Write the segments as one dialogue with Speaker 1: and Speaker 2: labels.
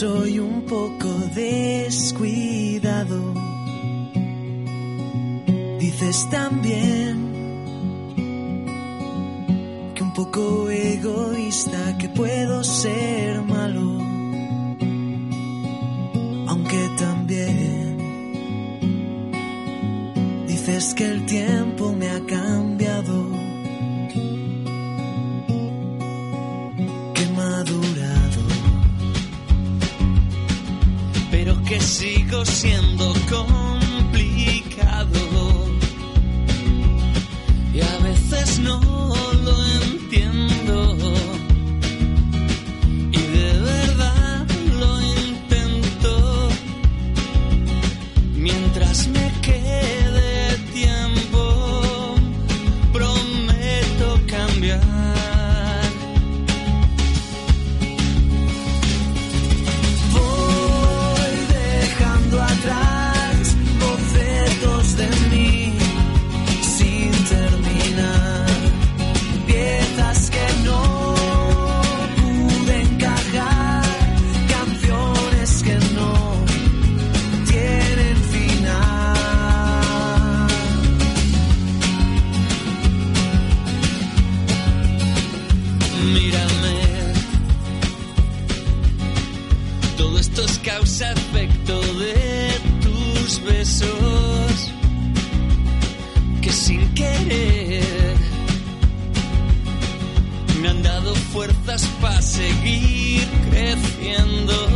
Speaker 1: soy un poco descuidado. Dices también que un poco egoísta,
Speaker 2: que puedo ser malo. Aunque también dices que el tiempo siendo complicado seguir creciendo.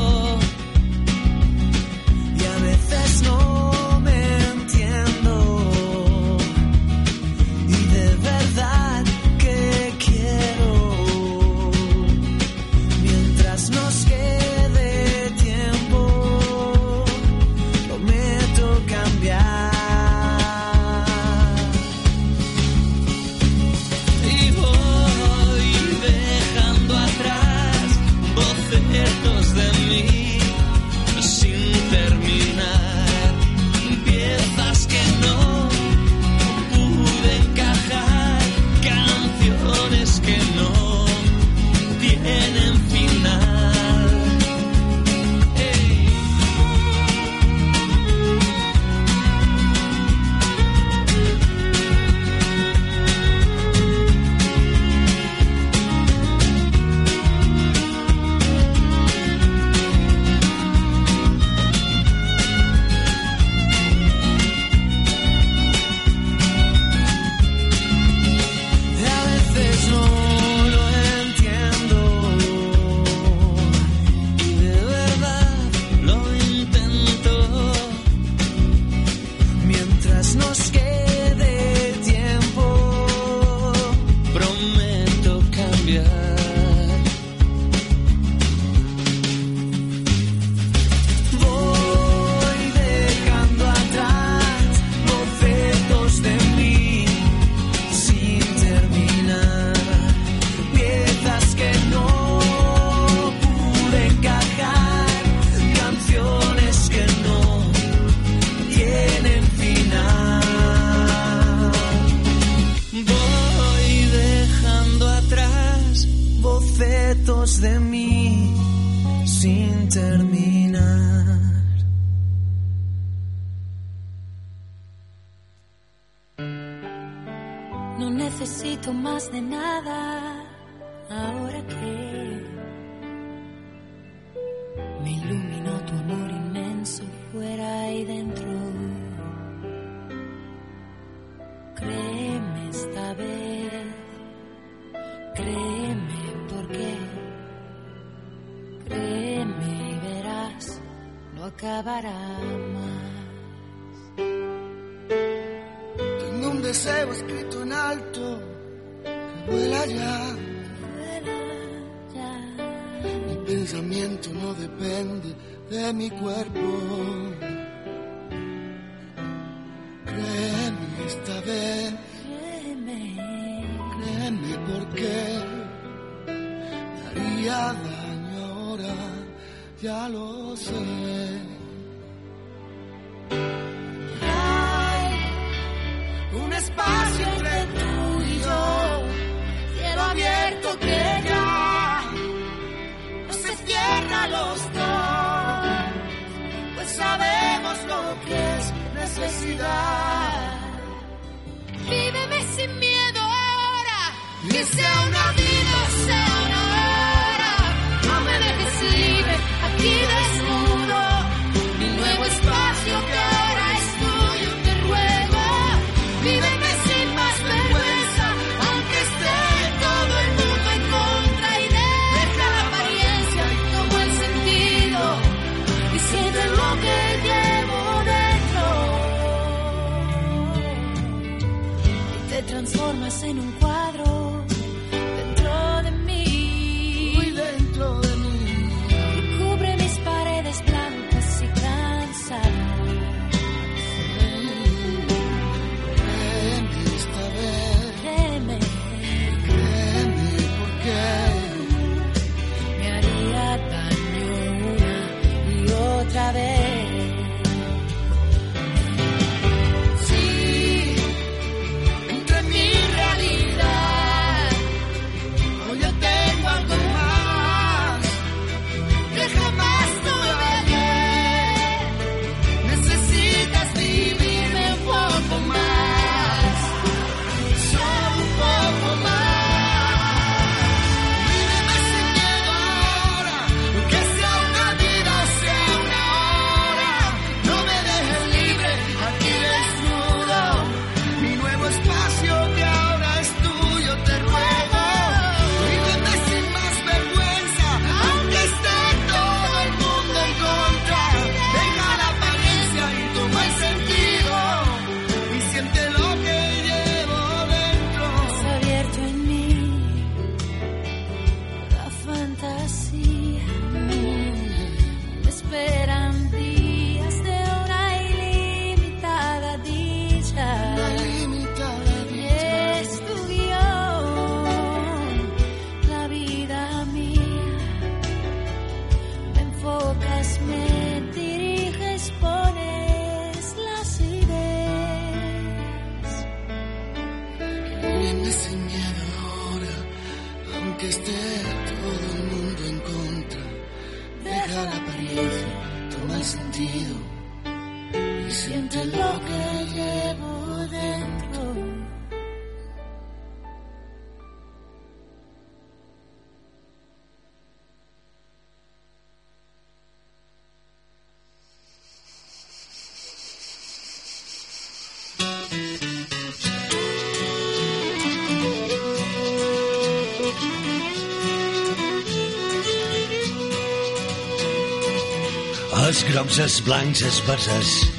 Speaker 3: Els blancs, els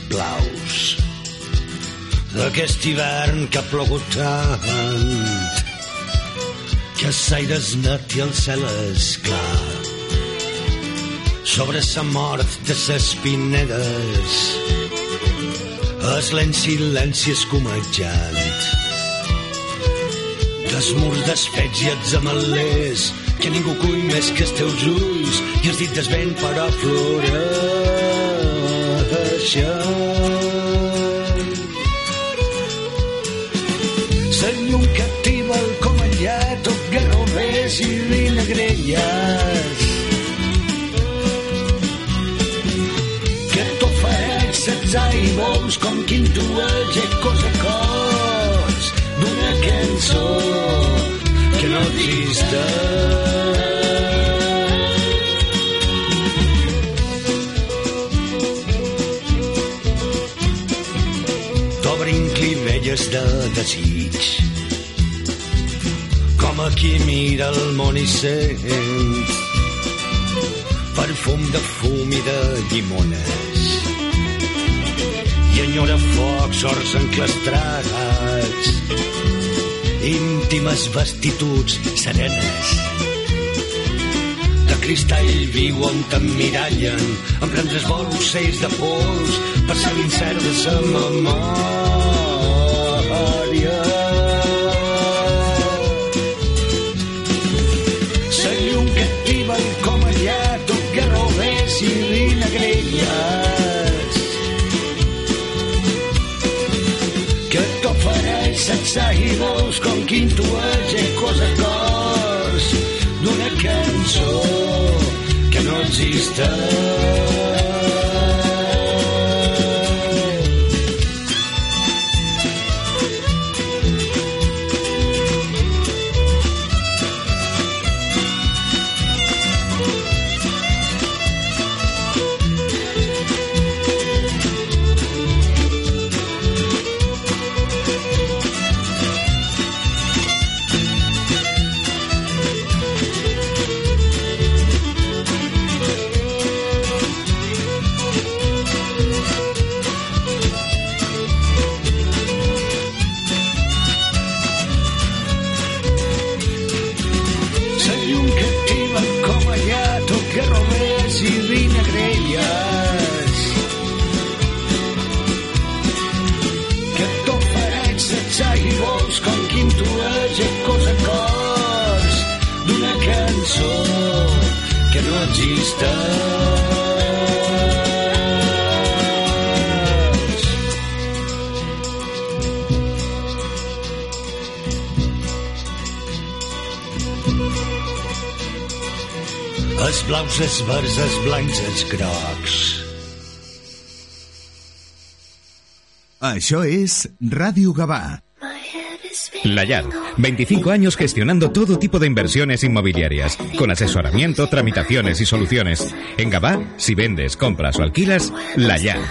Speaker 3: blaus. D'aquest hivern que ha plogut tant que l'aire és net i el cel és clar. Sobre sa mort de ses pinedes. És lent silenci escumejant. Dels murs desfets i els amalers que ningú cull més que els teus ulls i els dit del vent però floreixen la llum captiva el comellat tot garrovers i vinagrelles que t'ofereix setze i bous com quin tu ecos a cors d'una cançó que no existeix. Clivelles de desig. Com a qui mira el món i sent perfum de fum i de llimones. I enyora focs horts enclastrats. Íntimes vestituds serenes. De cristall viu on t'emmirallen amb prendres bolsells de pols per ser l'incert de sa memòria set seguidors com qui intueix en coses d'ors d'una cançó que no existeix. Els verds, els blancs, els grocs.
Speaker 2: Això és Ràdio Gavà.
Speaker 4: La Yar, 25 años gestionando todo tipo de inversiones inmobiliarias, con asesoramiento, tramitaciones y soluciones. En Gabá, si vendes, compras o alquilas, La Yar.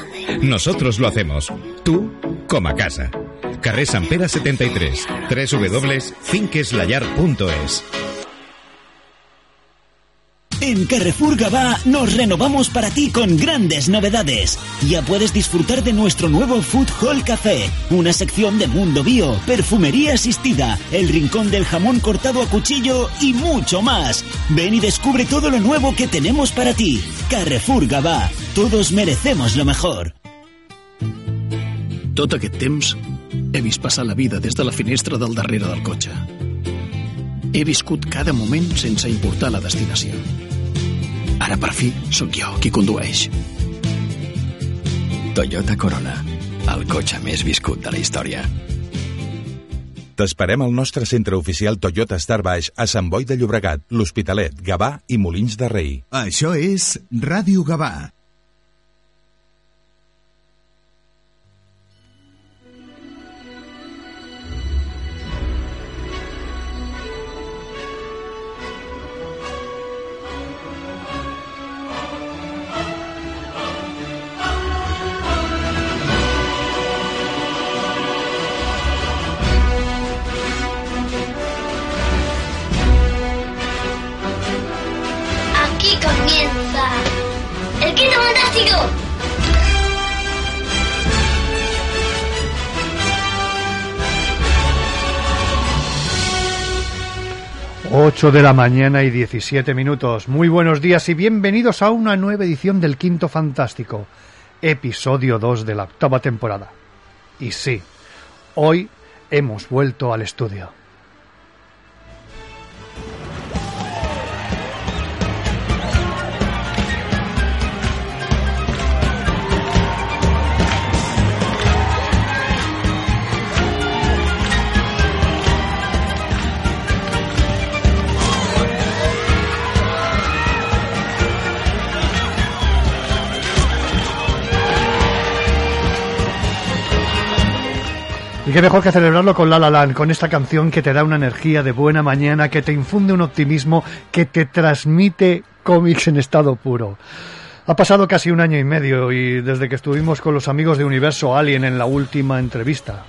Speaker 4: Nosotros lo hacemos. Tú, como a casa. Carrer Sant Pere 73, www.finqueslayar.es.
Speaker 5: En Carrefour Gabá nos renovamos para ti con grandes novedades. Ya puedes disfrutar de nuestro nuevo Food Hall Café, una sección de mundo bio, perfumería asistida, el rincón del jamón cortado a cuchillo y mucho más. Ven y descubre todo lo nuevo que tenemos para ti. Carrefour Gabá, todos merecemos lo mejor.
Speaker 6: Tot aquest temps he vist la vida des de la finestra del darrere del cotxe. He viscut cada moment sense importar la destinació. Ara, per fi, sóc jo qui condueix.
Speaker 7: Toyota Corona, el cotxe més viscut de la història.
Speaker 8: T'esperem al nostre centre oficial Toyota Star Baix a Sant Boi de Llobregat, l'Hospitalet, Gavà i Molins de Rei.
Speaker 2: Això és Ràdio Gavà.
Speaker 9: 8 de la mañana y 17 minutos. Muy buenos días y bienvenidos a una nueva edición del Quinto Fantástico, episodio 2 de la octava temporada. Y sí, hoy hemos vuelto al estudio. Qué mejor que celebrarlo con La La Land, con esta canción que te da una energía de buena mañana, que te infunde un optimismo, que te transmite cómics en estado puro. Ha pasado casi un año y medio y desde que estuvimos con los amigos de Universo Alien en la última entrevista.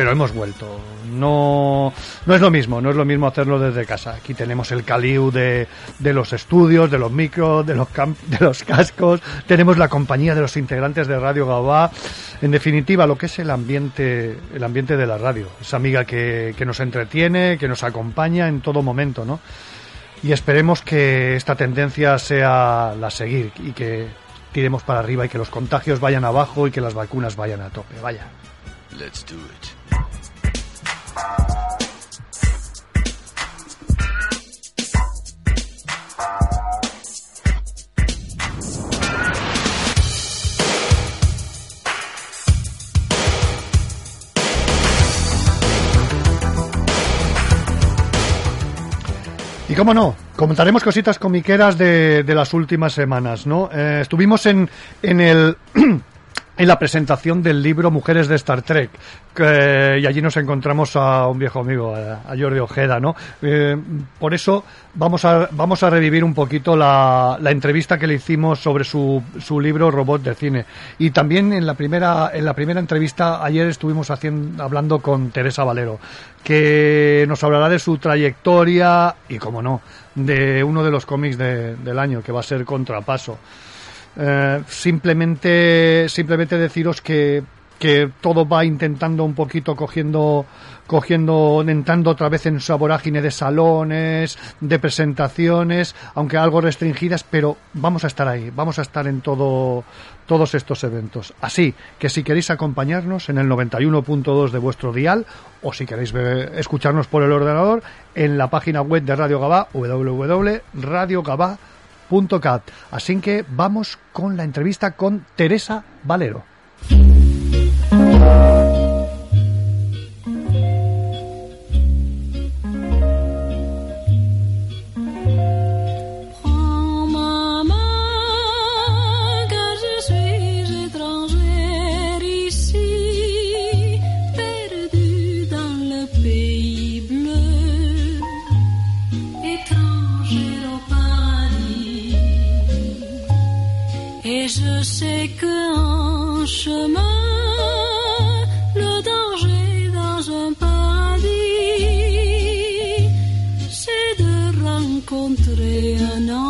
Speaker 9: Pero hemos vuelto. No, no es lo mismo, no es lo mismo hacerlo desde casa. Aquí tenemos el caliu de, de los estudios, de los micros, de los, de los cascos, tenemos la compañía de los integrantes de Radio Gabá. En definitiva, lo que es el ambiente, el ambiente de la radio. Esa amiga que, que nos entretiene, que nos acompaña en todo momento, ¿no? Y esperemos que esta tendencia sea la seguir y que tiremos para arriba y que los contagios vayan abajo y que las vacunas vayan a tope. Vaya.
Speaker 7: Let's do it.
Speaker 9: Y cómo no, comentaremos cositas comiqueras de, las últimas semanas, ¿no? Eh, estuvimos en, en el... En la presentación del libro Mujeres de Star Trek, que- y allí nos encontramos a un viejo amigo, a, Jordi Ojeda, ¿no? Eh, por eso vamos a, vamos a revivir un poquito la, la entrevista que le hicimos sobre su, su libro Robot de Cine. Y también en la primera, en la primera entrevista ayer estuvimos haciendo, hablando con Teresa Valero, que nos hablará de su trayectoria y, como no, de uno de los cómics de- del año, que va a ser Contrapaso. Eh, simplemente, simplemente deciros que, que todo va intentando un poquito cogiendo, cogiendo, entrando otra vez en su vorágine de salones, de presentaciones, aunque algo restringidas, pero vamos a estar ahí, vamos a estar en todo, todos estos eventos. Así que si queréis acompañarnos en el 91.2 de vuestro dial, o si queréis ver- escucharnos por el ordenador, en la página web de Radio Gabá, www.radiogabá.cat. Así que vamos con la entrevista con Teresa Valero.
Speaker 10: c'est que chemin, le danger dans un paradis, c'est de rencontrer un homme.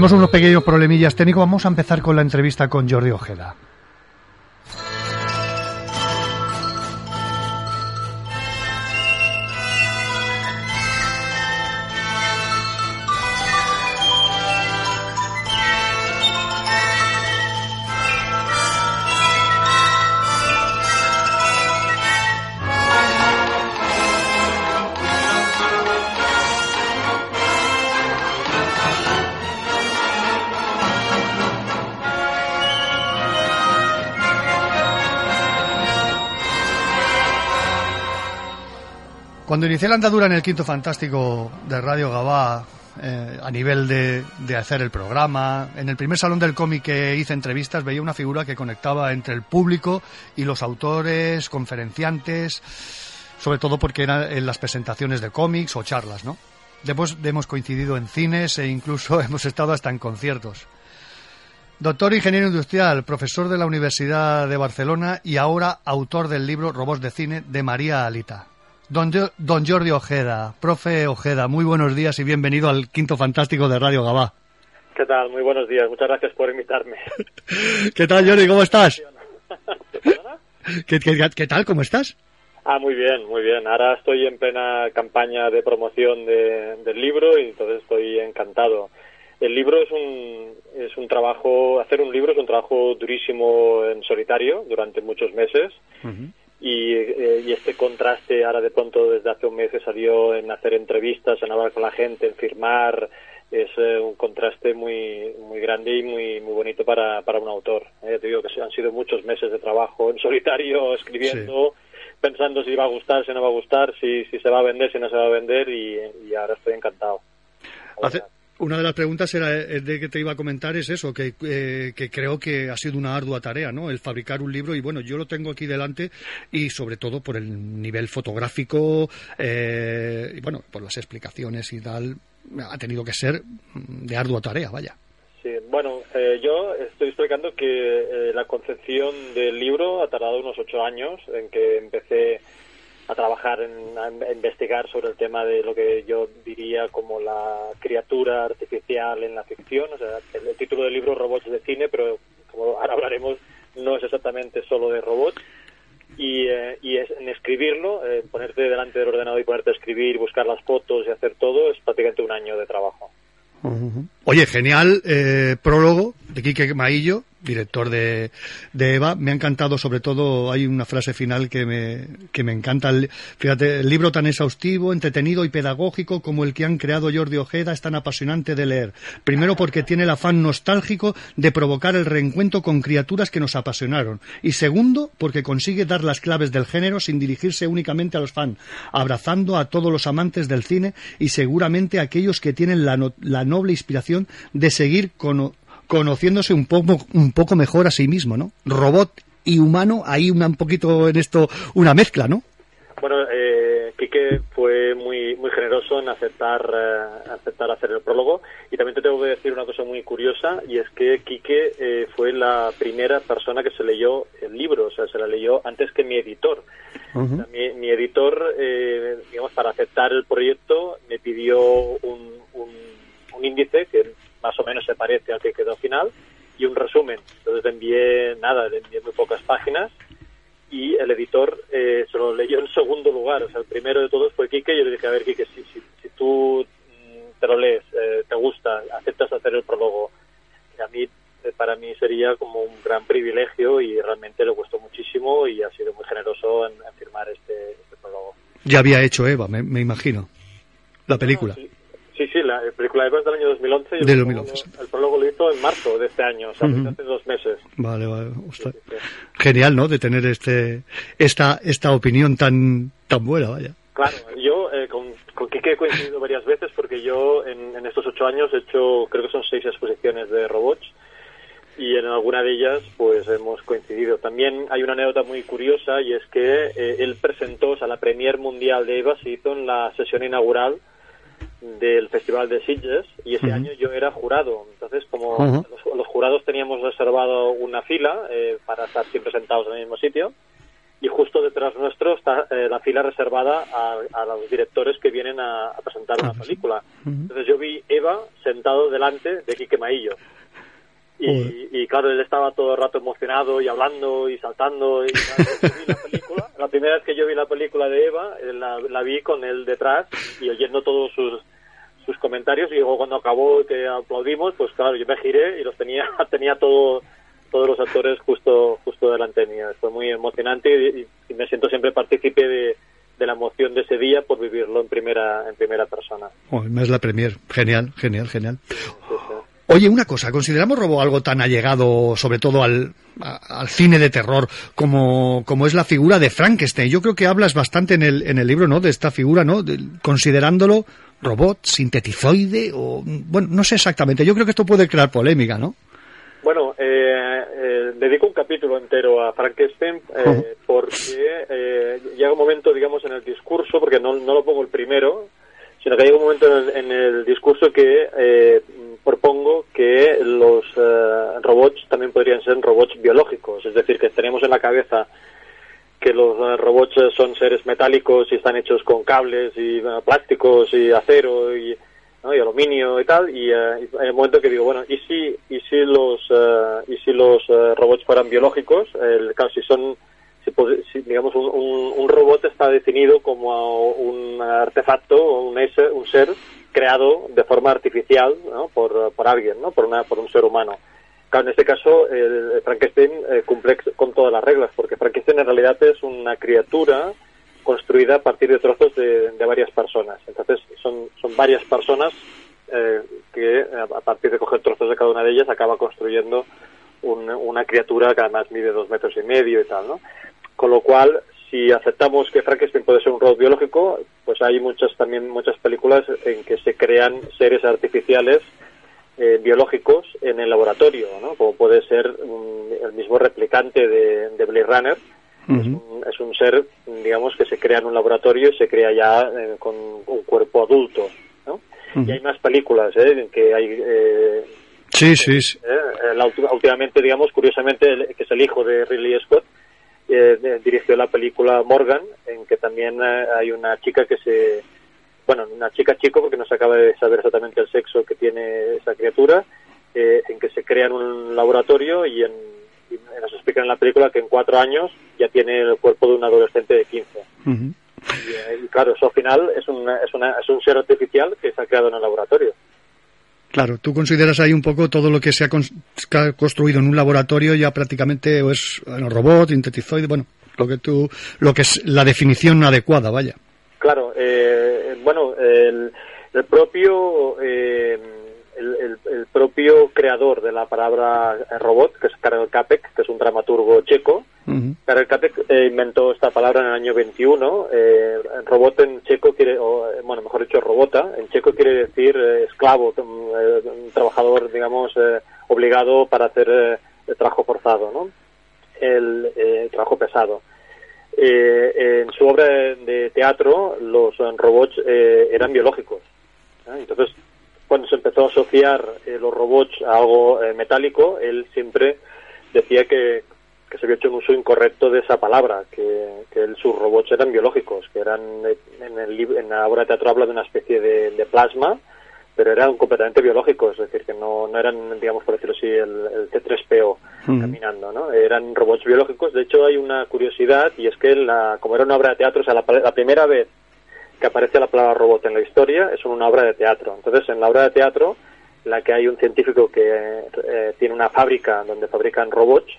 Speaker 9: Tenemos unos pequeños problemillas técnicos. Vamos a empezar con la entrevista con Jordi Ojeda. Inicié la andadura en el Quinto Fantástico de Radio Gabá, eh, a nivel de, de hacer el programa, en el primer salón del cómic que hice entrevistas veía una figura que conectaba entre el público y los autores, conferenciantes, sobre todo porque eran en las presentaciones de cómics o charlas, ¿no? Después hemos coincidido en cines e incluso hemos estado hasta en conciertos. Doctor ingeniero industrial, profesor de la Universidad de Barcelona y ahora autor del libro Robots de Cine de María Alita. Don, Jo- don Jordi Ojeda, profe Ojeda, muy buenos días y bienvenido al Quinto Fantástico de Radio Gabá.
Speaker 11: ¿Qué tal? Muy buenos días. Muchas gracias por invitarme.
Speaker 9: ¿Qué tal, Jordi? ¿Cómo estás? ¿Qué, qué- qué tal? ¿Cómo estás?
Speaker 11: Ah, muy bien, muy bien. Ahora estoy en plena campaña de promoción de- del libro y entonces estoy encantado. El libro es un, es un trabajo, hacer un libro es un trabajo durísimo en solitario durante muchos meses y, eh, y este contraste ahora de pronto desde hace un mes que salió en hacer entrevistas, en hablar con la gente, en firmar, es eh, un contraste muy muy grande y muy muy bonito para, para un autor. Eh, te digo que han sido muchos meses de trabajo en solitario, escribiendo, pensando si va a gustar, si no va a gustar, si, si se va a vender, si no se va a vender y, y ahora estoy encantado.
Speaker 9: Hace- una de las preguntas era eh, de que te iba a comentar es eso, que, eh, que creo que ha sido una ardua tarea, ¿no? El fabricar un libro y bueno, yo lo tengo aquí delante y sobre todo por el nivel fotográfico eh, y bueno, por las explicaciones y tal, ha tenido que ser de ardua tarea, vaya.
Speaker 11: Sí, bueno, eh, yo estoy explicando que eh, la concepción del libro ha tardado unos ocho años en que empecé a trabajar, en, a, investigar sobre el tema de lo que yo diría como la criatura artificial en la ficción. O sea, el, el título del libro Robots de cine, pero como ahora hablaremos, no es exactamente solo de robots. Y, eh, y es, en escribirlo, eh, ponerte delante del ordenador y ponerte a escribir, buscar las fotos y hacer todo, es prácticamente un año de trabajo.
Speaker 9: Oye, genial eh, prólogo de Quique Maillo, director de, Eva. Me ha encantado, sobre todo, hay una frase final que me, que me encanta. El- fíjate, el libro tan exhaustivo, entretenido y pedagógico como el que han creado Jordi Ojeda es tan apasionante de leer. Primero porque tiene el afán nostálgico de provocar el reencuentro con criaturas que nos apasionaron. Y segundo, porque consigue dar las claves del género sin dirigirse únicamente a los fans, abrazando a todos los amantes del cine y seguramente a aquellos que tienen la, no- la noble inspiración de seguir cono- conociéndose un poco, un poco mejor a sí mismo, ¿no? Robot y humano, hay una, un poquito en esto una mezcla, ¿no?
Speaker 11: Bueno, eh, Quique fue muy muy generoso en aceptar eh, aceptar hacer el prólogo y también te tengo que decir una cosa muy curiosa y es que Quique eh, fue la primera persona que se leyó el libro, o sea, se la leyó antes que mi editor. O sea, mi, mi editor, eh, digamos, para aceptar el proyecto me pidió un, un, un índice que más o menos se parece al que quedó final y un resumen. Entonces le envié nada, le envié muy pocas páginas y el editor eh, se lo leyó en segundo lugar. O sea, el primero de todos fue Quique y yo le dije, a ver, Quique, si, si, si tú mm, te lo lees, eh, te gusta, aceptas hacer el prólogo, a mí, eh, para mí sería como un gran privilegio y realmente le gustó muchísimo y ha sido muy generoso en, en firmar este, este prólogo.
Speaker 9: Ya había hecho Eva, me, me imagino. La película.
Speaker 11: Sí, sí, sí, la película Eva es del año 2011 y el,
Speaker 9: Del
Speaker 11: prólogo,
Speaker 9: 2011,
Speaker 11: el prólogo lo hizo en marzo de este año, o sea, hace dos meses.
Speaker 9: Vale, vale. Ostras. Genial, ¿no? De tener este esta esta opinión tan tan buena, vaya.
Speaker 11: Claro, yo eh, con, con Quique he coincidido varias veces porque yo en, en estos ocho años he hecho, creo que son seis exposiciones de robots y en alguna de ellas pues hemos coincidido. También hay una anécdota muy curiosa y es que eh, él presentó, o sea, la premier mundial de EVA se hizo en la sesión inaugural del Festival de Sitges y ese año yo era jurado. Entonces, como los, los jurados teníamos reservado una fila eh, para estar siempre sentados en el mismo sitio, y justo detrás nuestro está eh, la fila reservada a, a los directores que vienen a, a presentar una película. Entonces yo vi Eva sentado delante de Quique Maillo. Y, y claro, él estaba todo el rato emocionado y hablando y saltando. Y, claro, yo vi la, película, la primera vez que yo vi la película de Eva, eh, la, la vi con él detrás y oyendo todos sus, sus comentarios. Y luego cuando acabó que aplaudimos, pues claro, yo me giré y los tenía, tenía todo, todos los actores justo, justo delante mío. Fue muy emocionante y, y me siento siempre partícipe de, de la emoción de ese día por vivirlo en primera, en primera persona.
Speaker 9: Oh, es la premier. Genial, genial, genial. Oye, una cosa, ¿consideramos Robo algo tan allegado, sobre todo al, a- al cine de terror, como, como es la figura de Frankenstein? Yo creo que hablas bastante en el, en el libro, ¿no? De esta figura, ¿no? De- considerándolo robot, sintetizoide, o, bueno, no sé exactamente. Yo creo que esto puede crear polémica, ¿no?
Speaker 11: Bueno, eh, eh, dedico un capítulo entero a Frankenstein eh, porque eh, llega un momento, digamos, en el discurso, porque no, no lo pongo el primero, sino que llega un momento en el, en el discurso que eh, propongo que los eh, robots también podrían ser robots biológicos, es decir, que tenemos en la cabeza que los eh, robots eh, son seres metálicos y están hechos con cables y plásticos y acero y, ¿no? y aluminio y tal. Y, y hay un momento que digo bueno y si y si los y si los robots fueran biológicos el claro si son si, si, digamos un, un- un robot está definido como un artefacto un, ese- un ser creado de forma artificial ¿no? por, por alguien no por una por un ser humano Claro, en este caso, el Frankenstein eh, cumple con todas las reglas, porque Frankenstein en realidad es una criatura construida a partir de trozos de, de varias personas. Entonces, son, son varias personas eh, que, a a partir de coger trozos de cada una de ellas, acaba construyendo un- una criatura que además mide dos metros y medio y tal, ¿no? Con lo cual, si aceptamos que Frankenstein puede ser un robot biológico, pues hay muchas también muchas películas en que se crean seres artificiales eh, biológicos en el laboratorio, ¿no? Como puede ser mm, el mismo replicante de, de Blade Runner, un- es un ser, digamos, que se crea en un laboratorio y se crea ya eh, con un cuerpo adulto, ¿no? Y hay más películas, ¿eh? En que hay... Eh,
Speaker 9: Sí, sí, sí.
Speaker 11: eh, la últimamente, digamos, curiosamente, el- que es el hijo de Ridley Scott, eh, dirigió la película Morgan, en que también eh, hay una chica que se... Bueno, una chica chico, porque no se acaba de saber exactamente el sexo que tiene esa criatura, eh, en que se crea en un laboratorio y, en, y nos explican en la película que en cuatro años ya tiene el cuerpo de un adolescente de 15. Y, eh, y claro, eso al final es, una, es, una, es un ser artificial que se ha creado en el laboratorio.
Speaker 9: Claro, tú consideras ahí un poco todo lo que se ha, construido en un laboratorio ya prácticamente es bueno, robot, sintetizoide, bueno, lo que tú, lo que es la definición adecuada, vaya.
Speaker 11: Claro, eh, bueno, el, el propio eh, el, el- el propio creador de la palabra eh, robot, que es Karel Capek, que es un dramaturgo checo, Karel Capek eh, inventó esta palabra en el año 21. Eh, robot en checo quiere, o, eh, bueno, mejor dicho, robota, en checo quiere decir eh, esclavo, un, eh, un trabajador, digamos, eh, obligado para hacer el trabajo forzado, ¿no? El eh, trabajo pesado. eh, en su obra de, teatro los robots eh, eran biológicos. ¿eh? Entonces, cuando se empezó a asociar eh, los robots a algo eh, metálico, él siempre decía que, que se había hecho un uso incorrecto de esa palabra, que, que él- sus robots eran biológicos, que eran eh, en, el, en la obra de teatro habla de una especie de, de plasma, pero eran completamente biológicos, es decir, que no, no eran, digamos, por decirlo así, el, el C3PO caminando, ¿no? Eran robots biológicos. De hecho, hay una curiosidad y es que la, como era una obra de teatro, o sea, la, la primera vez que aparece la palabra robot en la historia es en una obra de teatro. Entonces, en la obra de teatro, la que hay un científico que eh, tiene una fábrica donde fabrican robots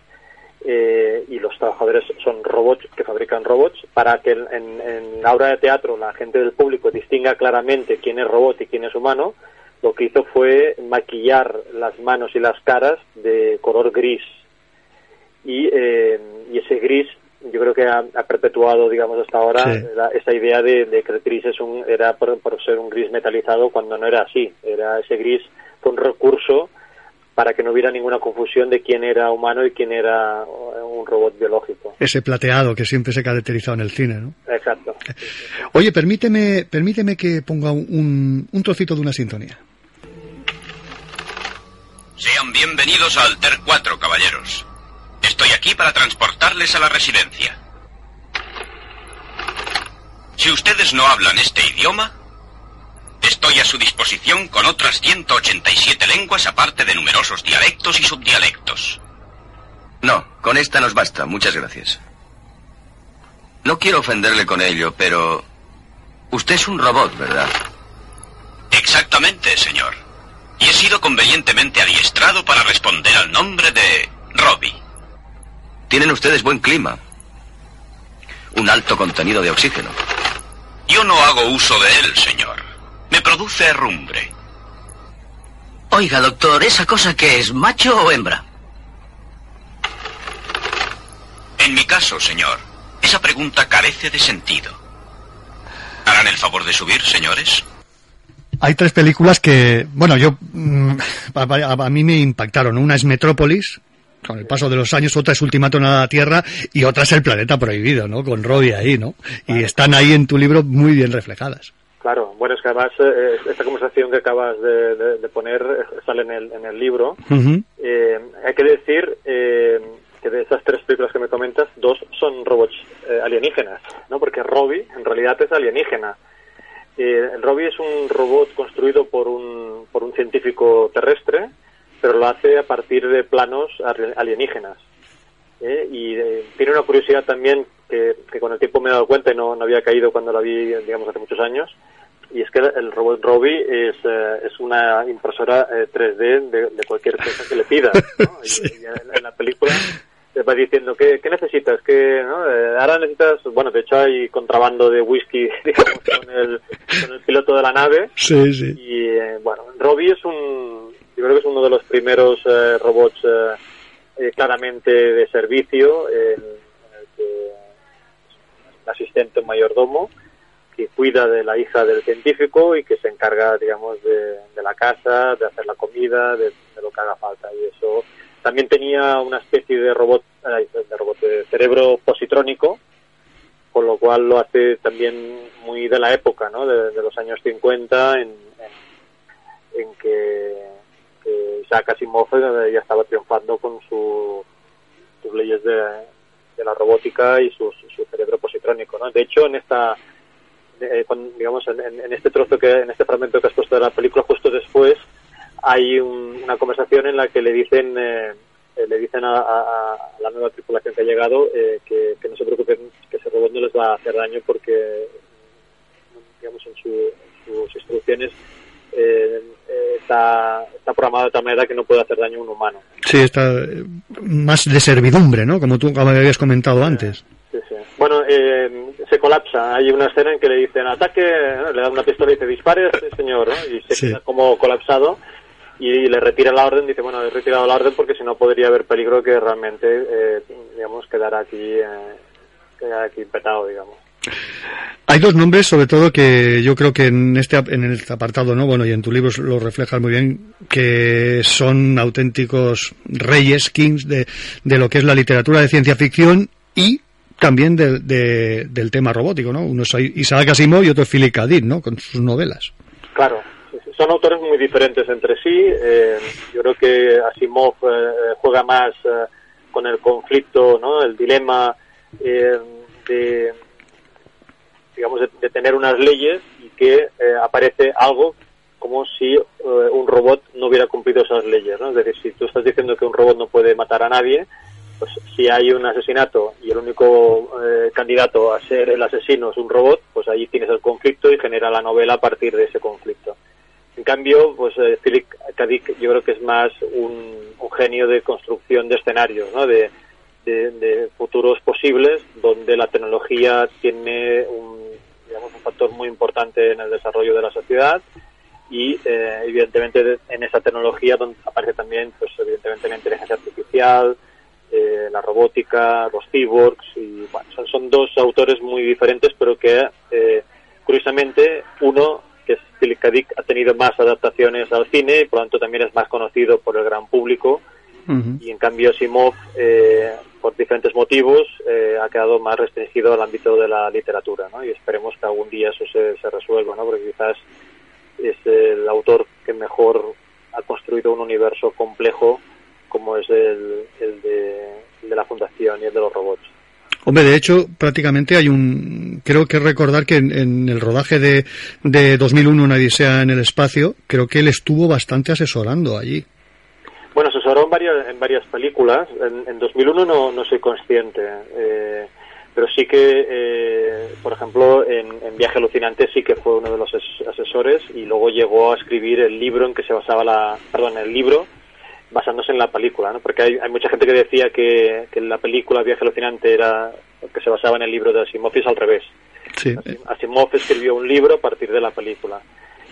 Speaker 11: eh, y los trabajadores son robots que fabrican robots, para que en- en la obra de teatro la gente del público distinga claramente quién es robot y quién es humano, lo que hizo fue maquillar las manos y las caras de color gris. Y, eh, y ese gris yo creo que ha, ha perpetuado, digamos, hasta ahora
Speaker 9: Sí.
Speaker 11: la- esa idea de, de que el gris es un, era por, por ser un gris metalizado cuando no era así. Era ese gris fue un recurso para que no hubiera ninguna confusión de quién era humano y quién era un robot biológico.
Speaker 9: Ese plateado que siempre se ha caracterizado en el cine, ¿no?
Speaker 11: Exacto.
Speaker 9: Oye, permíteme, permíteme que ponga un, un trocito de una sintonía.
Speaker 12: Sean bienvenidos a Alter 4, caballeros. Estoy aquí para transportarles a la residencia. Si ustedes no hablan este idioma, estoy a su disposición con otras 187 lenguas aparte de numerosos dialectos y subdialectos.
Speaker 7: No, con esta nos basta, muchas gracias. No quiero ofenderle con ello, pero... Usted es un robot, ¿verdad?
Speaker 12: Exactamente, señor. Y he sido convenientemente adiestrado para responder al nombre de Robbie.
Speaker 7: Tienen ustedes buen clima. Un alto contenido de oxígeno.
Speaker 12: Yo no hago uso de él, señor. Me produce herrumbre.
Speaker 13: Oiga, doctor, ¿esa cosa qué es, macho o hembra?
Speaker 12: En mi caso, señor, esa pregunta carece de sentido. ¿Harán el favor de subir, señores?
Speaker 9: Hay tres películas que, bueno, yo, mm, a, a- a mí me impactaron. Una es Metrópolis, con el paso de los años, otra es Ultimátum a la Tierra y otra es El Planeta Prohibido, ¿no? Con Robbie ahí, ¿no? Y están ahí en tu libro muy bien reflejadas.
Speaker 11: Claro, bueno, es que además eh, esta conversación que acabas de, de- de poner eh, sale en el, en el libro. Eh, hay que decir eh, que de esas tres películas que me comentas, dos son robots alienígenas, ¿no? Porque Robbie en realidad es alienígena. El Robbie es un robot construido por un, por un científico terrestre, pero lo hace a partir de planos ali- alienígenas. ¿eh? Y eh, tiene una curiosidad también que, que con el tiempo me he dado cuenta y no, no había caído cuando la vi, digamos, hace muchos años, y es que el robot Robbie es, eh, es una impresora eh, 3D de, de cualquier cosa que le pidas. ¿no? Y- y en, en la película te va diciendo, ¿qué, qué necesitas? ¿Qué, no? Eh, ahora necesitas, bueno, de hecho hay contrabando de whisky digamos, con, el, con el piloto de la nave.
Speaker 9: Sí, sí.
Speaker 11: Y eh, bueno, Robbie es un, yo creo que es uno de los primeros eh, robots eh, eh, claramente de servicio, en, el que asistente, un mayordomo, que cuida de la hija del científico y que se encarga, digamos, de, la casa, de hacer la comida, de, lo que haga falta. Y eso también tenía una especie de robot, de robot, de cerebro positrónico, con lo cual lo hace también muy de la época, ¿no? De, los años 50, en, en, en que, que Isaac Asimov eh, ya estaba triunfando con su- sus leyes de, de la robótica y su, su cerebro positrónico, ¿no? De hecho, en esta, eh, digamos, en, en- este trozo que, en este fragmento que has puesto de la película, justo después, hay un- una conversación en la que le dicen, eh, eh, le dicen a, a- a la nueva tripulación que ha llegado eh, que, que no se preocupen, que ese robot no les va a hacer daño porque, digamos, en, su- en sus instrucciones eh, eh, está, está programado de tal manera que no puede hacer daño a un humano.
Speaker 9: Sí, está eh, más de servidumbre, ¿no? Como tú como habías comentado antes.
Speaker 11: Sí, sí. Bueno, eh, se colapsa. Hay una escena en que le dicen ataque, le dan una pistola y dice dispare, sí, señor, ¿no? y se
Speaker 9: Sí.
Speaker 11: queda como colapsado y le retira la orden. Dice, bueno, he retirado la orden porque si no podría haber peligro que realmente, eh, digamos, quedara aquí, eh, quedara aquí petado, digamos.
Speaker 9: Hay dos nombres, sobre todo, que yo creo que en este, en este apartado, ¿no? Bueno, y en tu libro lo reflejas muy bien, que son auténticos reyes, kings de, de lo que es la literatura de ciencia ficción y también del, de- del tema robótico, ¿no? Uno es Isaac Asimov y otro es Philip K. Dick, ¿no? Con sus novelas.
Speaker 11: Claro, son autores muy diferentes entre sí. eh, yo creo que Asimov eh, juega más eh, con el conflicto, ¿no? El dilema eh, de, digamos, de, de tener unas leyes y que eh, aparece algo como si eh, un robot no hubiera cumplido esas leyes, ¿no? Es decir, si tú estás diciendo que un robot no puede matar a nadie, pues si hay un asesinato y el único eh, candidato a ser el asesino es un robot, pues ahí tienes el conflicto y genera la novela a partir de ese conflicto. En cambio, pues eh, Philip K. Yo creo que es más un, genio de construcción de escenarios, ¿no? De- de futuros posibles donde la tecnología tiene un, digamos, un factor muy importante en el desarrollo de la sociedad y eh, evidentemente de- en esa tecnología donde aparece también pues evidentemente la inteligencia artificial eh, la robótica los cyborgs y bueno, son, son dos autores muy diferentes pero que eh, curiosamente uno que es Philip K. Dick ha tenido más adaptaciones al cine y por lo tanto también es más conocido por el gran público y en cambio Asimov eh, diferentes motivos eh, ha quedado más restringido al ámbito de la literatura ¿no? y esperemos que algún día eso se, se resuelva ¿no? porque quizás es el autor que mejor ha construido un universo complejo como es el, el de, la fundación y el de los robots
Speaker 9: Hombre, de hecho, prácticamente hay un... Creo que recordar que en, en el rodaje de, de 2001, Una Odisea en el espacio, creo que él estuvo bastante asesorando allí.
Speaker 11: Bueno, asesoró en varias, en varias películas. En, en 2001 no, no soy consciente, eh, pero sí que, eh, por ejemplo, en, en Viaje Alucinante sí que fue uno de los as- asesores y luego llegó a escribir el libro en que se basaba la, perdón, el libro basándose en la película, ¿no? Porque hay, hay mucha gente que decía que, que la película Viaje Alucinante era que se basaba en el libro de Asimov y es al revés.
Speaker 9: Sí.
Speaker 11: Asimov escribió un libro a partir de la película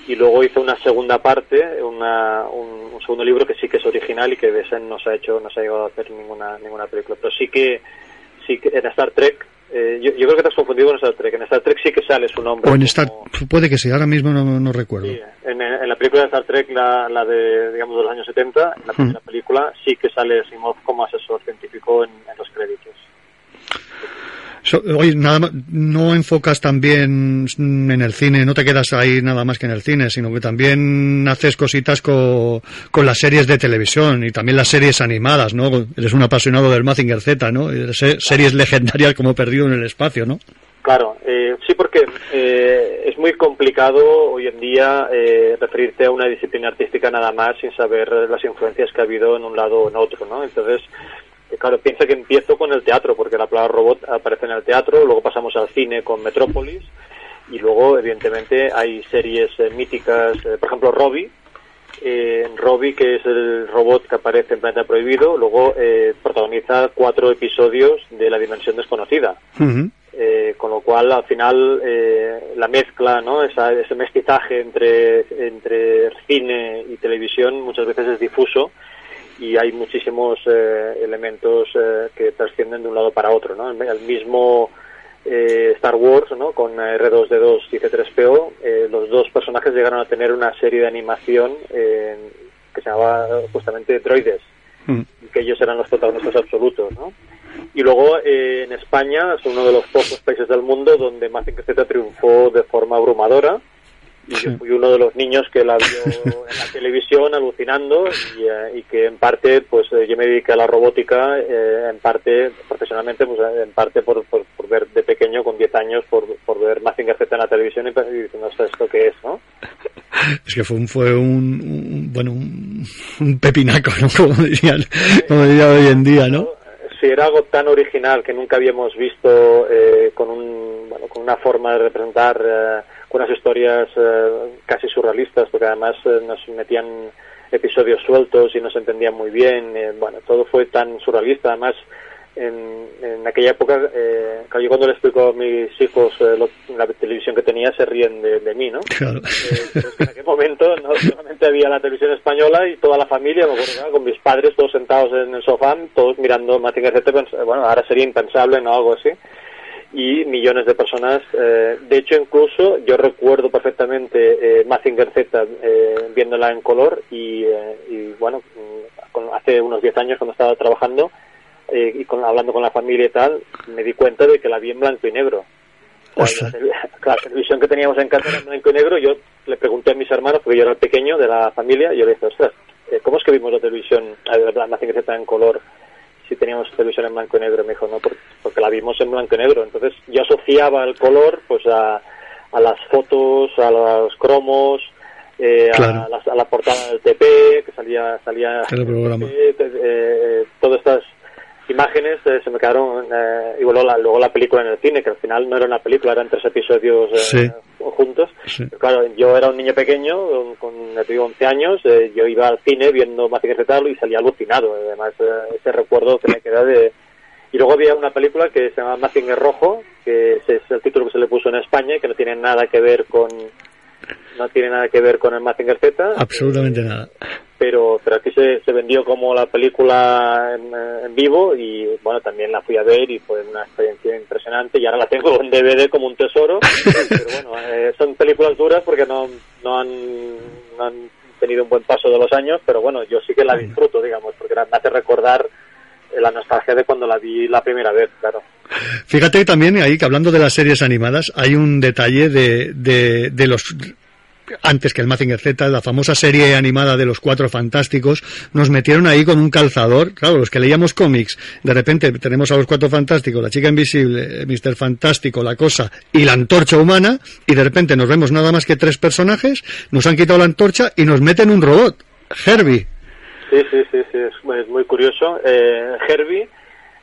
Speaker 11: y luego hizo una segunda parte, una, un, un segundo libro que sí que es original y que ese no se ha hecho, no se ha llegado a hacer ninguna ninguna película, pero sí que sí que en Star Trek eh, yo, yo creo que te has confundido con Star Trek. En Star Trek sí que sale su nombre.
Speaker 9: O en Star... Puede que sí, ahora mismo no, no recuerdo.
Speaker 11: En, en la película de Star Trek, la, la de, digamos, de los años 70, en la primera película, sí que sale Asimov como asesor científico en, en los créditos.
Speaker 9: So- oye, nada no enfocas también en el cine, no te quedas ahí nada más que en el cine, sino que también haces cositas co- con, las series de televisión y también las series animadas, ¿no? Eres un apasionado del Mazinger Z, ¿no? Series legendarias como Perdido en el Espacio, ¿no?
Speaker 11: Claro, eh, sí, porque eh, es muy complicado hoy en día eh, referirte a una disciplina artística nada más sin saber las influencias que ha habido en un lado o en otro, ¿no? Entonces, eh, claro, piensa que empiezo con el teatro, porque la palabra robot aparece en el teatro, luego pasamos al cine con Metrópolis, y luego, evidentemente, hay series eh, míticas, eh, por ejemplo, Robbie, eh, Robbie, que es el robot que aparece en Planeta Prohibido, luego eh, protagoniza cuatro episodios de La Dimensión Desconocida. Eh, con lo cual al final eh, la mezcla, ¿no? Esa- ese mestizaje entre, entre cine y televisión muchas veces es difuso y hay muchísimos eh, elementos eh, que trascienden de un lado para otro, ¿no? El, mismo eh, Star Wars, ¿no? Con R2D2 y C3PO, eh, los dos personajes llegaron a tener una serie de animación eh, que se llamaba justamente Droides y que ellos eran los protagonistas absolutos, ¿no? Y luego eh, en España es uno de los pocos países del mundo donde Mazinger Z triunfó de forma abrumadora y yo fui uno de los niños que la vio en la televisión alucinando y, eh, y que en parte pues eh, yo me dediqué a la robótica eh, en parte profesionalmente pues eh, en parte por, por, por ver de pequeño con 10 años por, por ver Mazinger Z en la televisión y, y diciendo "Esto- qué es no
Speaker 9: Es que fue un, fue un, un- bueno, un, un pepinaco, ¿no? Como dirían, como diría hoy en día, ¿no?
Speaker 11: si era algo tan original que nunca habíamos visto eh, con un bueno, con una forma de representar unas historias eh, casi surrealistas porque además eh, nos metían episodios sueltos y no se entendían muy bien eh, bueno todo fue tan surrealista además en, en aquella época eh, yo cuando le explico a mis hijos eh, lo- la televisión que tenía se ríen de, de mí ¿no?
Speaker 9: Claro.
Speaker 11: Pero es que en aquel momento no solamente había la televisión española y toda la familia, me acuerdo, claro, con mis padres todos sentados en el sofá, todos mirando Mazinger Z, bueno, ahora sería impensable, ¿no? Algo así. Y millones de personas, eh, de hecho incluso yo recuerdo perfectamente eh, Mazinger Z eh, viéndola en color y, eh, y bueno, mm, con- hace unos 10 años cuando estaba trabajando, eh, y con, hablando con la familia y tal, me di cuenta de que la vi en blanco y negro. O sea, la, televisión que teníamos en casa era en blanco y negro. Yo le pregunté a mis hermanos, porque yo era el pequeño de la familia, y yo le dije, ostras, eh, ¿cómo es que vimos la televisión, la Mazinger Z en color, si teníamos televisión en blanco y negro? Me dijo, no, porque, porque la vimos en blanco y negro. Entonces yo asociaba el color pues a, a las fotos, a los cromos, eh,
Speaker 9: Claro.
Speaker 11: a, la, a la portada del TP, que salía, salía
Speaker 9: El programa.
Speaker 11: eh, eh, todas estas imágenes eh, se me quedaron eh, y luego la, luego la película en el cine que al final no era una película eran tres episodios eh,
Speaker 9: Sí.
Speaker 11: juntos Pero claro yo era un niño pequeño con, con ya te digo, 11 años eh, yo iba al cine viendo Mazinger Z y salía alucinado además eh, ese recuerdo que me queda de y luego había una película que se llama Mazinger Rojo que es el título que se le puso en España y que no tiene nada que ver con no tiene nada que ver con el Mazinger Z
Speaker 9: Absolutamente nada.
Speaker 11: Pero pero aquí se, se vendió como la película en, en vivo y bueno también la fui a ver y fue una experiencia impresionante y ahora la tengo en DVD como un tesoro. Pero bueno eh, son películas duras porque no no han, no han tenido un buen paso de los años pero bueno yo sí que la disfruto digamos porque me hace recordar eh, la nostalgia de cuando la vi la primera vez claro.
Speaker 9: Fíjate también ahí que hablando de las series animadas, hay un detalle de, de, de los antes que el Mazinger Z, la famosa serie animada de los Cuatro Fantásticos, nos metieron ahí con un calzador. Claro, los que leíamos cómics, de repente tenemos a los Cuatro Fantásticos, la Chica Invisible, Mr. Fantástico, la Cosa y la Antorcha Humana, y de repente nos vemos nada más que tres personajes, nos han quitado la antorcha y nos meten un robot, Herbie.
Speaker 11: Sí, sí, sí, sí, es, muy curioso. Eh, Herbie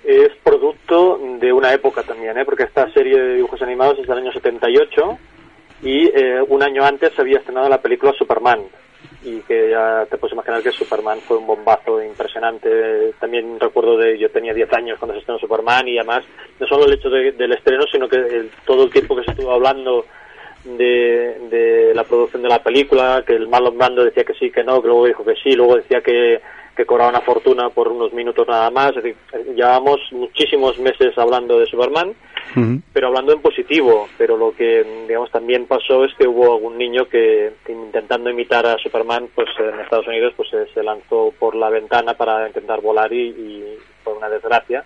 Speaker 11: es producto de una época también, ¿eh? porque esta serie de dibujos animados es del año 78 y eh, un año antes se había estrenado la película Superman y que ya te puedes imaginar que Superman fue un bombazo impresionante. También recuerdo de, yo tenía 10 años cuando se estrenó Superman y además no solo el hecho de- del estreno, sino que el- todo el tiempo que se estuvo hablando de, de la producción de la película, que el Marlon Brando decía que sí, que no, que luego dijo que sí, luego decía que, que cobraba una fortuna por unos minutos nada más. Es decir, llevamos muchísimos meses hablando de Superman, pero hablando en positivo. Pero lo que, digamos, también pasó es que hubo algún niño que, intentando imitar a Superman, pues en Estados Unidos, pues se, se lanzó por la ventana para intentar volar y, y fue una desgracia.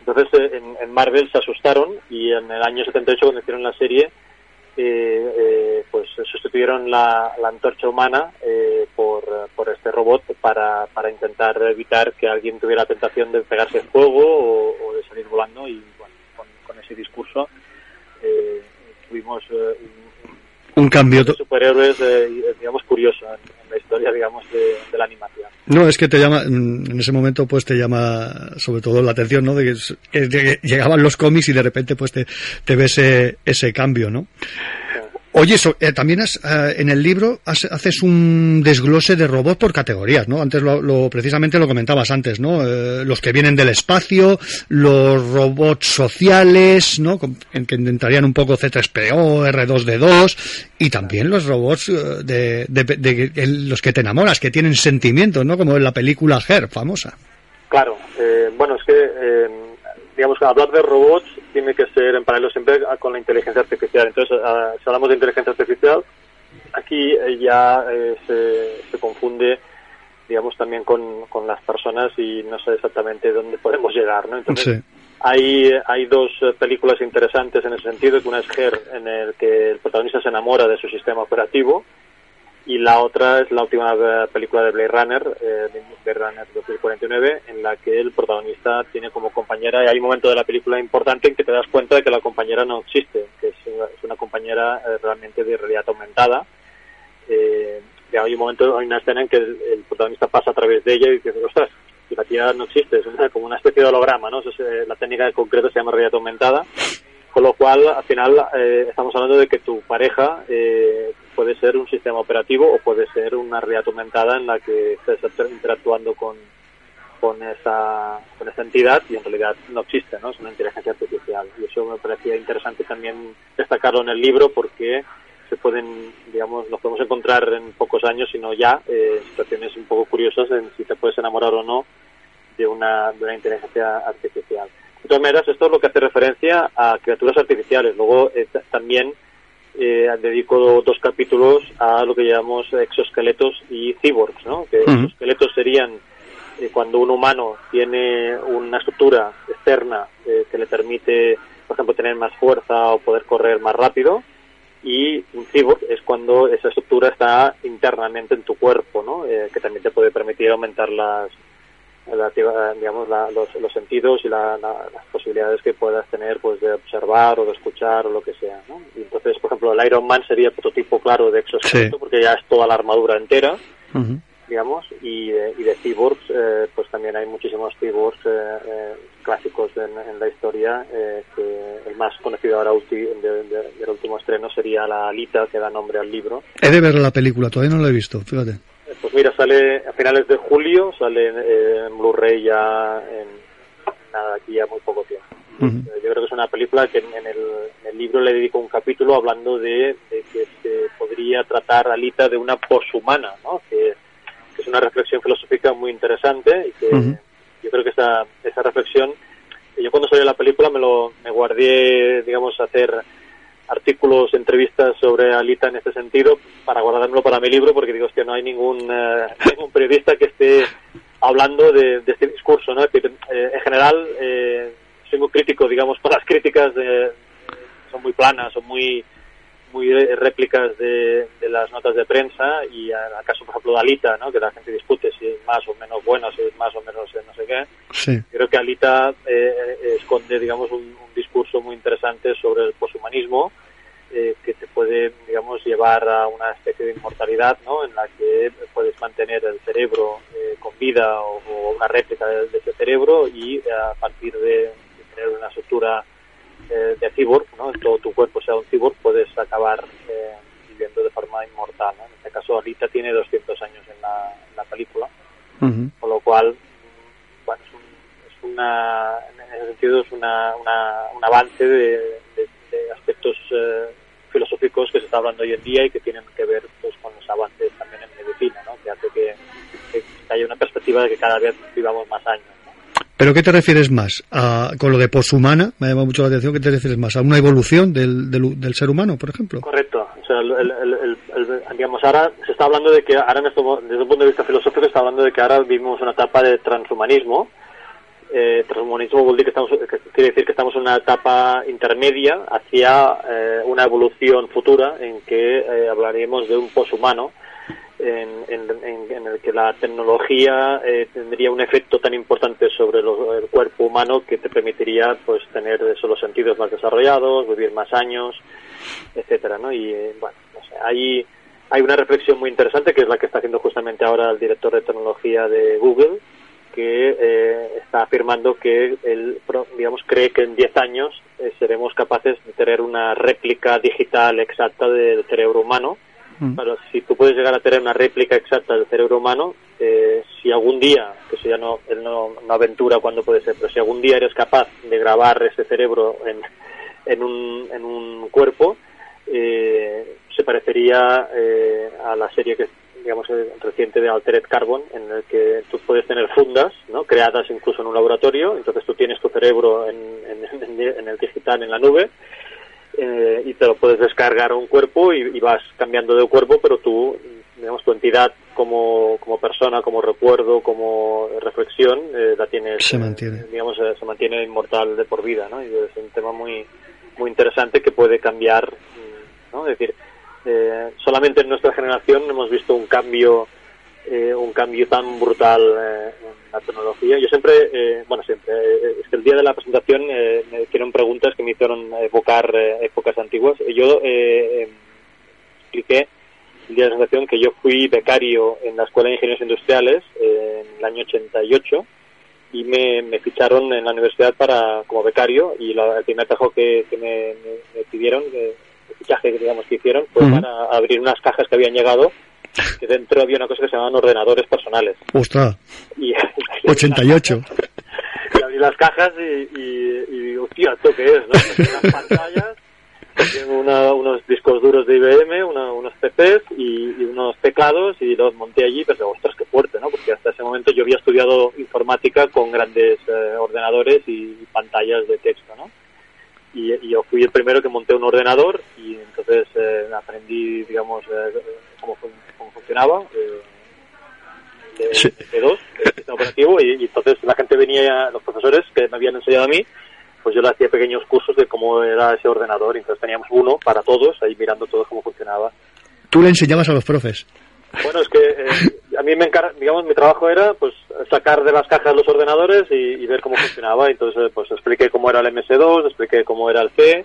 Speaker 11: Entonces eh, en, en Marvel se asustaron y en el año 78 cuando hicieron la serie eh, eh, pues sustituyeron la, antorcha humana eh, por, por este robot para, para intentar evitar que alguien tuviera la tentación de pegarse fuego o, o de salir volando. Y bueno, con, con ese discurso eh, tuvimos eh, un,
Speaker 9: Un cambio.
Speaker 11: de superhéroes eh, digamos curioso en, la historia digamos de, de la animación.
Speaker 9: No, es que te llama, en ese momento pues te llama sobre todo la atención, ¿no? De que, llegaban los cómics y de repente pues te, te ves ese, ese cambio, ¿no? Oye, eso, eh, también has, eh, en el libro haces un desglose de robots por categorías, ¿no? Antes lo, lo- precisamente lo comentabas antes, ¿no? Eh, los que vienen del espacio, los robots sociales, ¿no? En que entrarían un poco C3PO, R2D2 y también los robots eh, de, de- de- los que te enamoras, que tienen sentimientos, ¿no? Como en la película Her, famosa.
Speaker 11: Claro, bueno, es que, digamos, que hablar de robots tiene que ser en paralelo siempre con la inteligencia artificial. Entonces, ah, si hablamos de inteligencia artificial, aquí eh, ya eh, se, se confunde, digamos, también con, con las personas y no sé exactamente dónde podemos llegar, ¿no? Entonces, hay, hay dos eh, películas interesantes en ese sentido, que una es Her, en el que el protagonista se enamora de su sistema operativo, y la otra es la última eh, película de Blade Runner, eh, de Blade Runner 2049, en la que el protagonista tiene como compañera, y hay un momento de la película importante en que te das cuenta de que la compañera no existe, que es, es una compañera eh, realmente de realidad aumentada. Eh, y hay un momento, hay una escena en que el, el protagonista pasa a través de ella y dice, ostras, la tía no existe, es una- como una especie de holograma, ¿no? Eh, la técnica en concreto se llama realidad aumentada. Con lo cual, al final, eh, estamos hablando de que tu pareja eh, puede ser un sistema operativo o puede ser una realidad aumentada en la que estés interactuando con, con, esa, con esa entidad y en realidad no existe, ¿no? Es una inteligencia artificial. Y eso me parecía interesante también destacarlo en el libro porque se pueden, digamos, nos podemos encontrar en pocos años, sino ya, eh, situaciones un poco curiosas en si te puedes enamorar o no de una, de una inteligencia artificial. De todas maneras, esto es lo que hace referencia a criaturas artificiales. Luego eh, también eh, dedico dos capítulos a lo que llamamos exoesqueletos y cyborgs, ¿no? Que exoesqueletos serían eh, cuando un humano tiene una estructura externa eh, que le permite, por ejemplo, tener más fuerza o poder correr más rápido, y un cyborg es cuando esa estructura está internamente en tu cuerpo, ¿no? Eh, que también te puede permitir aumentar las, la- digamos, la- los, los sentidos y la- la- las posibilidades que puedas tener pues de observar o de escuchar o lo que sea, ¿no? Y entonces, por ejemplo, el Iron Man sería prototipo claro de exoesqueleto
Speaker 9: Sí.
Speaker 11: porque ya es toda la armadura entera, digamos, y de, y de cyborgs, eh, pues también hay muchísimos cyborgs eh, eh, clásicos en, en la historia, eh, que el más conocido ahora ulti- de- de- del último estreno sería la Alita, que da nombre al libro.
Speaker 9: He de ver la película, todavía no la he visto, fíjate.
Speaker 11: Pues mira, sale a finales de julio, sale eh, en Blu-ray ya en nada, aquí ya muy poco tiempo. Eh, Yo creo que es una película que en, en el, en el libro le dedico un capítulo hablando de, de que se podría tratar a Alita de una poshumana, ¿no? Que, que es una reflexión filosófica muy interesante y que yo creo que esa, esa reflexión, yo cuando salió la película me lo me guardé, digamos, hacer artículos, entrevistas sobre Alita en este sentido para guardármelo para mi libro porque digo, que no hay ningún, eh, ningún periodista que esté hablando de, de este discurso, ¿no? Es eh, en general, eh, soy muy crítico, digamos, por las críticas de, son muy planas, son muy muy réplicas de, de las notas de prensa y al caso, por ejemplo, de Alita, ¿no? que la gente discute si es más o menos buena, si es más o menos eh, no sé qué.
Speaker 9: Sí.
Speaker 11: Creo que Alita eh, eh, esconde, digamos, un, un discurso muy interesante sobre el poshumanismo eh, que te puede, digamos, llevar a una especie de inmortalidad, ¿no? En la que puedes mantener el cerebro eh, con vida o, o una réplica de, de ese cerebro y a partir de, de tener una estructura de cyborg, ¿no? En todo tu cuerpo sea un cyborg, puedes acabar eh, viviendo de forma inmortal, ¿no? En este caso, Alita tiene 200 años en la, en la película, con lo cual bueno, es, un- es una, en ese sentido es una, una- un avance de, de- de aspectos eh, filosóficos que se está hablando hoy en día y que tienen que ver pues con los avances también en medicina, ¿no? que hace que, que haya una perspectiva de que cada vez vivamos más años.
Speaker 9: ¿Pero qué te refieres más? ¿A- con lo de poshumana, me ha llamado mucho la atención, ¿qué te refieres más? ¿A una evolución del, del, ser humano, por ejemplo?
Speaker 11: Correcto. O sea, el, el- el- digamos, ahora se está hablando de que, ahora este desde un punto de vista filosófico, está hablando de que ahora vivimos una etapa de transhumanismo. Eh, transhumanismo quiere decir que estamos, en una etapa intermedia hacia eh, una evolución futura en que eh, hablaríamos de un poshumano en, en- el que la tecnología eh, tendría un efecto tan importante sobre lo- el cuerpo humano que te permitiría pues tener eso, los sentidos más desarrollados, vivir más años, etcétera, ¿no? Y eh, bueno, no sé, hay hay una reflexión muy interesante que es la que está haciendo justamente ahora el director de tecnología de Google, que eh, está afirmando que él, digamos, cree que en 10 años eh, seremos capaces de tener una réplica digital exacta del cerebro humano. Pero si tú puedes llegar a tener una réplica exacta del cerebro humano, eh, si algún día, que eso ya no, él no, no aventura cuándo puede ser, pero si algún día eres capaz de grabar ese cerebro en, en, un, en un cuerpo, eh, se parecería eh, a la serie que digamos eh, reciente de Altered Carbon en el que tú puedes tener fundas no creadas incluso en un laboratorio entonces tú tienes tu cerebro en- en- en el digital en la nube eh, y te lo puedes descargar a un cuerpo y, y vas cambiando de cuerpo pero tú digamos tu entidad como, como persona como recuerdo como reflexión eh, la tienes
Speaker 9: Se
Speaker 11: eh,
Speaker 9: mantiene.
Speaker 11: digamos eh, se mantiene inmortal de por vida no y es un tema muy muy interesante que puede cambiar mm, no es decir eh, solamente en nuestra generación hemos visto un cambio eh, un cambio tan brutal eh, en la tecnología. Yo siempre, eh, bueno, siempre, eh, es que el día de la presentación eh, me hicieron preguntas que me hicieron evocar eh, épocas antiguas. Yo eh, eh, expliqué el día de la presentación que yo fui becario en la Escuela de Ingenieros Industriales en el año 88 y me, me ficharon en la universidad para como becario y la, el primer trabajo que, que me, me- me pidieron, el fichaje digamos que hicieron, fue para abrir unas cajas que habían llegado que dentro había una cosa que se llamaban ordenadores personales.
Speaker 9: Ostras,
Speaker 11: Y,
Speaker 9: 88.
Speaker 11: y abrí las cajas y, y, y digo, hostia, ¿esto qué es? ¿no? Unas pantallas, una- unos discos duros de IBM, una- unos PCs y, unos teclados y los monté allí, pero digo, ostras, qué fuerte, ¿no? Porque hasta ese momento yo había estudiado informática con grandes eh, ordenadores y pantallas de texto, ¿no? Y, y yo fui el primero que monté un ordenador y entonces eh, aprendí, digamos, eh, cómo funcionaba. eh, de
Speaker 9: Sí.
Speaker 11: MP2, del sistema operativo, y, y entonces la gente venía, los profesores que me habían enseñado a mí, pues yo le hacía pequeños cursos de cómo era ese ordenador, y entonces teníamos uno para todos, ahí mirando todos cómo funcionaba.
Speaker 9: Tú le enseñabas a los profes.
Speaker 11: Bueno, es que eh, a mí me encar digamos, mi trabajo era pues sacar de las cajas los ordenadores y, y ver cómo funcionaba. Entonces, eh, pues expliqué cómo era el MS2, expliqué cómo era el C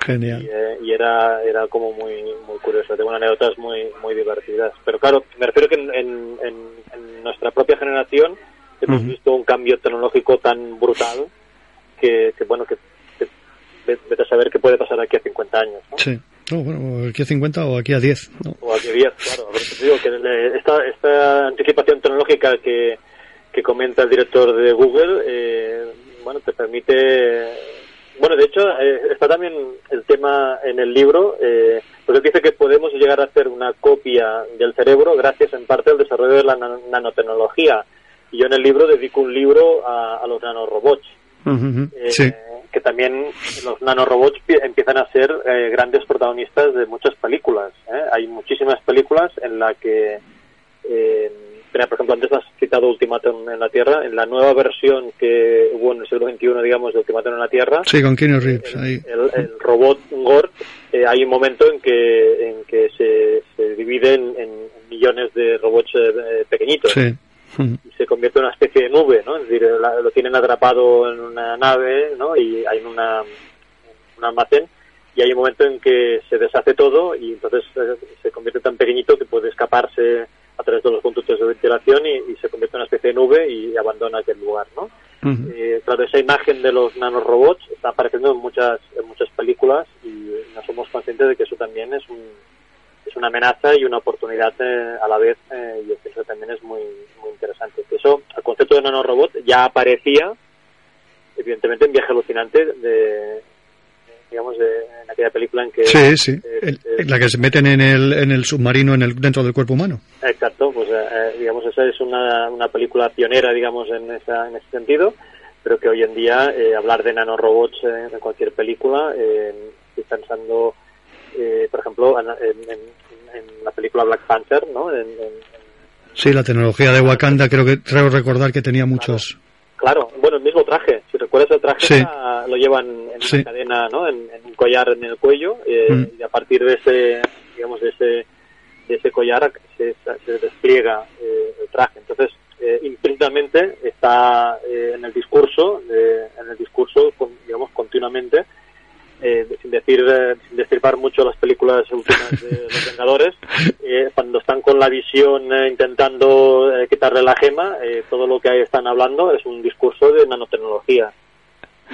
Speaker 9: Genial.
Speaker 11: y, eh, y era era como muy muy curioso. Tengo anécdotas muy muy divertidas. Pero claro, me refiero que en, en, en- nuestra propia generación hemos
Speaker 9: Ujú.
Speaker 11: visto un cambio tecnológico tan brutal que, que bueno, que, que ve- vete a saber qué puede pasar aquí a 50 años. ¿no?
Speaker 9: Sí. No, bueno, aquí a 50 o aquí a 10. ¿no?
Speaker 11: O aquí 10, claro. A te digo que esta, esta anticipación tecnológica que, que comenta el director de Google, eh, bueno, te permite... Bueno, de hecho, eh, está también el tema en el libro, eh, porque dice que podemos llegar a hacer una copia del cerebro gracias en parte al desarrollo de la nan- nanotecnología. Y yo en el libro dedico un libro a, a los nanorobots. Eh,
Speaker 9: Sí.
Speaker 11: que también los nanorobots pi- empiezan a ser eh, grandes protagonistas de muchas películas. ¿eh? Hay muchísimas películas en la que, por ejemplo, antes has citado Ultimátum en la Tierra, en la nueva versión que hubo en el siglo XXI, digamos, de Ultimátum en la Tierra,
Speaker 9: Sí, con Keanu Reeves. Ahí.
Speaker 11: el, el robot Gort, eh, hay un momento en que, en que se, se divide en, en millones de robots eh, pequeñitos
Speaker 9: Sí.
Speaker 11: Y se convierte en una especie de nube, ¿no? Es decir, la- lo tienen atrapado en una nave, ¿no? Y hay una, un almacén y hay un momento en que se deshace todo y entonces eh, se convierte tan pequeñito que puede escaparse través de los conductos de ventilación y, y se convierte en una especie de nube y abandona aquel lugar, ¿no?
Speaker 9: Ujú.
Speaker 11: Eh, claro, esa imagen de los nanorobots está apareciendo en muchas, en muchas películas y no somos conscientes de que eso también es un, es una amenaza y una oportunidad eh, a la vez eh, y eso también es muy, muy interesante. Eso, el concepto de nanorobot ya aparecía, evidentemente, en Viaje Alucinante, de, digamos, de, en aquella película en que...
Speaker 9: Sí, sí. El- la que se meten en el, en el submarino en el, dentro del cuerpo humano.
Speaker 11: Exacto, pues eh, eh, digamos esa es una, una película pionera, digamos, en, esa, en ese sentido, pero que hoy en día eh, hablar de nanorobots en cualquier película, eh, pensando, por ejemplo, en, en- en- la película Black Panther, ¿no? En-
Speaker 9: Sí, la tecnología de Wakanda creo que creo recordar que tenía muchos.
Speaker 11: claro, bueno, el mismo traje, si recuerdas el traje,
Speaker 9: Sí.
Speaker 11: lo llevan en
Speaker 9: Sí.
Speaker 11: una cadena, ¿no? En, en un collar en el cuello, eh,
Speaker 9: Mm.
Speaker 11: y a partir de ese, digamos, de ese, de ese collar se, se despliega eh, el traje. Entonces, eh, implícitamente está eh, en el discurso, en el discurso, digamos, continuamente, eh, sin decir, eh, sin destripar mucho las películas últimas de los Vengadores, eh, cuando están con la visión intentando quitarle la gema, eh, todo lo que ahí están hablando es un discurso de nanotecnología.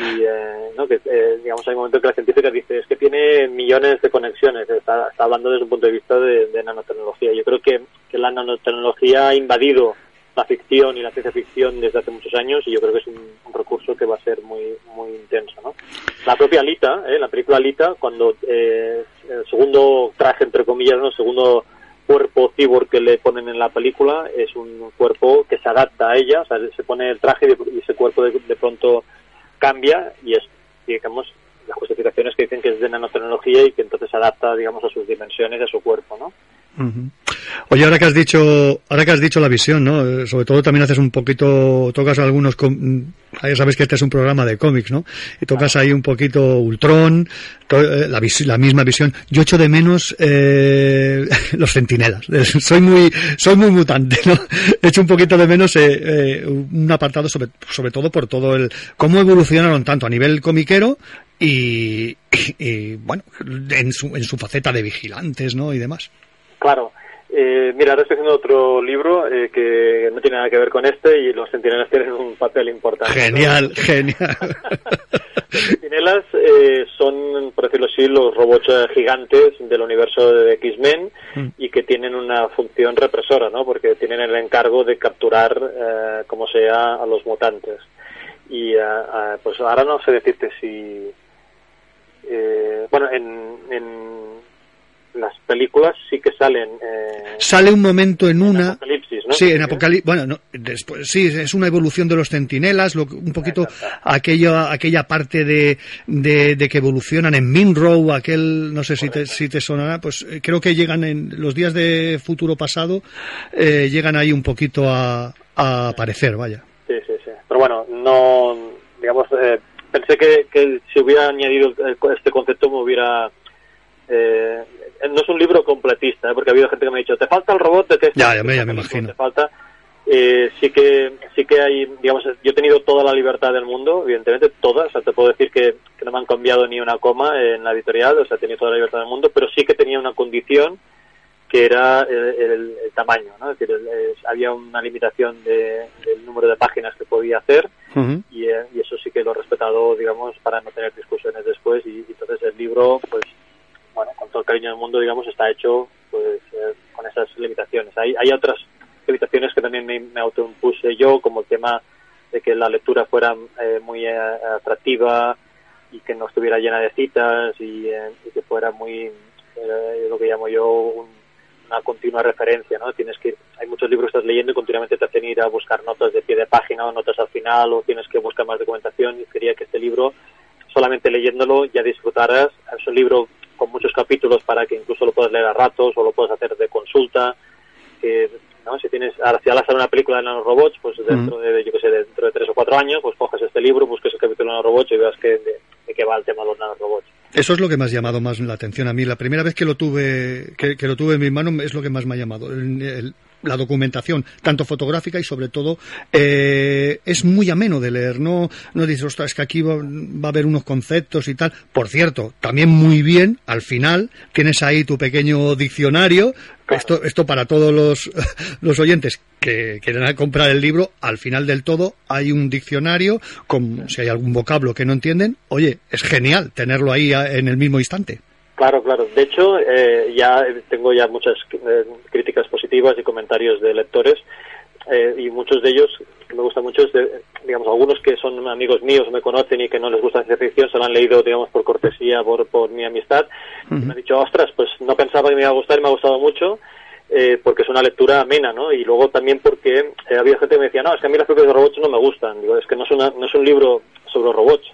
Speaker 11: Y, eh, ¿no? que, eh, digamos, hay un momento que la científica dice, es que tiene millones de conexiones, está, está hablando desde un punto de vista de, nanotecnología. Yo creo que, la nanotecnología ha invadido la ficción y la ciencia ficción desde hace muchos años y yo creo que es un, un recurso que va a ser muy muy intenso. ¿no? La propia Alita, ¿eh? la película Alita, cuando eh, el segundo traje, entre comillas, ¿no? el segundo cuerpo cyborg que le ponen en la película es un cuerpo que se adapta a ella, o sea, se pone el traje y ese cuerpo de, de pronto cambia y es, digamos, las justificaciones que dicen que es de nanotecnología y que entonces adapta, digamos, a sus dimensiones, a su cuerpo, ¿no?
Speaker 9: Oye, ahora que has dicho, ahora que has dicho la visión, ¿no? Eh, Sobre todo también haces un poquito, tocas algunos, mm, ya sabes que este es un programa de cómics, ¿no? Y tocas ahí un poquito Ultron, eh, la, vis- la misma visión. Yo echo de menos eh, los centinelas. Soy muy, soy muy mutante, ¿no? Echo un poquito de menos eh, eh, un apartado sobre, todo por todo el cómo evolucionaron tanto a nivel comiquero y, y, y, bueno, en su, en su faceta de vigilantes, ¿no? Y demás.
Speaker 11: Claro. Eh, mira, ahora estoy haciendo otro libro eh, que no tiene nada que ver con este y los centinelas tienen un papel importante. ¿no?
Speaker 9: Genial, genial.
Speaker 11: Los centinelas eh, son, por decirlo así, los robots eh, gigantes del universo de X-Men y que tienen una función represora, ¿no? Porque tienen el encargo de capturar, eh, como sea, a los mutantes. Y eh, pues ahora no sé decirte si... eh, bueno, en, en las películas sí que salen... Eh,
Speaker 9: Sale un momento en una,
Speaker 11: Apocalipsis, ¿no?
Speaker 9: Sí, en Apocalipsis, bueno, no, después, sí, es una evolución de los centinelas, lo, un poquito aquella, aquella parte de, de, de que evolucionan en Minrow, aquel, no sé si te, si te sonará, pues eh, creo que llegan en los días de futuro pasado, eh, llegan ahí un poquito a, a aparecer, vaya.
Speaker 11: Sí, sí, sí. Pero bueno, no, digamos, eh, pensé que, que si hubiera añadido el- este concepto me hubiera... eh, no es un libro completista, ¿eh? porque ha habido gente que me ha dicho, te falta el robot de
Speaker 9: Ya, ya me, ya me imagino.
Speaker 11: te falta. Eh, sí que sí que hay, digamos, yo he tenido toda la libertad del mundo, evidentemente toda, o sea, te puedo decir que, que no me han cambiado ni una coma en la editorial, o sea, he tenido toda la libertad del mundo, pero sí que tenía una condición que era el, el- el tamaño, ¿no? Es decir, el- había una limitación de- del número de páginas que podía hacer y, eh, y eso sí que lo he respetado, digamos, para no tener discusiones después y, y entonces el libro, pues, bueno, con todo el cariño del mundo, digamos, está hecho pues eh, con esas limitaciones. Hay, hay otras limitaciones que también me, autoimpuse yo, como el tema de que la lectura fuera eh, muy eh, atractiva y que no estuviera llena de citas y, eh, y que fuera muy, eh, lo que llamo yo, un- una continua referencia, ¿no? Tienes que, hay muchos libros que estás leyendo y continuamente te hacen ir a buscar notas de pie de página o notas al final o tienes que buscar más documentación y quería que este libro, solamente leyéndolo, ya disfrutaras. Es un libro con muchos capítulos para que incluso lo puedas leer a ratos o lo puedas hacer de consulta. Que, ¿no? Si tienes, ahora si una película de nanorobots, pues dentro de, yo que sé, dentro de tres o cuatro años, pues coges este libro, busques el capítulo de nanorobots y veas que, de, de qué va el tema de los nanorobots.
Speaker 9: Eso es lo que me ha llamado más la atención a mí. La primera vez que lo tuve, que, que lo tuve en mis manos es lo que más me ha llamado. El- el- la documentación, tanto fotográfica y sobre todo, eh, es muy ameno de leer. No, no dices, ostras, es que aquí va, va a haber unos conceptos y tal. Por cierto, también muy bien, al final, tienes ahí tu pequeño diccionario. Esto, esto para todos los, los oyentes que quieren comprar el libro, al final del todo hay un diccionario con si hay algún vocablo que no entienden. Oye, es genial tenerlo ahí en el mismo instante.
Speaker 11: Claro, claro. De hecho, eh, ya tengo ya muchas eh, críticas positivas y comentarios de lectores eh, y muchos de ellos que me gustan mucho, de- digamos, algunos que son amigos míos, me conocen y que no les gusta la ciencia ficción, se lo han leído, digamos, por cortesía, por, por mi amistad. y Me han dicho, ostras, pues no pensaba que me iba a gustar y me ha gustado mucho. eh, porque es una lectura amena, ¿no? Y luego también porque eh, había gente que me decía, no, es que a mí las películas de robots no me gustan. Digo, es que no es, una, no es un libro sobre robots,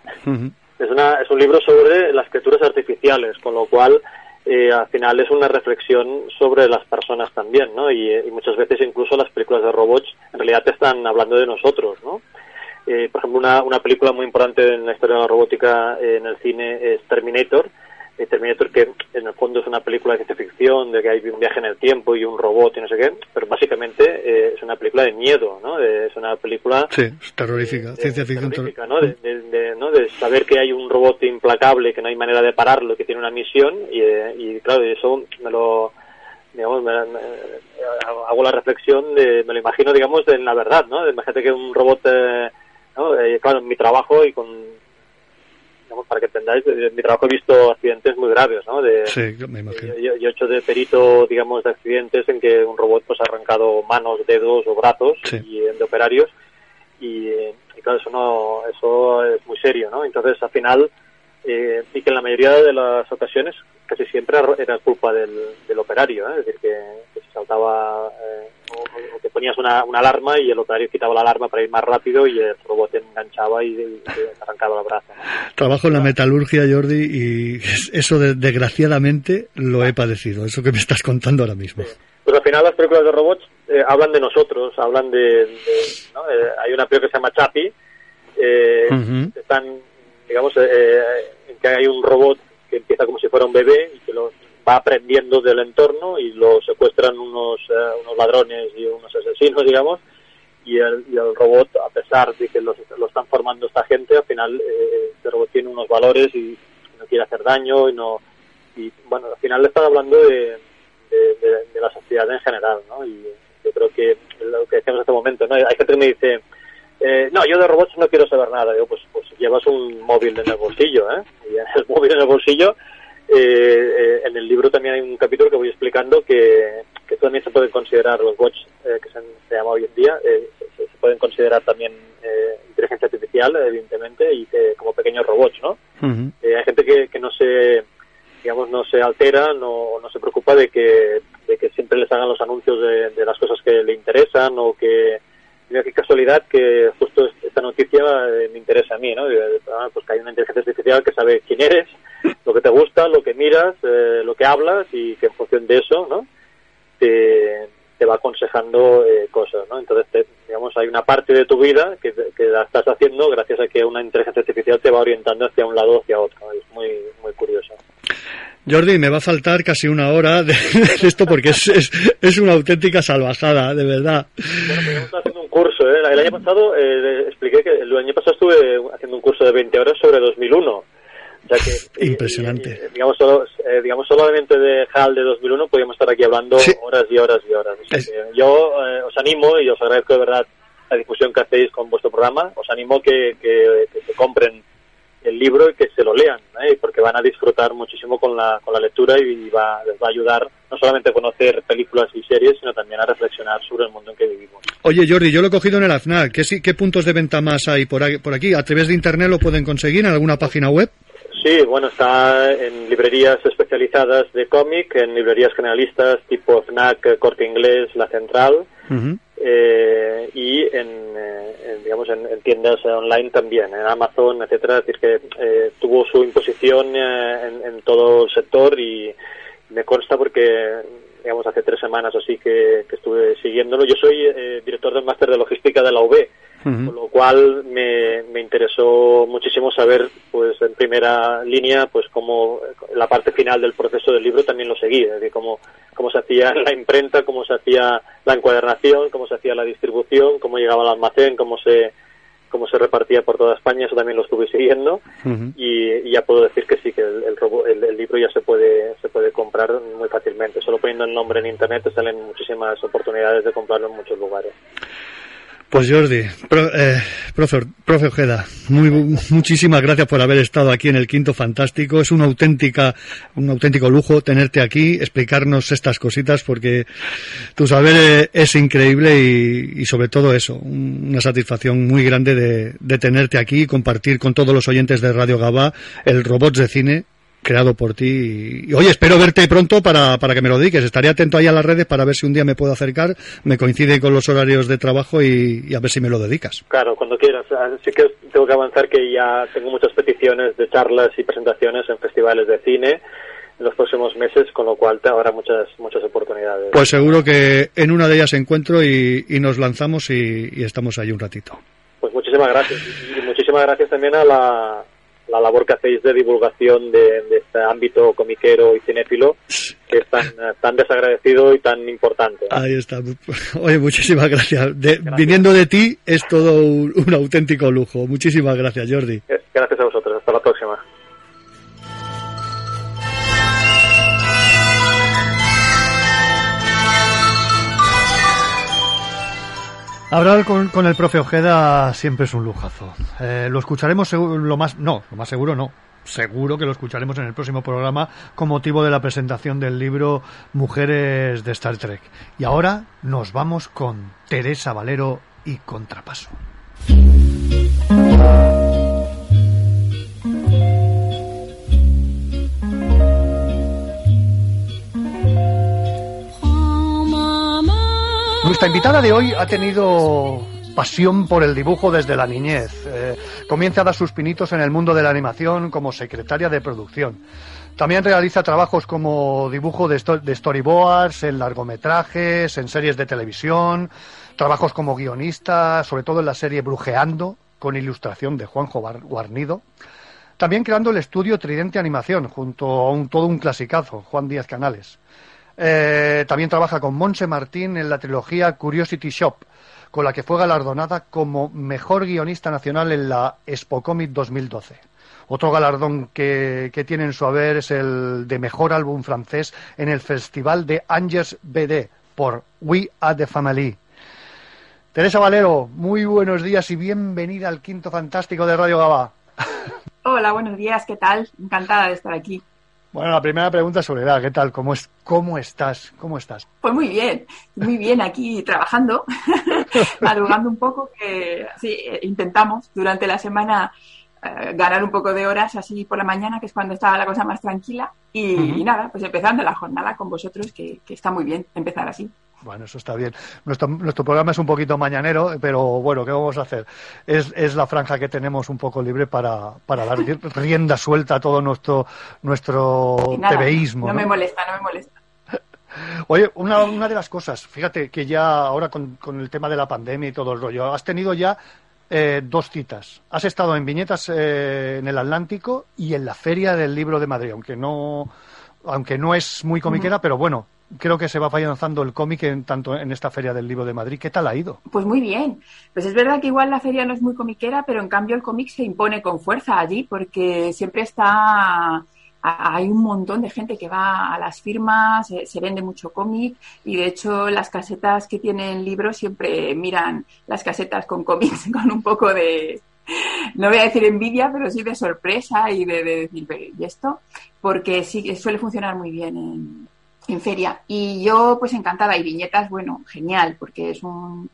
Speaker 11: es, una, es un libro sobre las criaturas artificiales, con lo cual eh, al final es una reflexión sobre las personas también, ¿no? Y, eh, y muchas veces incluso las películas de robots en realidad te están hablando de nosotros, ¿no? Eh, por ejemplo, una, una película muy importante en la historia de la robótica eh, en el cine es Terminator. Eh, Terminator que en el fondo es una película de ciencia ficción, de que hay un viaje en el tiempo y un robot y no sé qué, pero básicamente eh, es una película de miedo, ¿no? De- es una película
Speaker 9: Sí, es terrorífica, ciencia ficción terrorífica.
Speaker 11: ¿no? De, de- de- ¿no? de saber que hay un robot implacable, que no hay manera de pararlo, que tiene una misión y, eh, y claro, eso me lo digamos, me- me- hago la reflexión de, me lo imagino, digamos, en la verdad, ¿no? Imagínate que un robot, eh, ¿no? Eh, claro, en mi trabajo y con, digamos, para que entendáis, en mi trabajo he visto accidentes muy graves, ¿no? De,
Speaker 9: Sí, me imagino.
Speaker 11: yo, yo he hecho de perito, digamos, de accidentes en que un robot pues ha arrancado manos, dedos o brazos y, eh, de operarios y, eh, y claro, eso no, eso es muy serio, ¿no? Entonces, al final, eh, y que en la mayoría de las ocasiones casi siempre era- culpa del, del operario, ¿eh? es decir, que, saltaba eh, o, o que ponías una, una alarma y el operario quitaba la alarma para ir más rápido y el robot te enganchaba y, y te arrancaba brazo. ¿no?
Speaker 9: Trabajo en la metalurgia, Jordi, y eso de- desgraciadamente lo he padecido, eso que me estás contando ahora mismo.
Speaker 11: Pues al final las películas de robots eh, hablan de nosotros, hablan de... de- ¿no? Eh, hay una película que se llama Chappie, eh,
Speaker 9: Ujú.
Speaker 11: están, digamos, en que hay un robot que empieza como si fuera un bebé y que lo va aprendiendo del entorno y lo secuestran unos, eh, unos ladrones y unos asesinos, digamos, y el, y el robot, a pesar de que los- lo están formando esta gente, al final eh, este robot tiene unos valores y no quiere hacer daño y no... Y bueno, al final le están hablando de, de, de- de la sociedad en general, ¿no? Y yo creo que lo que decíamos en este momento, ¿no? Hay gente que me dice, eh, no, yo de robots no quiero saber nada. Digo, pues, pues llevas un móvil en el bolsillo, ¿eh? Y el móvil en el bolsillo, eh, eh, en el libro también hay un capítulo que voy explicando que, que también se pueden considerar los bots, eh, que se, se llama hoy en día, eh, se, se pueden considerar también eh, inteligencia artificial, evidentemente, y que, como pequeños robots, ¿no? Eh, hay gente que, que no se digamos no se altera no no se preocupa de que de que siempre les hagan los anuncios de, de las cosas que le interesan o que mira qué casualidad que justo esta noticia eh, me interesa a mí, ¿no? Pues que hay una inteligencia artificial que sabe quién eres, lo que te gusta, lo que miras, eh, lo que hablas y que en función de eso, ¿no? Te, te va aconsejando eh, cosas, ¿no? Entonces, te- digamos, hay una parte de tu vida que, que la estás haciendo gracias a que una inteligencia artificial te va orientando hacia un lado o hacia otro. Es muy, muy curioso.
Speaker 9: Jordi, me va a faltar casi una hora de, de esto porque es, es, es una auténtica salvajada, de verdad.
Speaker 11: Haciendo un curso, ¿eh? El año pasado eh, expliqué que el año pasado estuve haciendo un curso de 20 horas sobre 2001. O sea que,
Speaker 9: Impresionante.
Speaker 11: digamos, solo, eh, digamos, solamente de HAL de 2001 podríamos estar aquí hablando horas y horas y horas. O sea que yo eh, os animo y os agradezco de verdad la difusión que hacéis con vuestro programa. Os animo que, que, que se compren el libro y que se lo lean, ¿eh? porque van a disfrutar muchísimo con la, con la lectura y va, les va a ayudar no solamente a conocer películas y series, sino también a reflexionar sobre el mundo en que vivimos.
Speaker 9: Oye, Jordi, yo lo he cogido en el AFNAC. ¿Qué, sí- qué puntos de venta más hay por aquí, por aquí? ¿A través de Internet lo pueden conseguir en alguna página web?
Speaker 11: Sí, bueno, está en librerías especializadas de cómic, en librerías generalistas tipo FNAC, Corte Inglés, La Central, eh, y en, eh, en, digamos en, en tiendas online también, en Amazon, etcétera. Es decir que eh, tuvo su imposición eh, en, en todo el sector y me consta porque digamos hace tres semanas o así que, que estuve siguiéndolo. Yo soy eh, director del máster de logística de la UB, con lo cual me, me interesó muchísimo saber pues en primera línea pues cómo la parte final del proceso del libro también lo seguí es decir cómo, cómo se hacía la imprenta cómo se hacía la encuadernación cómo se hacía la distribución cómo llegaba al almacén cómo se cómo se repartía por toda España eso también lo estuve siguiendo. Y, y ya puedo decir que sí que el, el, robo- el- el libro ya se puede se puede comprar muy fácilmente. Solo poniendo el nombre en internet te salen muchísimas oportunidades de comprarlo en muchos lugares
Speaker 9: Pues Jordi, pro- eh, profe, profe Ojeda, muy, muchísimas gracias por haber estado aquí en el Quinto Fantástico. Es una auténtica, un auténtico lujo tenerte aquí, explicarnos estas cositas porque tu saber eh, es increíble y, sobre todo eso, un- una satisfacción muy grande de, de tenerte aquí y compartir con todos los oyentes de Radio Gabá el Robots de Cine creado por ti. Y, oye, espero verte pronto para, para que me lo dediques. Estaré atento ahí a las redes para ver si un día me puedo acercar, me coincide con los horarios de trabajo y, y a ver si me lo dedicas.
Speaker 11: Claro, cuando quieras. Así que tengo que avanzar que ya tengo muchas peticiones de charlas y presentaciones en festivales de cine en los próximos meses, con lo cual te habrá muchas muchas oportunidades.
Speaker 9: Pues seguro que en una de ellas encuentro y, y nos lanzamos y, y estamos ahí un ratito.
Speaker 11: Pues muchísimas gracias. Y muchísimas gracias también a la, la labor que hacéis de divulgación de, de este ámbito comiquero y cinéfilo, que es tan, eh, tan desagradecido y tan importante.
Speaker 9: Ahí está. Oye, muchísimas gracias. De- Viniendo de ti es todo un, un auténtico lujo. Muchísimas gracias, Jordi.
Speaker 11: Gracias a vosotros.
Speaker 9: Hablar con, con el profe Ojeda siempre es un lujazo. Eh, lo escucharemos lo más, no, lo más seguro no. Seguro que lo escucharemos en el próximo programa con motivo de la presentación del libro Mujeres de Star Trek. Y ahora nos vamos con Teresa Valero y Contrapaso. Nuestra invitada de hoy ha tenido pasión por el dibujo desde la niñez. Eh, comienza a dar sus pinitos en el mundo de la animación como secretaria de producción. También realiza trabajos como dibujo de, de storyboards, en largometrajes, en series de televisión, trabajos como guionista, sobre todo en la serie Brujeando, con ilustración de Juanjo Guarnido. También creando el estudio Tridente Animación, junto a un, todo un clasicazo, Juan Díaz Canales. Eh, también trabaja con Monse Martín en la trilogía Curiosity Shop, con la que fue galardonada como mejor guionista nacional en la Expo Comic 2012. Otro galardón que, que tiene en su haber es el de mejor álbum francés en el Festival de Angers BD por We Are the Family. Teresa Valero, muy buenos días y bienvenida al quinto fantástico de Radio Gaba.
Speaker 14: Hola, buenos días, ¿qué tal? Encantada de estar aquí.
Speaker 9: Bueno, la primera pregunta es Soledad, ¿qué tal? ¿Cómo, es, ¿Cómo estás? ¿Cómo estás?
Speaker 14: Pues muy bien, muy bien aquí trabajando, madrugando un poco, que sí, eh, intentamos durante la semana eh, ganar un poco de horas así por la mañana, que es cuando estaba la cosa más tranquila. Y, nada, pues empezando la jornada con vosotros, que, que está muy bien empezar así.
Speaker 9: Bueno, eso está bien. Nuestro, nuestro programa es un poquito mañanero, pero bueno, ¿qué vamos a hacer? Es, es la franja que tenemos un poco libre para, para dar rienda suelta a todo nuestro, nuestro
Speaker 14: nada,
Speaker 9: tebeísmo.
Speaker 14: no
Speaker 9: ¿no?
Speaker 14: me molesta, no me molesta.
Speaker 9: Oye, una, una de las cosas, fíjate que ya ahora con, con el tema de la pandemia y todo el rollo, has tenido ya eh, dos citas. Has estado en Viñetas eh, en el Atlántico y en la Feria del Libro de Madrid, aunque no, aunque no es muy comiquera, pero bueno, creo que se va afianzando el cómic en, tanto en esta Feria del Libro de Madrid. ¿Qué tal ha ido?
Speaker 14: Pues muy bien. Pues es verdad que igual la feria no es muy comiquera, pero en cambio el cómic se impone con fuerza allí porque siempre está hay un montón de gente que va a las firmas, se, vende mucho cómic y de hecho las casetas que tienen libros siempre miran las casetas con cómics con un poco de, no voy a decir envidia, pero sí de sorpresa y de, de decir, "Pero, ¿y esto? Porque sí suele funcionar muy bien en, en feria. Y yo, pues encantada. Y viñetas, bueno, genial, porque es un,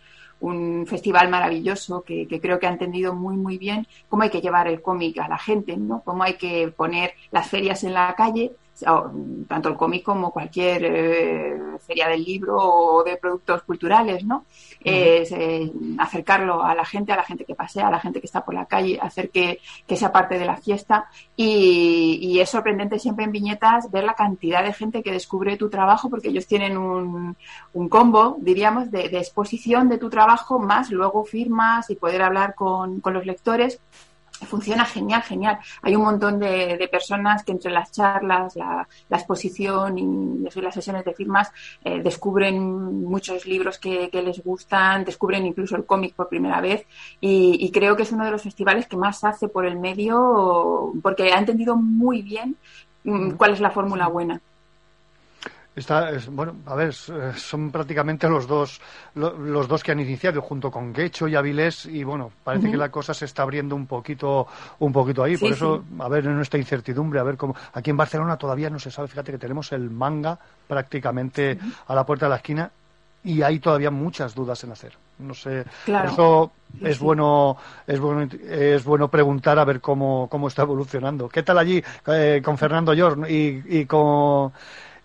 Speaker 14: festival maravilloso que, que creo que ha entendido muy, muy bien cómo hay que llevar el cómic a la gente, ¿no? Cómo hay que poner las ferias en la calle, tanto el cómic como cualquier eh, feria del libro o de productos culturales, ¿no? Es, eh, acercarlo a la gente, a la gente que pasea, a la gente que está por la calle, hacer que, que sea parte de la fiesta. Y, y es sorprendente siempre en viñetas ver la cantidad de gente que descubre tu trabajo, porque ellos tienen un, un combo, diríamos, de, de exposición de tu trabajo, más luego firmas y poder hablar con, con los lectores. Funciona genial, genial. Hay un montón de, de personas que entre las charlas, la, la exposición y eso, las sesiones de firmas eh, descubren muchos libros que, que les gustan, descubren incluso el cómic por primera vez y, y creo que es uno de los festivales que más hace por el medio porque ha entendido muy bien mm, cuál es la fórmula buena.
Speaker 9: Está, es- bueno, a ver, eh, son prácticamente los dos, lo- los dos que han iniciado junto con Guecho y Avilés y bueno, parece que la cosa se está abriendo un poquito, un poquito ahí.
Speaker 14: Sí,
Speaker 9: Por eso,
Speaker 14: sí.
Speaker 9: a ver, en nuestra incertidumbre, a ver cómo. Aquí en Barcelona todavía no se sabe. Fíjate que tenemos el manga prácticamente a la puerta de la esquina y hay todavía muchas dudas en hacer. No sé.
Speaker 14: Claro.
Speaker 9: Por eso es
Speaker 14: sí.
Speaker 9: bueno, es bueno, es bueno preguntar a ver cómo, cómo está evolucionando. ¿Qué tal allí eh, con Fernando Yorn y, y con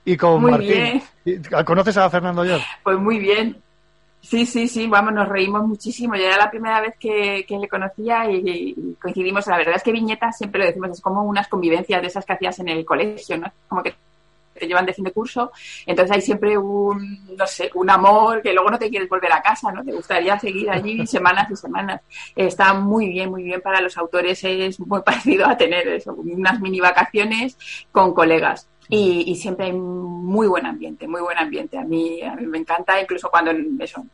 Speaker 9: y con
Speaker 14: Muy
Speaker 9: Martín?
Speaker 14: bien.
Speaker 9: ¿Y- ¿Conoces a Fernando Yorn?
Speaker 14: Pues muy bien. Sí, sí, sí, vamos, nos reímos muchísimo. Yo era la primera vez que, que le conocía y, y coincidimos. La verdad es que viñetas siempre lo decimos, es como unas convivencias de esas que hacías en el colegio, ¿no? Como que te llevan de fin de curso. Entonces hay siempre un, no sé, un amor que luego no te quieres volver a casa, ¿no? Te gustaría seguir allí semanas y semanas. Está muy bien, muy bien para los autores. Es muy parecido a tener eso, unas mini vacaciones con colegas. Y, y siempre hay muy buen ambiente, muy buen ambiente. A mí, a mí me encanta, incluso cuando eso,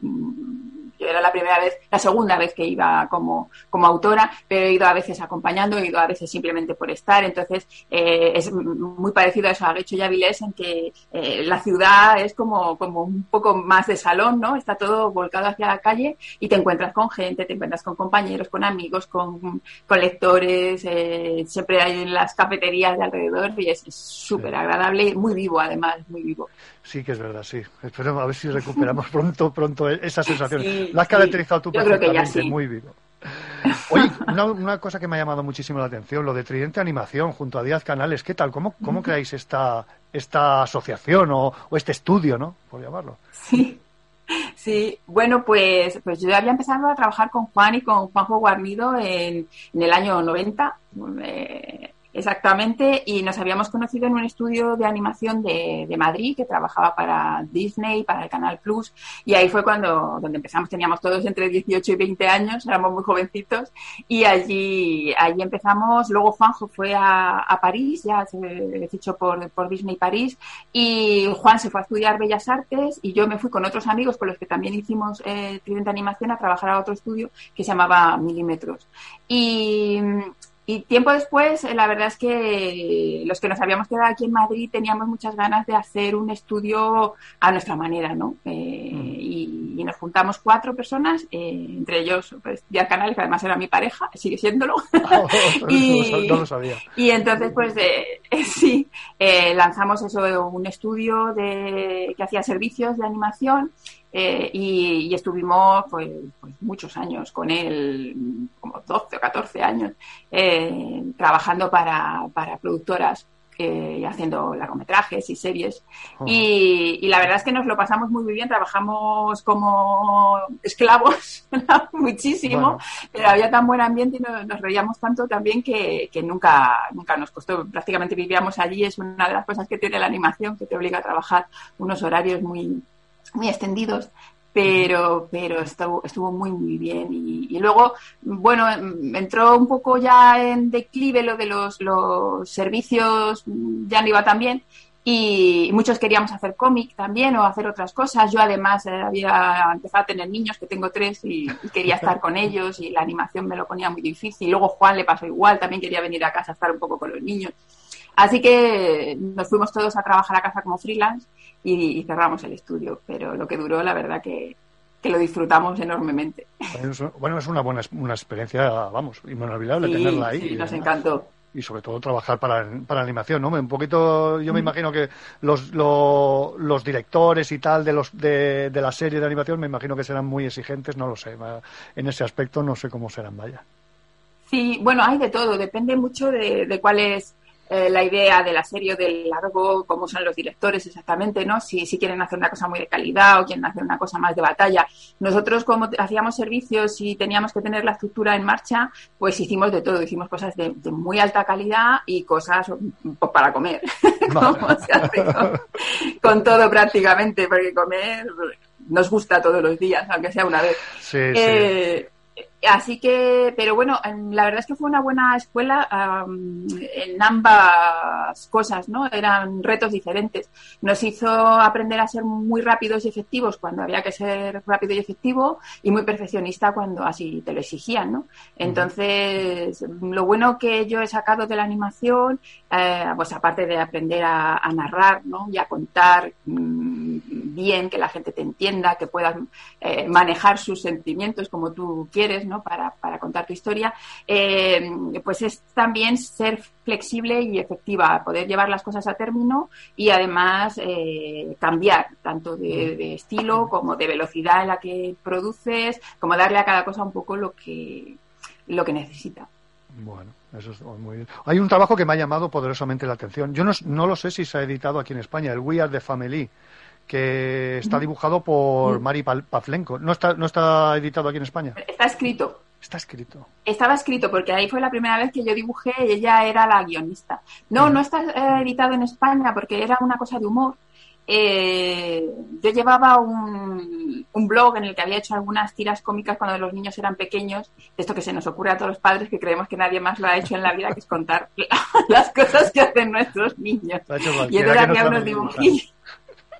Speaker 14: era la primera vez, la segunda vez que iba como, como autora, pero he ido a veces acompañando, he ido a veces simplemente por estar. Entonces, eh, es muy parecido a eso, a Guecho y Avilés, en que eh, la ciudad es como, como un poco más de salón, ¿no? Está todo volcado hacia la calle y te encuentras con gente, te encuentras con compañeros, con amigos, con, con lectores, eh, siempre hay en las cafeterías de alrededor y es súper agradable muy vivo, además, muy vivo.
Speaker 9: Sí, que es verdad, sí. Esperemos a ver si recuperamos pronto, pronto esa sensación.
Speaker 14: Sí,
Speaker 9: La has
Speaker 14: sí.
Speaker 9: caracterizado tú perfectamente,
Speaker 14: sí.
Speaker 9: muy vivo. Oye, una, una cosa que me ha llamado muchísimo la atención, lo de Tridente Animación junto a Díaz Canales, ¿qué tal? ¿Cómo, cómo creáis esta, esta asociación o, o este estudio, ¿no? Por llamarlo.
Speaker 14: Sí, sí. Bueno, pues, pues yo había empezado a trabajar con Juan y con Juanjo Guarnido en, en el año 90, eh, exactamente, y nos habíamos conocido en un estudio de animación de, de Madrid que trabajaba para Disney, para el Canal Plus, y ahí fue cuando donde empezamos. Teníamos todos entre 18 y 20 años, éramos muy jovencitos, y allí, allí empezamos. Luego Juanjo fue a, a París, ya se fichó por, por Disney París, y Juan se fue a estudiar Bellas Artes y yo me fui con otros amigos con los que también hicimos eh, Tridente Animación a trabajar a otro estudio que se llamaba Milímetros. Y, y tiempo después, eh, la verdad es que los que nos habíamos quedado aquí en Madrid teníamos muchas ganas de hacer un estudio a nuestra manera, ¿no? Eh, y, y nos juntamos cuatro personas, eh, entre ellos pues, Díaz Canales, que además era mi pareja, sigue siéndolo. Y-
Speaker 9: no lo sabía.
Speaker 14: y entonces, pues eh, sí, eh, lanzamos eso, un estudio de, que hacía servicios de animación eh, y, y estuvimos pues, pues muchos años con él, como 12 o 14 años, eh, trabajando para, para productoras eh, y haciendo largometrajes y series.
Speaker 15: Oh.
Speaker 14: Y, y la verdad es que nos lo pasamos muy, bien, trabajamos como esclavos muchísimo,
Speaker 15: Bueno.
Speaker 14: pero había tan buen ambiente y no- nos, reíamos tanto también que, que nunca, nunca nos costó. Prácticamente vivíamos allí, es una de las cosas que tiene la animación, que te obliga a trabajar unos horarios muy, muy extendidos. Pero, pero estuvo, estuvo muy, muy bien. Y, y luego, bueno, em, entró un poco ya en declive lo de los, los servicios, ya no iba tan bien. Y muchos queríamos hacer cómic también o hacer otras cosas. Yo además eh, había empezado a tener niños, que tengo tres, y, y quería estar con ellos y la animación me lo ponía muy difícil. Luego Juan le pasó igual, también quería venir a casa a estar un poco con los niños. Así que nos fuimos todos a trabajar a casa como freelance y, y cerramos el estudio. Pero lo que duró, la verdad que, que lo disfrutamos enormemente.
Speaker 9: Bueno, es- una buena una experiencia, vamos, inolvidable
Speaker 14: Sí,
Speaker 9: tenerla ahí.
Speaker 14: sí, nos
Speaker 9: Y-
Speaker 14: encantó.
Speaker 9: Y sobre todo trabajar para, para animación, ¿no? Un poquito, yo me imagino que los, lo- los directores y tal de, los, de, de la serie de animación, me imagino que serán muy exigentes, no lo sé. En ese aspecto no sé cómo serán, vaya.
Speaker 14: Sí, bueno, hay de todo, depende mucho de, de cuál es eh, la idea de la serie o del largo, cómo son los directores exactamente, ¿no? Si, si quieren hacer una cosa muy de calidad o quieren hacer una cosa más de batalla. Nosotros, como hacíamos servicios y teníamos que tener la estructura en marcha, pues hicimos de todo, hicimos cosas de, de muy alta calidad y cosas pues, para comer, como se hace con, con todo prácticamente, porque comer nos gusta todos los días, aunque sea una vez.
Speaker 9: Sí,
Speaker 14: Eh, Así que, pero bueno, em, la verdad es que fue una buena escuela en ambas cosas, ¿no? Eran retos diferentes. Nos hizo aprender a ser muy rápidos y efectivos cuando había que ser rápido y efectivo y muy perfeccionista cuando así te lo exigían, ¿no? Entonces, lo bueno que yo he sacado de la animación, eh, pues aparte de aprender a, a narrar, ¿no? Y a contar mm, bien, que la gente te entienda, que puedas eh, manejar sus sentimientos como tú quieres, ¿no? Para, para contar tu historia, eh, pues es también ser flexible y efectiva, poder llevar las cosas a término y además eh, cambiar tanto de, estilo como de velocidad en la que produces, como darle a cada cosa un poco lo que, lo que necesita.
Speaker 9: Bueno, eso es muy bien. Hay un trabajo que me ha llamado poderosamente la atención. Yo no, no lo sé si se ha editado aquí en España, el We Are the Family, que está dibujado por Mari Pal- Pavlenko. ¿No está, ¿No está editado aquí en España?
Speaker 14: Está escrito.
Speaker 9: Está escrito.
Speaker 14: Estaba escrito porque ahí fue la primera vez que yo dibujé y ella era la guionista. No, no está eh, editado en España porque era una cosa de humor. Eh, yo llevaba un, un blog en el que había hecho algunas tiras cómicas cuando los niños eran pequeños, esto que se nos ocurre a todos los padres que creemos que nadie más lo ha hecho en la vida, que es contar las cosas que hacen nuestros niños. Y entonces había unos dibujillos.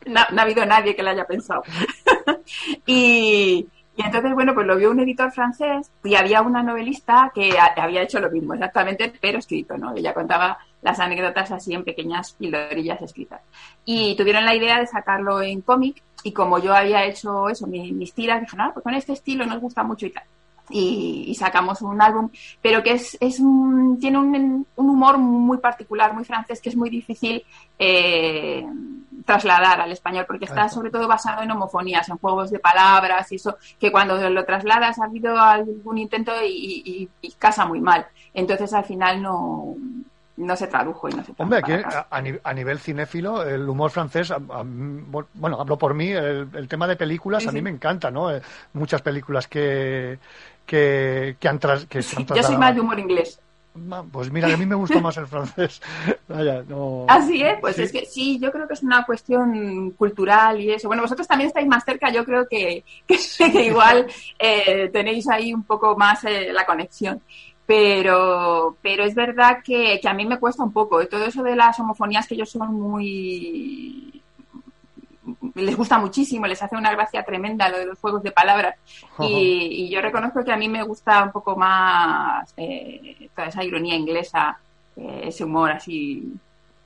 Speaker 14: No, no ha habido nadie que lo haya pensado. y, y entonces, bueno, pues lo vio un editor francés y había una novelista que había hecho lo mismo exactamente, pero escrito, ¿no? Ella contaba las anécdotas así en pequeñas pildorillas escritas. Y tuvieron la idea de sacarlo en cómic y como yo había hecho eso, mi- mis tiras, dije, no, pues con este estilo nos gusta mucho y tal. Y, sacamos un álbum, pero que es, es tiene un, un humor muy particular, muy francés, que es muy difícil eh, trasladar al español, porque está sobre todo basado en homofonías, en juegos de palabras y eso, que cuando lo trasladas ha habido algún intento y, y- y casa muy mal. Entonces al final no, no se tradujo y no se tradujo.
Speaker 9: Hombre, aquí a, a ni- a nivel cinéfilo, el humor francés, a- a- bueno, hablo por mí, el, el tema de películas
Speaker 14: Sí,
Speaker 9: a mí
Speaker 14: sí.
Speaker 9: me encanta, ¿no? Eh, muchas películas que, que, que han, tras- que se han
Speaker 14: Yo soy más de humor inglés.
Speaker 9: Pues mira, a mí me gusta más el francés. Vaya, no...
Speaker 14: Así es, pues
Speaker 9: Sí.
Speaker 14: es que sí, yo creo que es una cuestión cultural y eso. Bueno, vosotros también estáis más cerca, yo creo que, que, que igual eh, tenéis ahí un poco más eh, la conexión. Pero, pero es verdad que, que a mí me cuesta un poco. Todo eso de las homofonías que ellos son muy... Les gusta muchísimo, les hace una gracia tremenda lo de los juegos de palabras. Y, y yo reconozco que a mí me gusta un poco más eh, toda esa ironía inglesa, eh, ese humor así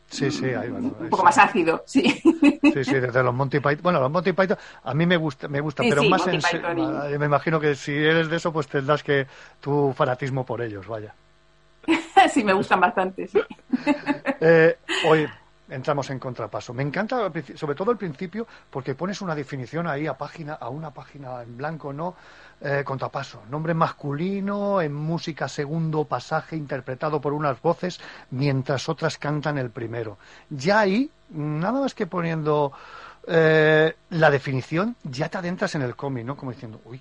Speaker 9: Sí, sí, ahí, bueno,
Speaker 14: un poco más ácido, sí.
Speaker 9: Sí, sí, desde los Monty Python. Bueno, los Monty Python a mí me gusta, me gusta,
Speaker 14: Sí,
Speaker 9: pero
Speaker 14: sí,
Speaker 9: más
Speaker 14: Monty
Speaker 9: en
Speaker 14: y-
Speaker 9: Me imagino que si eres de eso, pues tendrás que tu fanatismo por ellos, vaya.
Speaker 14: sí, me gustan bastante, sí.
Speaker 9: Eh, oye, entramos en contrapaso. Me encanta, sobre todo al principio, porque pones una definición ahí a página, a una página en blanco, ¿no? Eh, contrapaso, nombre masculino en música segundo pasaje interpretado por unas voces mientras otras cantan el primero. Ya ahí, nada más que poniendo eh, la definición, ya te adentras en el cómic, ¿no? Como diciendo, uy,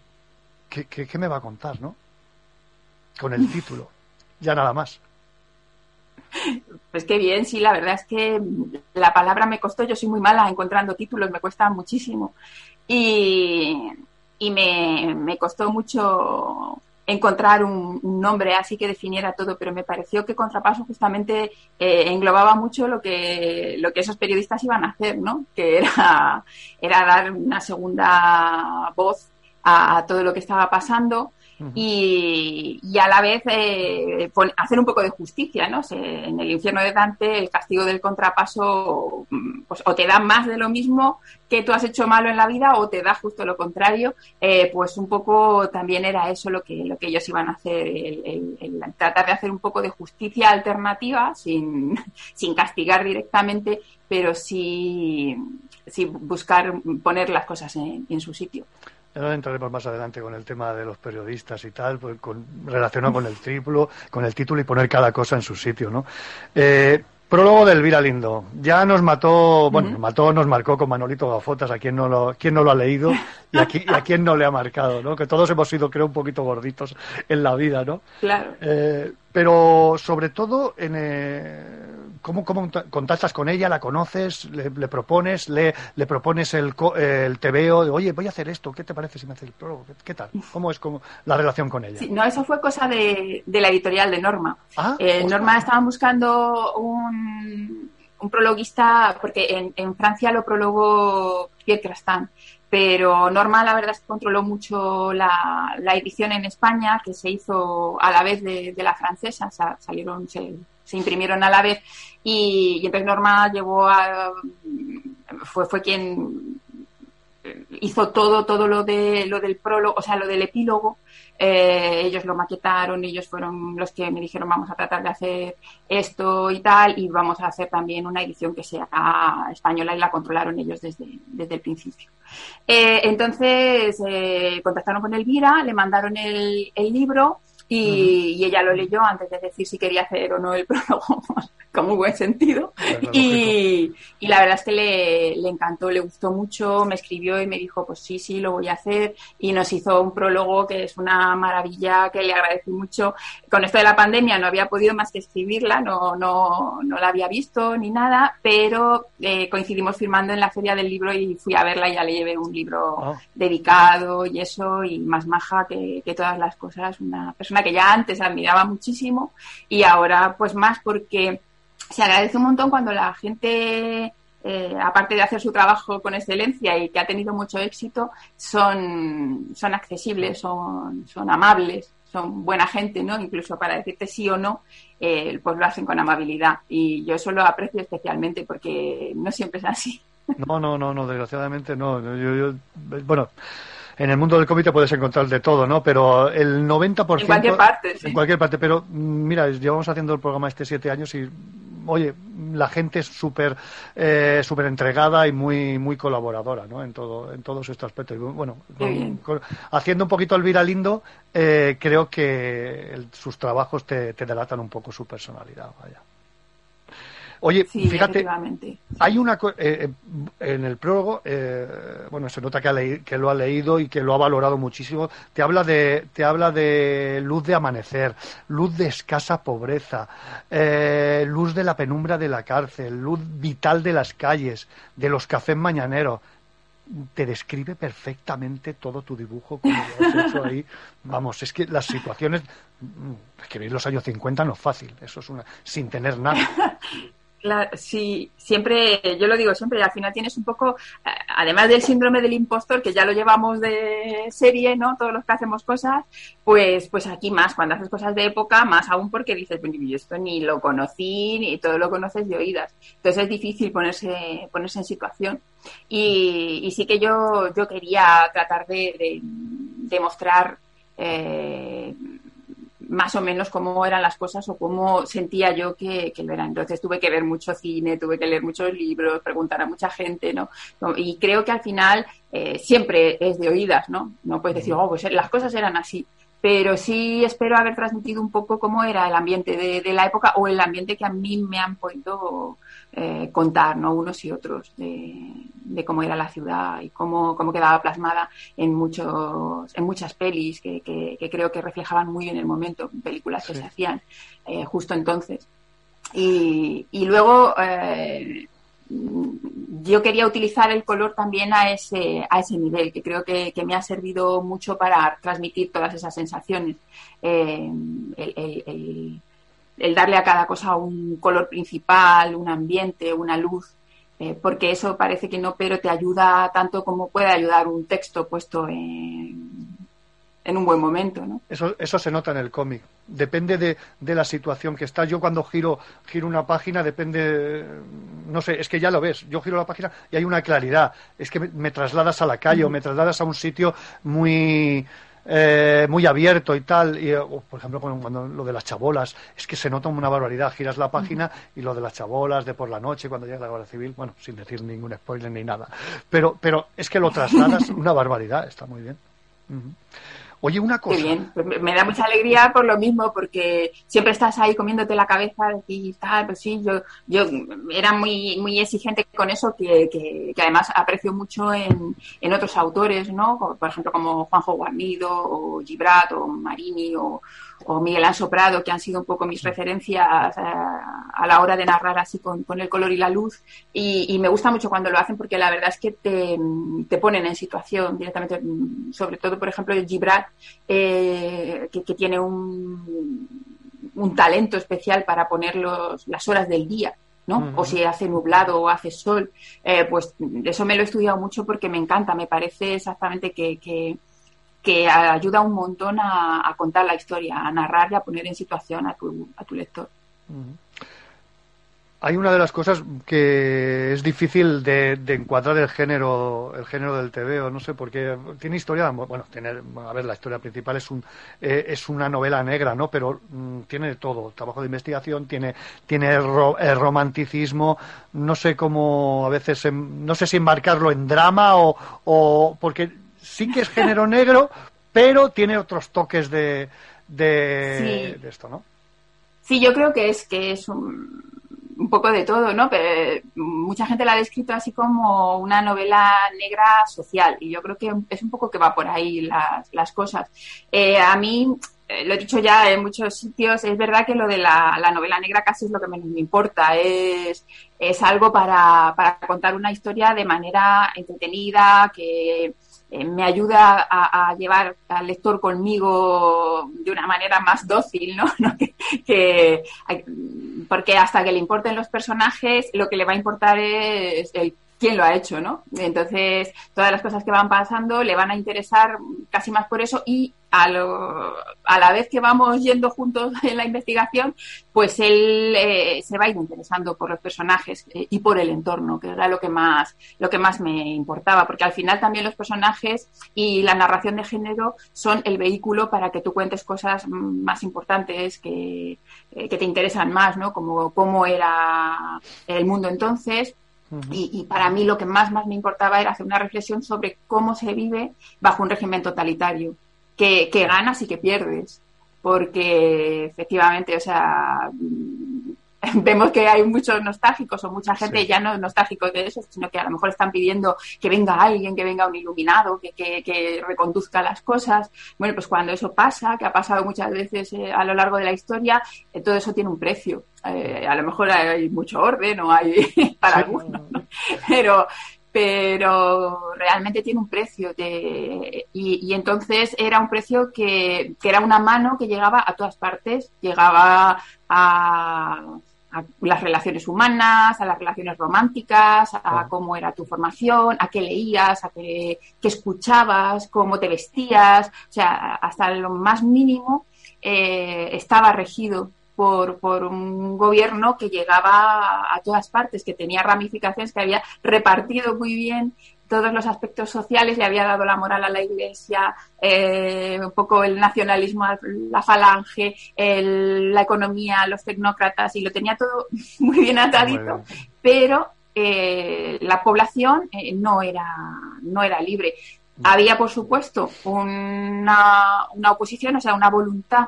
Speaker 9: ¿qué, qué, qué me va a contar, no? Con el título, ya nada más.
Speaker 14: Pues qué bien, sí, la verdad es que la palabra me costó, yo soy muy mala encontrando títulos, me cuesta muchísimo. Y, y me, me costó mucho encontrar un, nombre así que definiera todo, pero me pareció que Contrapaso justamente eh, englobaba mucho lo que, lo que esos periodistas iban a hacer, ¿no? Que era, era dar una segunda voz a todo lo que estaba pasando y, a la vez eh, hacer un poco de justicia, ¿no? Se- en el infierno de Dante el castigo del contrapaso mm, pues o te da más de lo mismo que tú has hecho malo en la vida o te da justo lo contrario, eh, pues un poco también era eso lo que, lo que ellos iban a hacer, el, tratar de hacer un poco de justicia alternativa sin, sin castigar directamente, pero sí, sí buscar poner las cosas en su sitio.
Speaker 9: Ahora entraremos más adelante con el tema de los periodistas y tal, pues con, relacionado con el triplo, con el título y poner cada cosa en su sitio, ¿no? Eh, prólogo de Elvira Lindo. Ya nos mató, bueno, nos mató, nos marcó con Manolito Gafotas, a quien no lo, quien no lo ha leído y a, qui- y a quien no le ha marcado, ¿no? Que todos hemos sido, creo, un poquito gorditos en la vida, ¿no?
Speaker 14: Claro.
Speaker 9: Eh, pero sobre todo, en, eh, ¿cómo, cómo contactas con ella? ¿La conoces? ¿Le, le propones? Le, ¿Le propones el, el tebeo? De, Oye, voy a hacer esto. ¿Qué te parece si me hace el prólogo? ¿Qué, qué tal? ¿Cómo es como la relación con ella?
Speaker 14: Sí, no, eso fue cosa de, de la editorial de Norma.
Speaker 9: Ah,
Speaker 14: Eh. Norma estaban buscando un, un prologuista, porque en, en Francia lo prologó Pierre Crastan, pero Norma la verdad es que controló mucho la, la edición en España, que se hizo a la vez de, de la francesa, sa- salieron, se, se imprimieron a la vez, y, y entonces Norma llevó a... fue, fue quien hizo todo, todo lo de lo del prólogo, o sea, lo del epílogo. Eh, ellos lo maquetaron, ellos fueron los que me dijeron vamos a tratar de hacer esto y tal, y vamos a hacer también una edición que sea española y la controlaron ellos desde, desde el principio. Eh, entonces eh, contactaron con Elvira, le mandaron el, el libro y, y ella lo leyó antes de decir si quería hacer o no el prólogo, con muy buen sentido. Y, y la verdad es que le, le encantó, le gustó mucho, me escribió y me dijo, pues sí, sí, lo voy a hacer. Y nos hizo un prólogo que es una maravilla, que le agradecí mucho. Con esto de la pandemia no había podido más que escribirla, no, no, no la había visto ni nada, pero eh, coincidimos firmando en la feria del libro y fui a verla y ya le llevé un libro
Speaker 9: Ah.
Speaker 14: dedicado y eso, y más maja que, que todas las cosas. Una persona que ya antes admiraba muchísimo y ahora pues más porque se agradece un montón cuando la gente, eh, aparte de hacer su trabajo con excelencia y que ha tenido mucho éxito, son, son accesibles, son, son amables, son buena gente, ¿no? Incluso para decirte sí o no, eh, pues lo hacen con amabilidad. Y yo eso lo aprecio especialmente porque no siempre es así.
Speaker 9: No, no, no, no, desgraciadamente no. Yo, yo- bueno, en el mundo del cómic te puedes encontrar de todo, ¿no? Pero el 90%...
Speaker 14: En cualquier parte, sí.
Speaker 9: En cualquier parte, pero mm, mira, llevamos haciendo el programa este siete años y, oye, la gente es súper eh, súper entregada y muy muy colaboradora, ¿no? En todo en todos estos aspectos. Bueno, con- haciendo un poquito Elvira Lindo, eh, creo que el- sus trabajos te, te delatan un poco su personalidad, vaya. Oye,
Speaker 14: Sí,
Speaker 9: fíjate,
Speaker 14: efectivamente.
Speaker 9: hay una eh, eh, en el prólogo, eh, bueno, se nota que, ha leí- que lo ha leído y que lo ha valorado muchísimo. Te habla de, te habla de luz de amanecer, luz de escasa pobreza, eh, luz de la penumbra de la cárcel, luz vital de las calles, de los cafés mañaneros. Te describe perfectamente todo tu dibujo como lo has hecho ahí. Vamos, es que las situaciones, mm, escribir los años 50 no es fácil, eso es una, sin tener nada.
Speaker 14: Claro, sí, siempre, yo lo digo siempre, al final tienes un poco, eh, además del síndrome del impostor, que ya lo llevamos de serie, ¿no? Todos los que hacemos cosas, pues, pues aquí más, cuando haces cosas de época, más aún porque dices, bueno, yo esto ni lo conocí, ni todo lo conoces de oídas. Entonces es difícil ponerse, ponerse en situación. Y, sí que yo, yo quería tratar de, de, eh, más o menos cómo eran las cosas o cómo sentía yo que, que lo eran. Entonces tuve que ver mucho cine, tuve que leer muchos libros, preguntar a mucha gente, ¿no? Y creo que al final eh, siempre es de oídas, ¿no? No puedes decir, oh, pues las cosas eran así. Pero sí espero haber transmitido un poco cómo era el ambiente de, de la época o el ambiente que a mí me han podido eh, contar, ¿no? Unos y otros de, de, cómo era la ciudad y cómo, cómo quedaba plasmada en muchos, en muchas pelis que, que, que creo que reflejaban muy bien el momento, películas que se hacían eh, justo entonces. Y, y luego eh, yo quería utilizar el color también a ese, a ese nivel, que creo que, que me ha servido mucho para transmitir todas esas sensaciones. Eh, el, el- el- el darle a cada cosa un color principal, un ambiente, una luz, eh, porque eso parece que no, pero te ayuda tanto como puede ayudar un texto puesto en, en un buen momento, ¿no?
Speaker 9: Eso, eso se nota en el cómic. Depende de, de la situación que está. Yo cuando giro, giro una página, depende, no sé, es que ya lo ves. Yo giro la página y hay una claridad. Es que me, me trasladas a la calle o me trasladas a un sitio muy, eh, muy abierto y tal. Y, eh, por ejemplo, cuando, cuando lo de las chabolas, es que se nota una barbaridad. Giras la página y lo de las chabolas, de por la noche, cuando llega la Guardia Civil, bueno, sin decir ningún spoiler ni nada. Pero, pero es que lo trasladas una barbaridad. Está muy bien. Oye, una cosa.
Speaker 14: Qué bien, pues me, da mucha alegría por lo mismo, porque siempre estás ahí comiéndote la cabeza, decir, tal, pues sí, yo, yo era muy, muy exigente con eso, que, que, que además aprecio mucho en, en otros autores, ¿no? Por ejemplo, como Juanjo Guarnido, o Gibrat, o Marini, o, o Miguel Anso Prado, que han sido un poco mis referencias eh, a la hora de narrar así con, con el color y la luz. Y, y me gusta mucho cuando lo hacen porque la verdad es que te, te ponen en situación directamente, sobre todo, por ejemplo, el Gibrat, eh, que, que tiene un, un talento especial para poner los, las horas del día. ¿no? O si hace nublado o hace sol, eh, pues eso me lo he estudiado mucho porque me encanta, me parece exactamente que, que, que ayuda un montón a, a contar la historia, a narrar y a poner en situación a tu, a tu lector.
Speaker 9: Hay una de las cosas que es difícil de, encuadrar el género, el género del TVO, no sé, porque tiene historia, bueno, tiene, a ver, la historia principal es un, eh, es una novela negra, ¿no? Pero mm, tiene todo, trabajo de investigación, tiene, tiene ro- eh, romanticismo, no sé cómo a veces, em- no sé si enmarcarlo en drama o, o porque sí que es género negro, pero tiene otros toques de, de,
Speaker 14: Sí.
Speaker 9: de esto, ¿no?
Speaker 14: Sí, yo creo que es que es un, un poco de todo, ¿no? Pero eh, mucha gente la ha descrito así como una novela negra social y yo creo que es un poco que va por ahí las, las cosas. Eh, a mí, eh, lo he dicho ya en muchos sitios, es verdad que lo de la, la novela negra casi es lo que menos me importa, es, es algo para, para contar una historia de manera entretenida, que eh, me ayuda a, llevar al lector conmigo de una manera más dócil, ¿no? que- porque hasta que le importen los personajes, lo que le va a importar es el quién lo ha hecho, ¿no? Entonces, todas las cosas que van pasando le van a interesar casi más por eso y a, lo- a la vez que vamos yendo juntos en la investigación, pues él eh, se va a ir interesando por los personajes eh, y por el entorno, que era lo que más lo que más me importaba, porque al final también los personajes y la narración de género son el vehículo para que tú cuentes cosas más importantes que, eh, que te interesan más, ¿no? Como cómo era el mundo entonces, y, y para mí lo que más, más me importaba era hacer una reflexión sobre cómo se vive bajo un régimen totalitario, que, que ganas y que pierdes, porque efectivamente, o sea, vemos que hay muchos nostálgicos o mucha gente
Speaker 15: Sí.
Speaker 14: ya no nostálgicos de eso, sino que a lo mejor están pidiendo que venga alguien, que venga un iluminado, que, que, que reconduzca las cosas. Bueno, pues cuando eso pasa, que ha pasado muchas veces eh, a lo largo de la historia, eh, todo eso tiene un precio. Eh, a lo mejor hay mucho orden o hay para algunos, ¿no? pero pero realmente tiene un precio de- y, y entonces era un precio que, que era una mano que llegaba a todas partes, llegaba a, a las relaciones humanas, a las relaciones románticas, a cómo era tu formación, a qué leías, a qué, qué escuchabas, cómo te vestías, o sea, hasta lo más mínimo eh, estaba regido por, por un gobierno que llegaba a, a todas partes, que tenía ramificaciones, que había repartido muy bien todos los aspectos sociales, le había dado la moral a la Iglesia, eh, un poco el nacionalismo, la falange, el- la economía, los tecnócratas, y lo tenía todo muy bien atadito, pero eh, la población eh, no, era, no era libre. Había, por supuesto, una, una oposición, o sea, una voluntad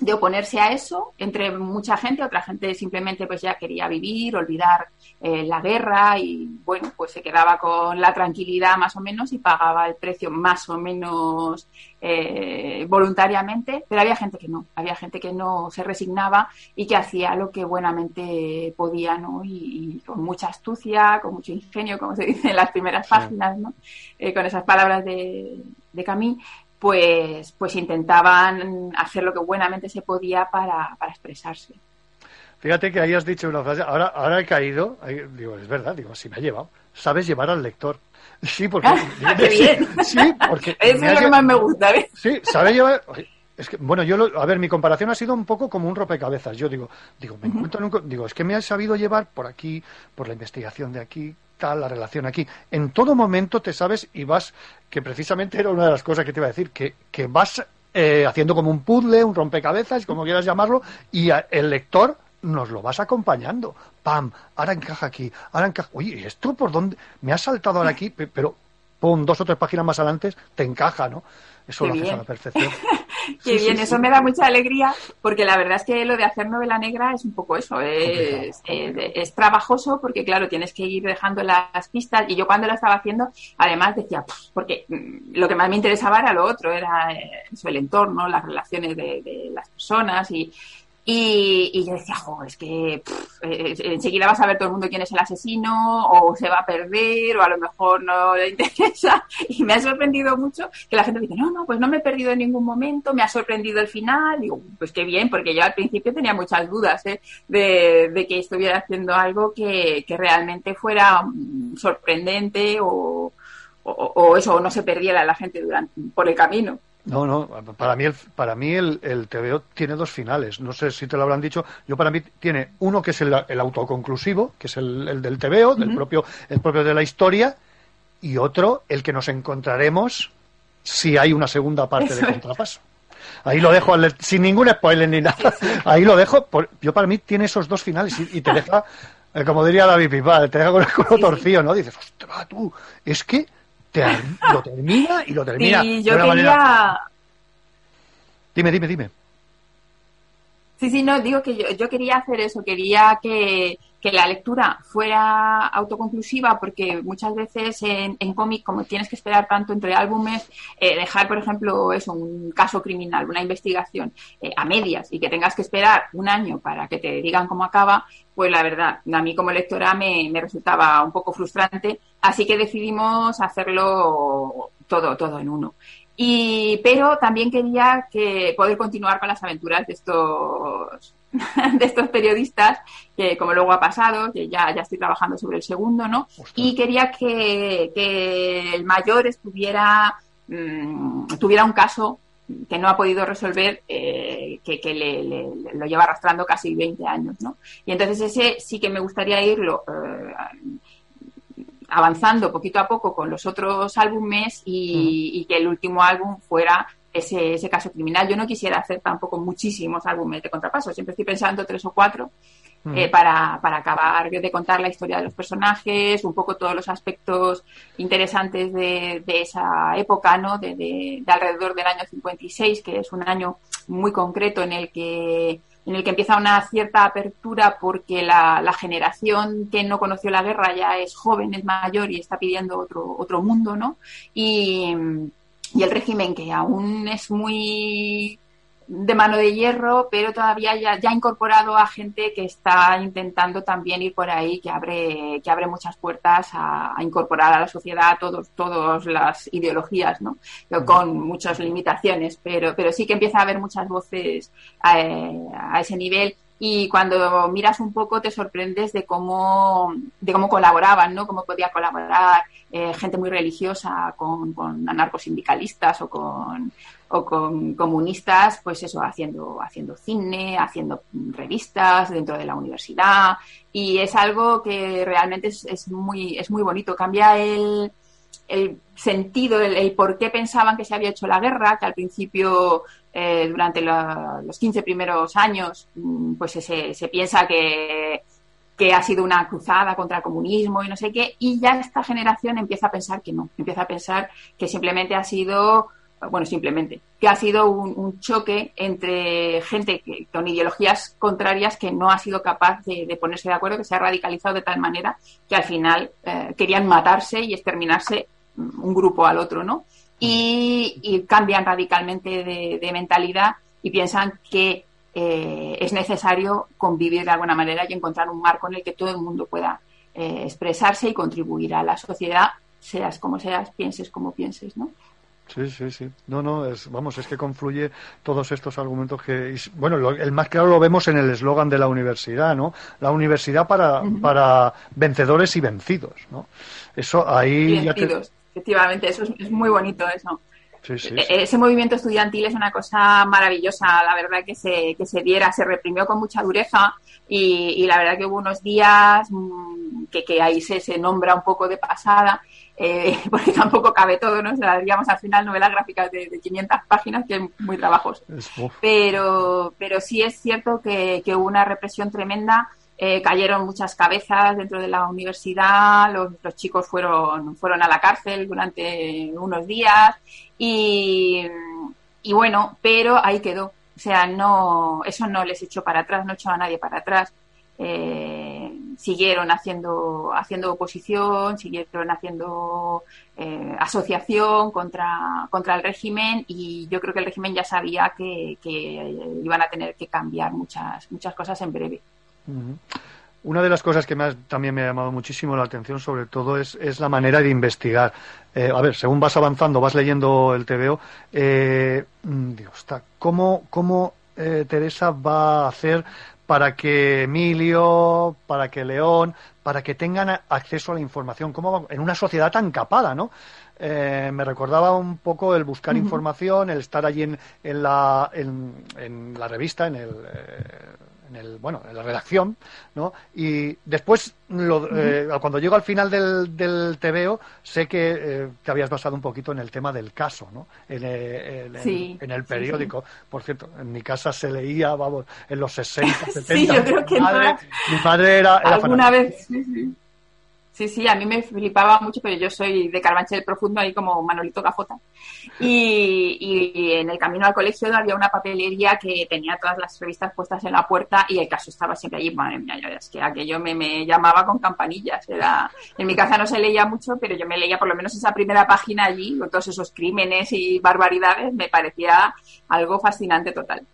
Speaker 14: de oponerse a eso entre mucha gente, otra gente simplemente pues ya quería vivir, olvidar eh, la guerra y bueno, pues se quedaba con la tranquilidad más o menos y pagaba el precio más o menos eh, voluntariamente, pero había gente que no, había gente que no se resignaba y que hacía lo que buenamente podía, ¿no? Y, y con mucha astucia, con mucho ingenio, como se dice en las primeras páginas, ¿no? Eh, con esas palabras de, de Camille, pues, pues intentaban hacer lo que buenamente se podía para, para expresarse.
Speaker 9: Fíjate que ahí has dicho una frase, ahora, ahora he caído, ahí- digo, es verdad, digo, si me ha llevado, sabes llevar al lector. Sí, porque...
Speaker 14: ¡Qué bien!
Speaker 9: Sí, porque...
Speaker 14: Eso es lo que más me gusta, ¿ves?
Speaker 9: Sí, sabe llevar... Es que, bueno, yo, lo- a ver, mi comparación ha sido un poco como un rompecabezas. Yo digo, digo, me encuentro en un digo, es que me has sabido llevar por aquí, por la investigación de aquí, tal, la relación aquí. En todo momento te sabes y vas, que precisamente era una de las cosas que te iba a decir, que, que vas eh, haciendo como un puzzle, un rompecabezas, como quieras llamarlo, y a- el lector nos lo vas acompañando. Pam, ahora encaja aquí, ahora encaja. Oye, ¿y esto por dónde? Me ha saltado ahora aquí, pe- pero pum, dos o tres páginas más adelante te encaja, ¿no? Eso
Speaker 14: Qué
Speaker 9: lo haces
Speaker 14: bien.
Speaker 9: a la perfección.
Speaker 14: Qué bien, eso me da mucha alegría porque la verdad es que lo de hacer novela negra es un poco eso, es, es, es trabajoso porque claro, tienes que ir dejando las pistas. Y yo cuando lo estaba haciendo además decía, porque mm, lo que más me interesaba era lo otro, era eh, el entorno, las relaciones de, de las personas y, y, y yo decía, jo, es que pff, eh, enseguida vas a ver todo el mundo quién es el asesino, o se va a perder, o a lo mejor no le interesa. Y me ha sorprendido mucho que la gente dice, no, no, pues no me he perdido en ningún momento, me ha sorprendido el final. Digo, pues qué bien, porque yo al principio tenía muchas dudas ¿eh? de, de que estuviera haciendo algo que, que realmente fuera mm, sorprendente o, o, o eso, o no se perdiera la gente durante, por el camino.
Speaker 9: No, no, para mí el, para mí el, el TVO tiene dos finales. No sé si te lo habrán dicho. Yo para mí tiene uno que es el, el autoconclusivo, que es el, el del TVO, del propio, el propio de la historia, y otro, el que nos encontraremos si hay una segunda parte de
Speaker 14: Eso
Speaker 9: contrapaso. Ahí lo dejo, sin ningún spoiler ni nada. Ahí lo dejo. por- yo para mí tiene esos dos finales y, y te deja, eh, como diría David Pipa, te deja con el culo torcido, ¿no? Dices, ostras, tú, es que te, lo termina y lo termina
Speaker 14: Sí,
Speaker 9: de
Speaker 14: yo
Speaker 9: una
Speaker 14: quería,
Speaker 9: manera Dime, dime, dime.
Speaker 14: Sí, sí, no, digo que yo, yo quería hacer eso, quería que, que la lectura fuera autoconclusiva, porque muchas veces en, en cómic, como tienes que esperar tanto entre álbumes, eh, dejar, por ejemplo, eso, un caso criminal, una investigación eh, a medias y que tengas que esperar un año para que te digan cómo acaba, pues la verdad, a mí como lectora me, me resultaba un poco frustrante, así que decidimos hacerlo todo, todo en uno. Y, pero también quería que poder continuar con las aventuras de estos de estos periodistas que como luego ha pasado que ya, ya estoy trabajando sobre el segundo no y quería que, que el mayor estuviera mm, tuviera un caso que no ha podido resolver eh, que, que le, lo lleva arrastrando casi 20 años no y entonces ese sí que me gustaría irlo eh, avanzando poquito a poco con los otros álbumes y, y que el último álbum fuera ese, ese caso criminal. Yo no quisiera hacer tampoco muchísimos álbumes de contrapaso, siempre estoy pensando tres o cuatro eh, para, para acabar de contar la historia de los personajes, un poco todos los aspectos interesantes de, de esa época, ¿no? De, de- de alrededor del año 56, que es un año muy concreto en el que en el que empieza una cierta apertura porque la, la generación que no conoció la guerra ya es joven, es mayor y está pidiendo otro, otro mundo, ¿no? Y, y el régimen que aún es muy de mano de hierro, pero todavía ya, ya ha incorporado a gente que está intentando también ir por ahí, que abre, que abre muchas puertas a, a incorporar a la sociedad todos, todas las ideologías, ¿no? Con muchas limitaciones, pero, pero sí que empieza a haber muchas voces a, a ese nivel y cuando miras un poco te sorprendes de cómo, de cómo colaboraban, ¿no? Cómo podía colaborar eh, gente muy religiosa con, anarcosindicalistas o con, o con comunistas, pues eso, haciendo, haciendo cine, haciendo revistas dentro de la universidad y es algo que realmente es, es muy, es muy bonito. Cambia el, el sentido, el, por qué pensaban que se había hecho la guerra, que al principio, eh, durante la, los 15 primeros años, mm, pues se, se piensa que, que, ha sido una cruzada contra el comunismo y no sé qué, y ya esta generación empieza a pensar que no, empieza a pensar que simplemente ha sido, bueno, simplemente, que ha sido un, choque entre gente que, con ideologías contrarias que no ha sido capaz de, ponerse de acuerdo, que se ha radicalizado de tal manera que al final eh, querían matarse y exterminarse un grupo al otro, ¿no? Y, cambian radicalmente de, de, mentalidad y piensan que eh, es necesario convivir de alguna manera y encontrar un marco en el que todo el mundo pueda eh, expresarse y contribuir a la sociedad, seas como seas, pienses como pienses, ¿no?
Speaker 9: Sí, sí, sí. No, no, es, vamos, es que confluye todos estos argumentos que, bueno, lo, el más claro lo vemos en el eslogan de la universidad, ¿no? La universidad para, uh -huh. para vencedores y vencidos, ¿no? Eso ahí
Speaker 14: te, efectivamente, eso es, es muy bonito eso.
Speaker 9: Sí, sí,
Speaker 14: sí. Ese movimiento estudiantil es una cosa maravillosa, la verdad que se, que se diera, se reprimió con mucha dureza y, y la verdad que hubo unos días mmm, que, que, ahí se, se, nombra un poco de pasada, eh, porque tampoco cabe todo, ¿no? O sea, digamos al final novelas gráficas de, de 500 páginas que es muy trabajoso. Pero, pero sí es cierto que, que hubo una represión tremenda eh, cayeron muchas cabezas dentro de la universidad, los, los, chicos fueron, fueron a la cárcel durante unos días y, y, bueno, pero ahí quedó. O sea, no, eso no les echó para atrás, no echó a nadie para atrás. Eh, siguieron haciendo, haciendo oposición, siguieron haciendo eh, asociación contra, contra el régimen y yo creo que el régimen ya sabía que, que iban a tener que cambiar muchas, muchas cosas en breve.
Speaker 9: Una de las cosas que más también me ha llamado muchísimo la atención, sobre todo, es, es la manera de investigar. Eh, a ver, según vas avanzando, vas leyendo el TVO, eh, Dios, ¿cómo, cómo eh, Teresa va a hacer para que Emilio, para que León, para que tengan acceso a la información? ¿Cómo en una sociedad tan capada, ¿no? Eh, me recordaba un poco el buscar uh -huh. información, el estar allí en, en, la, en, en, la revista, en el, eh, en el bueno en la redacción no y después lo, uh -huh. eh, cuando llego al final del, del TVO sé que eh, te habías basado un poquito en el tema del caso no en, eh, en,
Speaker 14: sí,
Speaker 9: en el periódico sí, sí. por cierto en mi casa se leía vamos en los 60 70
Speaker 14: sí, yo creo que
Speaker 9: mi madre,
Speaker 14: no.
Speaker 9: mi madre era, era
Speaker 14: alguna vez sí, sí. Sí, sí, a mí me flipaba mucho, pero yo soy de Carabanchel Profundo, ahí como Manolito Gafota. Y, y, en el camino al colegio había una papelería que tenía todas las revistas puestas en la puerta y el caso estaba siempre allí. Madre mía, yo, es que aquello me, me llamaba con campanillas. En mi casa no se leía mucho, pero yo me leía por lo menos esa primera página allí, con todos esos crímenes y barbaridades, me parecía algo fascinante total.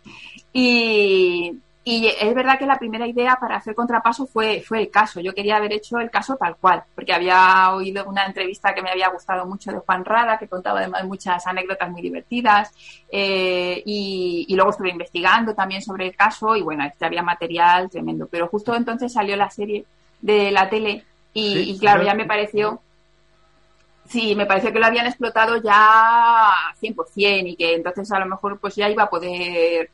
Speaker 14: Y, y es verdad que la primera idea para hacer contrapaso fue, fue el caso. Yo quería haber hecho el caso tal cual, porque había oído una entrevista que me había gustado mucho de Juan Rada, que contaba además muchas anécdotas muy divertidas, eh, y, y, luego estuve investigando también sobre el caso, y bueno, este había material tremendo. Pero justo entonces salió la serie de la tele, y, sí, y claro, ya me pareció sí, me pareció que lo habían explotado ya 100% y que entonces a lo mejor pues ya iba a poder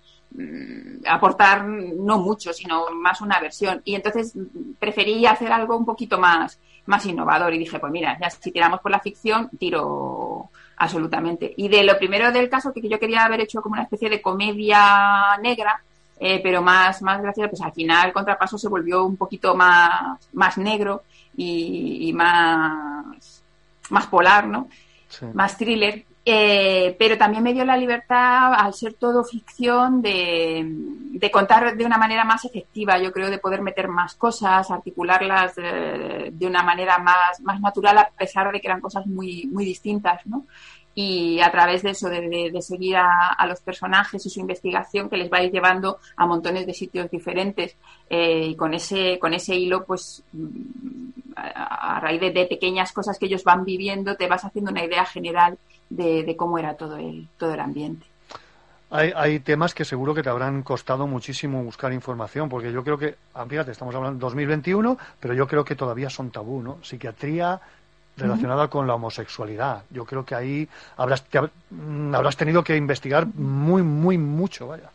Speaker 14: aportar no mucho, sino más una versión. Y entonces preferí hacer algo un poquito más, más innovador y dije, pues mira, ya si tiramos por la ficción, tiro absolutamente. Y de lo primero del caso, que yo quería haber hecho como una especie de comedia negra, eh, pero más, más graciosa, pues al final el contrapaso se volvió un poquito más, más negro y, y más, más polar, ¿no? Sí. Más thriller. Eh, pero también me dio la libertad, al ser todo ficción, de, contar de una manera más efectiva, yo creo, de poder meter más cosas, articularlas de, de, una manera más, más natural, a pesar de que eran cosas muy, muy distintas, ¿no? Y a través de eso, de, de seguir a, a, los personajes y su investigación, que les va llevando a montones de sitios diferentes, eh, y con ese, con ese hilo, pues, a, a raíz de, de pequeñas cosas que ellos van viviendo, te vas haciendo una idea general de, cómo era todo el, todo el ambiente.
Speaker 9: Hay, hay, temas que seguro que te habrán costado muchísimo buscar información, porque yo creo que, ah, fíjate, estamos hablando de 2021, pero yo creo que todavía son tabú, ¿no? Psiquiatría relacionada con la homosexualidad. Yo creo que ahí habrás, te, mm, habrás tenido que investigar muy, muy mucho, vaya.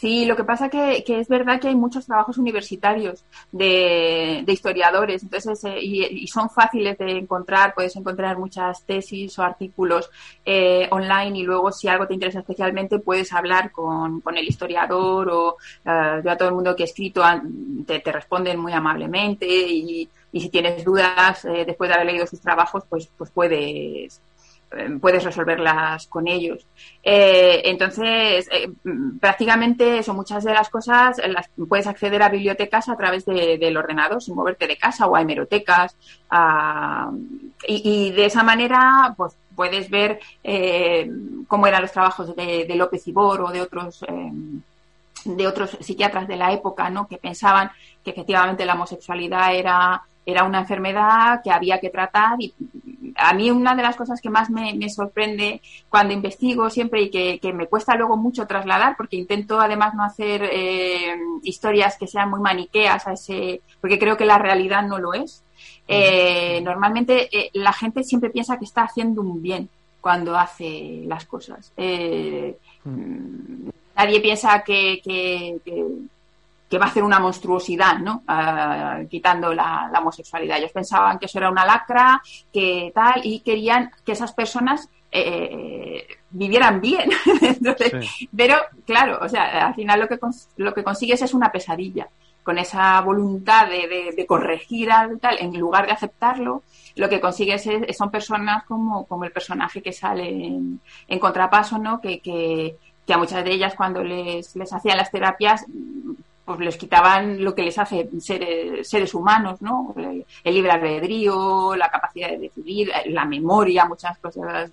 Speaker 14: Sí, lo que pasa que, que es verdad que hay muchos trabajos universitarios de, de historiadores, entonces eh, y, y son fáciles de encontrar, puedes encontrar muchas tesis o artículos eh, online y luego si algo te interesa especialmente puedes hablar con, con el historiador o eh, yo a todo el mundo que he escrito te, te responden muy amablemente y, y si tienes dudas eh, después de haber leído sus trabajos pues pues puedes eh, puedes resolverlas con ellos. Eh, entonces, prácticamente eso, muchas de las cosas las puedes acceder a bibliotecas a través de- del ordenador sin moverte de casa o a hemerotecas. y, de esa manera, pues puedes ver cómo eran los trabajos de, de López Ibor o de otros. de otros psiquiatras de la época, ¿no? Que pensaban que efectivamente la homosexualidad era, era una enfermedad que había que tratar y a mí una de las cosas que más me, me sorprende cuando investigo siempre y que, que me cuesta luego mucho trasladar, porque intento además no hacer eh, historias que sean muy maniqueas a ese, porque creo que la realidad no lo es. Eh, normalmente eh, la gente siempre piensa que está haciendo un bien cuando hace las cosas. Mm, nadie piensa que, que, que- que va a hacer una monstruosidad, ¿no? Ah, quitando la, la homosexualidad. Ellos pensaban que eso era una lacra, que tal, y querían que esas personas eh, vivieran bien. Entonces, Pero, claro, o sea, al final lo que, lo que consigues es una pesadilla. Con esa voluntad de, de- de corregir algo tal, en lugar de aceptarlo, lo que consigues es, son personas como, como el personaje que sale en, en Contrapaso, ¿no? Que, que, que a muchas de ellas cuando les, les hacían las terapias pues les quitaban lo que les hace ser seres humanos, ¿no? El, libre albedrío, la capacidad de decidir, la memoria, muchas cosas,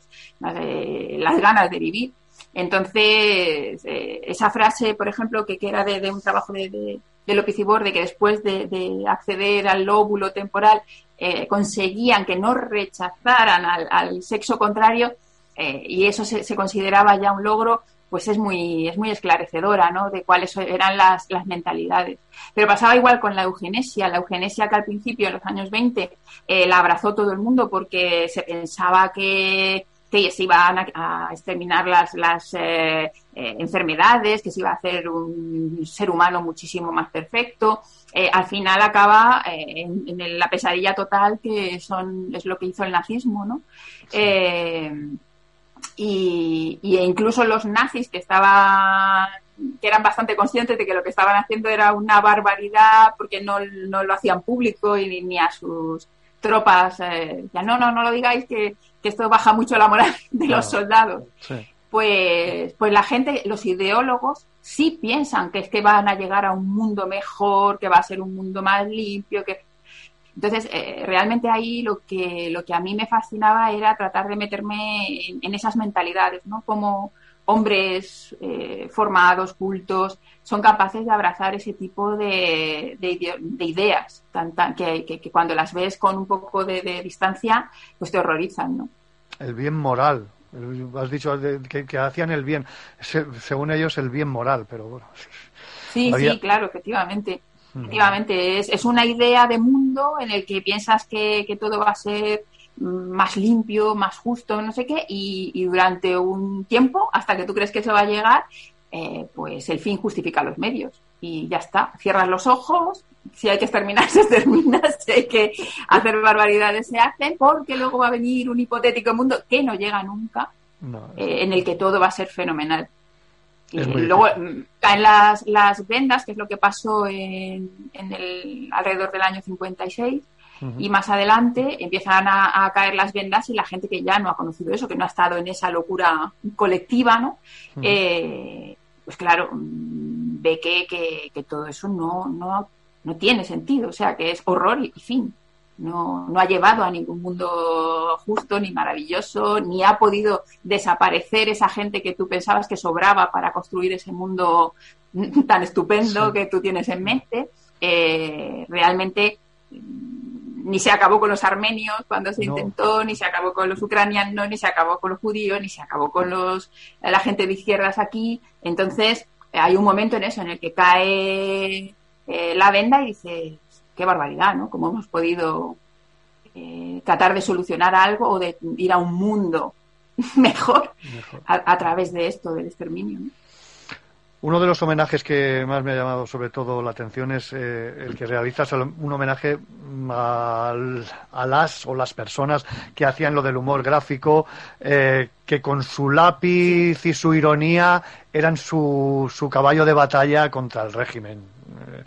Speaker 14: eh, las ganas de vivir. Entonces, eh, esa frase, por ejemplo, que, que era de, un trabajo de, de, de de que después de, de acceder al lóbulo temporal eh, conseguían que no rechazaran al, al sexo contrario eh, y eso se, se consideraba ya un logro, pues es muy, es muy esclarecedora, ¿no? De cuáles eran las, las mentalidades. Pero pasaba igual con la eugenesia. La eugenesia que al principio, en los años 20, eh, la abrazó todo el mundo porque se pensaba que, que se iban a, a exterminar las, las eh, eh, enfermedades, que se iba a hacer un ser humano muchísimo más perfecto. Eh, al final acaba en, en, la pesadilla total que son es lo que hizo el nazismo, ¿no? Y, y, incluso los nazis que estaban que eran bastante conscientes de que lo que estaban haciendo era una barbaridad porque no, no lo hacían público y ni, a sus tropas eh, ya no no no lo digáis que, que esto baja mucho la moral de claro. los soldados
Speaker 9: sí.
Speaker 14: pues pues la gente los ideólogos sí piensan que es que van a llegar a un mundo mejor que va a ser un mundo más limpio que entonces, eh, realmente ahí lo que, lo que a mí me fascinaba era tratar de meterme en, en esas mentalidades, ¿no? Como hombres eh, formados, cultos, son capaces de abrazar ese tipo de, de, de ideas, tan, tan, que, que, que, cuando las ves con un poco de, de, distancia, pues te horrorizan, ¿no?
Speaker 9: El bien moral. Has dicho que, que hacían el bien, según ellos el bien moral, pero bueno.
Speaker 14: Sí, había... sí, claro, efectivamente. Efectivamente, es, es, una idea de mundo en el que piensas que, que, todo va a ser más limpio, más justo, no sé qué, y, y, durante un tiempo, hasta que tú crees que eso va a llegar, eh, pues el fin justifica los medios. Y ya está, cierras los ojos, si hay que exterminar, se extermina, si hay que hacer barbaridades, se hacen, porque luego va a venir un hipotético mundo que no llega nunca, no, eh, en el que todo va a ser fenomenal. Y luego caen las, las vendas, que es lo que pasó en, en el, alrededor del año 56, uh -huh. y más adelante empiezan a, a, caer las vendas y la gente que ya no ha conocido eso, que no ha estado en esa locura colectiva, ¿no? Uh -huh. eh, pues claro, ve que, que, que, todo eso no, no, no tiene sentido, o sea, que es horror y fin. No, no, ha llevado a ningún mundo justo ni maravilloso, ni ha podido desaparecer esa gente que tú pensabas que sobraba para construir ese mundo tan estupendo sí. que tú tienes en mente. Eh, realmente ni se acabó con los armenios cuando se no. intentó, ni se acabó con los ucranianos, ni se acabó con los judíos, ni se acabó con los la gente de izquierdas aquí. Entonces hay un momento en eso en el que cae eh, la venda y dice qué barbaridad, ¿no? Cómo hemos podido eh, tratar de solucionar algo o de ir a un mundo mejor, mejor. A, a, través de esto, del exterminio. ¿no?
Speaker 9: uno de los homenajes que más me ha llamado sobre todo la atención es eh, el que realizas un homenaje al- a las o las personas que hacían lo del humor gráfico, eh, que con su lápiz y su ironía eran su, su caballo de batalla contra el régimen. Eh,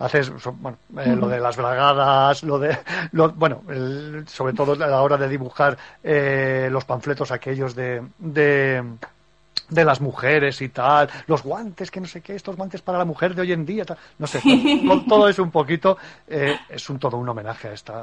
Speaker 9: haces bueno, eh, lo de las bragadas, lo de lo- bueno, el- sobre todo a la hora de dibujar eh, los panfletos aquellos de, de de las mujeres y tal, los guantes, que no sé qué, estos guantes para la mujer de hoy en día, tal, no sé, todo, todo es un poquito, eh, es un todo un homenaje a, esta,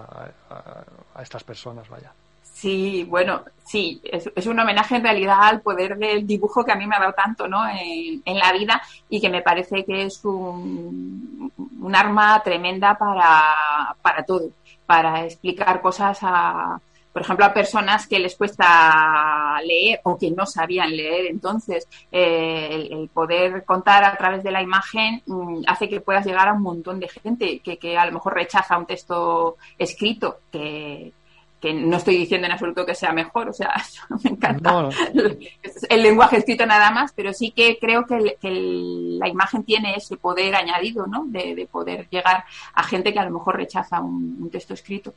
Speaker 9: a, a estas personas, vaya.
Speaker 14: Sí, bueno, sí, es, un homenaje en realidad al poder del dibujo que a mí me ha dado tanto ¿no? en, la vida y que me parece que es un, arma tremenda para, para todo, para explicar cosas a, por ejemplo, a personas que les cuesta leer o que no sabían leer. Entonces, eh, el, el poder contar a través de la imagen mm, hace que puedas llegar a un montón de gente que, que a lo mejor rechaza un texto escrito, que, que no estoy diciendo en absoluto que sea mejor, o sea, eso me encanta
Speaker 9: No, no.
Speaker 14: el lenguaje escrito nada más, pero sí que creo que, el- que el- la imagen tiene ese poder añadido, ¿no? De, de poder llegar a gente que a lo mejor rechaza un, un texto escrito.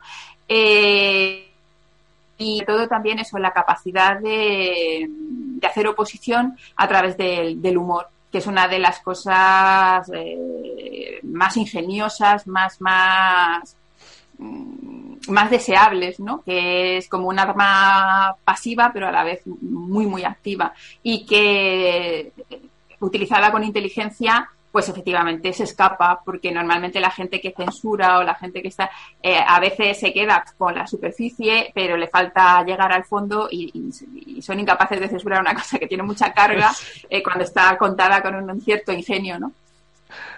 Speaker 14: Eh, y todo también eso, la capacidad de, de hacer oposición a través del, del humor, que es una de las cosas eh, más ingeniosas, más, más, mm, más deseables, ¿no? Que es como un arma pasiva, pero a la vez muy, muy activa. Y que eh, utilizada con inteligencia, pues efectivamente se escapa, porque normalmente la gente que censura o la gente que está, eh, a veces se queda con la superficie, pero le falta llegar al fondo y, y- y son incapaces de censurar una cosa que tiene mucha carga eh, cuando está contada con un cierto ingenio, ¿no?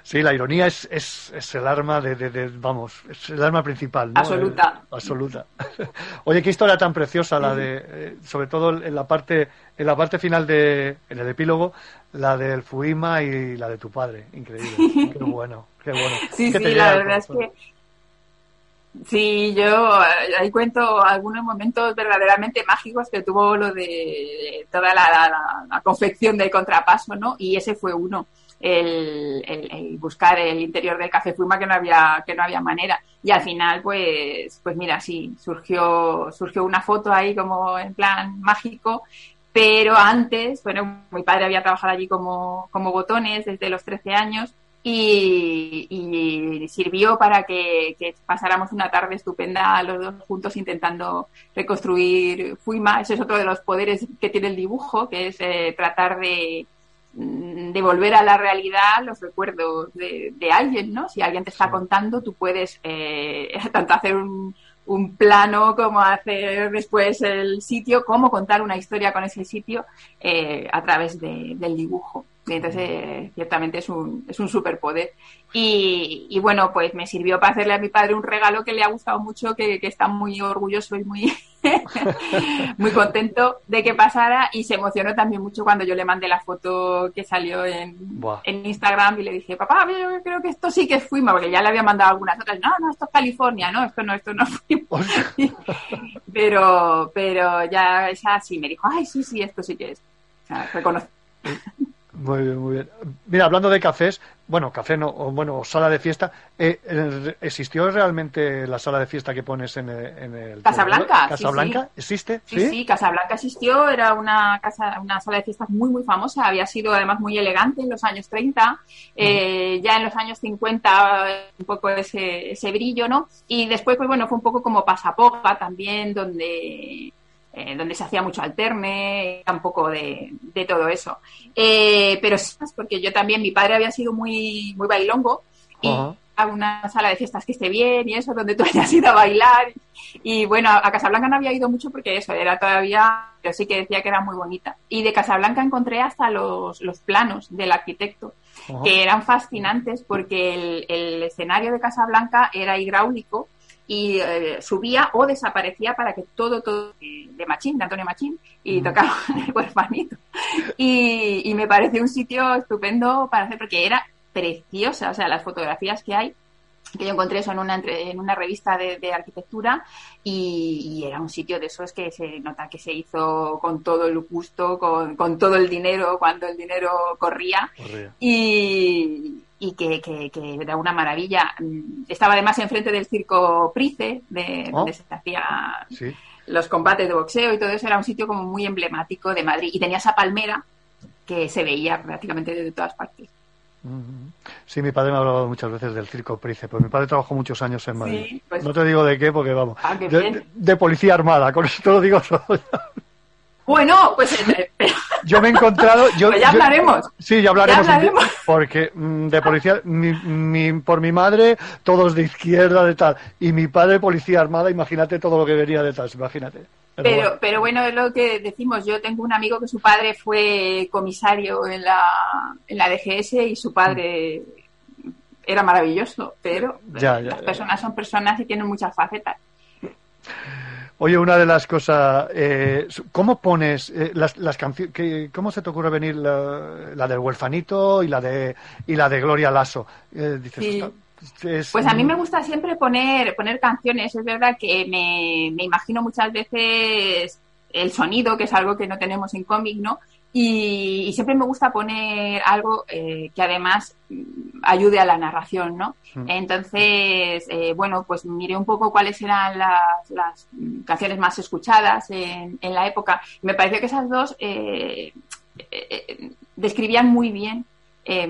Speaker 9: Sí, la ironía es, es, es el arma de, de- de- vamos, es el arma principal, ¿no?
Speaker 14: Absoluta.
Speaker 9: Eh, absoluta. Oye, qué historia tan preciosa la de, eh, sobre todo en la parte, en la parte final de, en el epílogo, la del Fuima y la de tu padre. Increíble. Qué bueno, qué bueno.
Speaker 14: Sí,
Speaker 9: Que
Speaker 14: sí, la verdad es que sí, yo eh, ahí cuento algunos momentos verdaderamente mágicos que tuvo lo de toda la, la- la confección del contrapaso, ¿no? Y ese fue uno. El, buscar el interior del café Fuma que no había que no había manera y al final pues pues mira sí surgió surgió una foto ahí como en plan mágico pero antes, bueno, mi padre había trabajado allí como, como botones desde los 13 años y, y sirvió para que, que pasáramos una tarde estupenda los dos juntos intentando reconstruir Fuima. Ese es otro de los poderes que tiene el dibujo, que es eh, tratar de devolver a la realidad los recuerdos de, de alguien, ¿no? Si alguien te está contando, tú puedes eh, tanto hacer un, un plano, como hacer después el sitio, cómo contar una historia con ese sitio eh, a través de- del dibujo. Entonces, eh, ciertamente es un, es un superpoder. Y, y bueno, pues me sirvió para hacerle a mi padre un regalo que le ha gustado mucho, que, que está muy orgulloso y muy, muy contento de que pasara y se emocionó también mucho cuando yo le mandé la foto que salió en,
Speaker 9: Buah.
Speaker 14: en Instagram y le dije, papá, yo creo que esto sí que Fuima, porque ya le había mandado algunas otras. No, no, esto es California, no, esto no, esto no Fuima. pero, pero ya esa sí me dijo, ay, sí, sí, esto sí que es. O sea, reconoce.
Speaker 9: Muy bien, muy bien. Mira, hablando de cafés, bueno, café no, o bueno, sala de fiesta, eh, eh, ¿existió realmente la sala de fiesta que pones en el... En el
Speaker 14: Casablanca, sí,
Speaker 9: ¿Casablanca?
Speaker 14: sí.
Speaker 9: ¿Existe?
Speaker 14: Sí, sí, Casablanca existió, era una casa, una sala de fiestas muy, muy famosa, había sido además muy elegante en los años 30, eh, ya en los años 50 un poco ese, ese brillo, ¿no? Y después, pues bueno, fue un poco como Pasapoga también, donde eh, donde se hacía mucho alterne, un poco de, de todo eso. Eh, pero sí, porque yo también, mi padre había sido muy, muy bailongo y
Speaker 9: Ajá.
Speaker 14: a una sala de fiestas que esté bien y eso, donde tú hayas ido a bailar. Y bueno, a Casablanca no había ido mucho porque eso, era todavía, pero sí que decía que era muy bonita. Y de Casablanca encontré hasta los, los planos del arquitecto,
Speaker 15: Ajá.
Speaker 14: que eran fascinantes porque el, el escenario de Casablanca era hidráulico y eh, subía o desaparecía para que todo, todo eh, de Machín, de Antonio Machín, y tocaba el huerfanito. Y, y me pareció un sitio estupendo para hacer, porque era preciosa, o sea, las fotografías que hay que yo encontré eso en una, entre- en una revista de, de arquitectura y, y era un sitio de esos que se nota que se hizo con todo el gusto, con, con todo el dinero, cuando el dinero corría. Y, y que, que, que era una maravilla. Mm, Estaba además enfrente del circo Price, de,
Speaker 9: Oh.
Speaker 14: donde se hacía
Speaker 9: Sí.
Speaker 14: los combates de boxeo y todo eso, era un sitio como muy emblemático de Madrid. Y tenía esa palmera que se veía prácticamente de todas partes.
Speaker 9: Sí, mi padre me ha hablado muchas veces del circo Price, pues mi padre trabajó muchos años en Madrid.
Speaker 14: Sí, pues-
Speaker 9: No te digo de qué, porque vamos,
Speaker 14: Ah,
Speaker 9: de, policía armada, con eso te lo digo todo.
Speaker 14: Bueno, pues eh,
Speaker 9: Yo me he encontrado. Yo,
Speaker 14: Pues ya
Speaker 9: yo-
Speaker 14: hablaremos.
Speaker 9: sí, ya hablaremos.
Speaker 14: Ya
Speaker 9: porque mm, de policía, mi, mi- por mi madre, todos de izquierda, de tal. Y mi padre, policía armada, imagínate todo lo que venía detrás, imagínate. Pero
Speaker 14: Pero,
Speaker 9: bueno.
Speaker 14: pero bueno, es lo que decimos. Yo tengo un amigo que su padre fue comisario en la, en la DGS y su padre era maravilloso, pero
Speaker 9: Ya, ya,
Speaker 14: las personas son personas y tienen muchas facetas.
Speaker 9: Oye, una de las cosas, eh, ¿cómo pones eh, las, las canciones? ¿Cómo se te ocurre venir la, la del huerfanito y la de y la de Gloria Lasso? Eh, dices,
Speaker 14: Sí.
Speaker 9: "Esta- es-
Speaker 14: Pues a mí me gusta siempre poner, poner canciones. Es verdad que me, me imagino muchas veces el sonido, que es algo que no tenemos en cómic, ¿no? Y, y siempre me gusta poner algo eh, que además mm, ayude a la narración, ¿no?
Speaker 15: Mm.
Speaker 14: Entonces, eh, bueno, pues miré un poco cuáles eran las, las canciones más escuchadas en, en la época. Me pareció que esas dos eh, eh, eh, describían muy bien eh,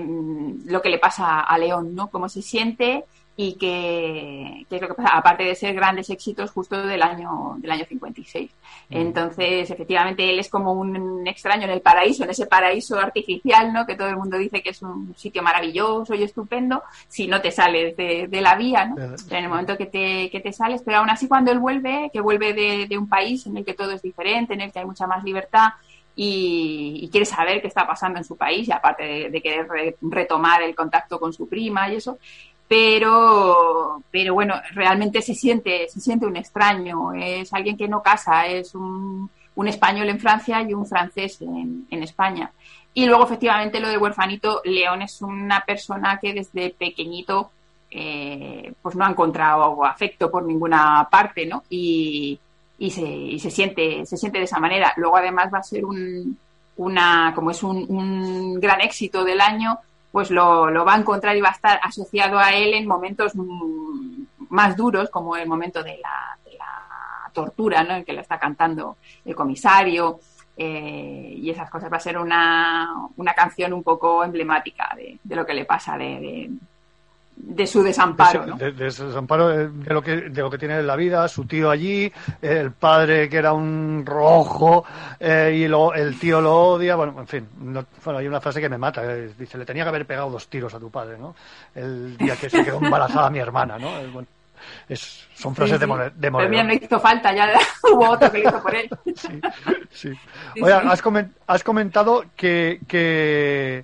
Speaker 14: lo que le pasa a León, ¿no? Cómo se siente y qué, qué es lo que pasa, aparte de ser grandes éxitos justo del año, del año 56. Entonces, efectivamente, él es como un extraño en el paraíso, en ese paraíso artificial, ¿no? Que todo el mundo dice que es un sitio maravilloso y estupendo, si no te sales de, de la vía, ¿no? Pero en el momento que te, que te sales, pero aún así cuando él vuelve, que vuelve de, de un país en el que todo es diferente, en el que hay mucha más libertad, y, y quiere saber qué está pasando en su país, y aparte de, de querer re- retomar el contacto con su prima y eso, pero, pero bueno, realmente se siente, se siente un extraño, es alguien que no casa, es un, un español en Francia y un francés en, en España. Y luego, efectivamente, lo del huerfanito, León es una persona que desde pequeñito eh, pues no ha encontrado afecto por ninguna parte, ¿no? Y, y, se, y se siente, se siente de esa manera. Luego, además, va a ser un, una, como es un, un gran éxito del año, pues lo, lo va a encontrar y va a estar asociado a él en momentos más duros, como el momento de la, la tortura, ¿no? El que le está cantando el comisario eh, y esas cosas. Va a ser una, una canción un poco emblemática de, de lo que le pasa, de, de, su desamparo,
Speaker 9: de,
Speaker 14: ¿no?
Speaker 9: de- desamparo, eh, de lo que de lo que tiene en la vida, su tío allí, el padre que era un rojo eh, y lo- el tío lo odia, bueno, en fin, no- bueno, hay una frase que me mata, eh, dice, le tenía que haber pegado dos tiros a tu padre, ¿no? El día que se quedó embarazada mi hermana, ¿no? Eh, bueno, es, son frases
Speaker 14: Sí,
Speaker 9: de,
Speaker 14: sí.
Speaker 9: de
Speaker 14: Pero mira, no hizo falta, ya hubo otro que lo hizo por él.
Speaker 9: Sí.
Speaker 14: Sí,
Speaker 9: comen- has comentado que, que,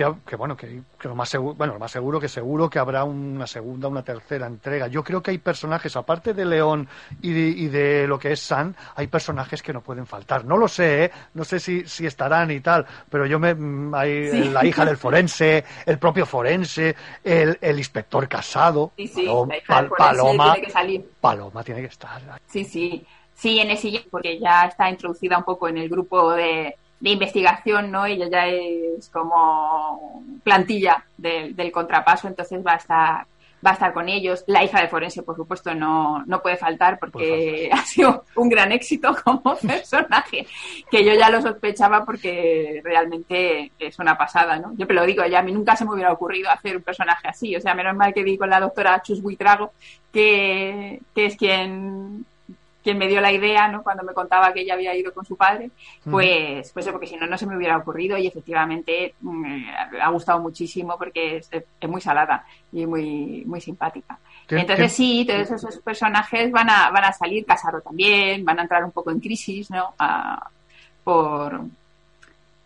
Speaker 9: que, que, bueno, que, que lo más seguro, bueno, lo más seguro que seguro que habrá una segunda, una tercera entrega. Yo creo que hay personajes, aparte de León y de, y de lo que es San, hay personajes que no pueden faltar. No lo sé, ¿eh? no sé si, si estarán y tal, pero yo me, mm, hay
Speaker 14: Sí.
Speaker 9: la hija del forense, el propio forense, el, el inspector casado,
Speaker 14: Sí, sí,
Speaker 9: Palom-
Speaker 14: la hija del
Speaker 9: Pal-
Speaker 14: forense
Speaker 9: Paloma,
Speaker 14: tiene que salir.
Speaker 9: Paloma tiene que estar.
Speaker 14: Sí, sí. Sí, en el siguiente, porque ya está introducida un poco en el grupo de, de investigación, ¿no? Ella ya es como plantilla del- del contrapaso, entonces va a estar va a estar con ellos. La hija de forense, por supuesto, no, no puede faltar porque ha sido un gran éxito como personaje, que yo ya lo sospechaba porque realmente es una pasada, ¿no? Yo te lo digo, ya a mí nunca se me hubiera ocurrido hacer un personaje así, o sea, menos mal que vi con la doctora Chus Buitrago, que, que es quien quien me dio la idea, ¿no? Cuando me contaba que ella había ido con su padre, pues, pues porque si no, no se me hubiera ocurrido y efectivamente mm, ha gustado muchísimo porque es, es muy salada y muy, muy simpática.
Speaker 9: ¿Qué-
Speaker 14: Entonces
Speaker 9: qué-
Speaker 14: sí, todos esos personajes van a, van a salir, Casaro también, van a entrar un poco en crisis, ¿no? A- por,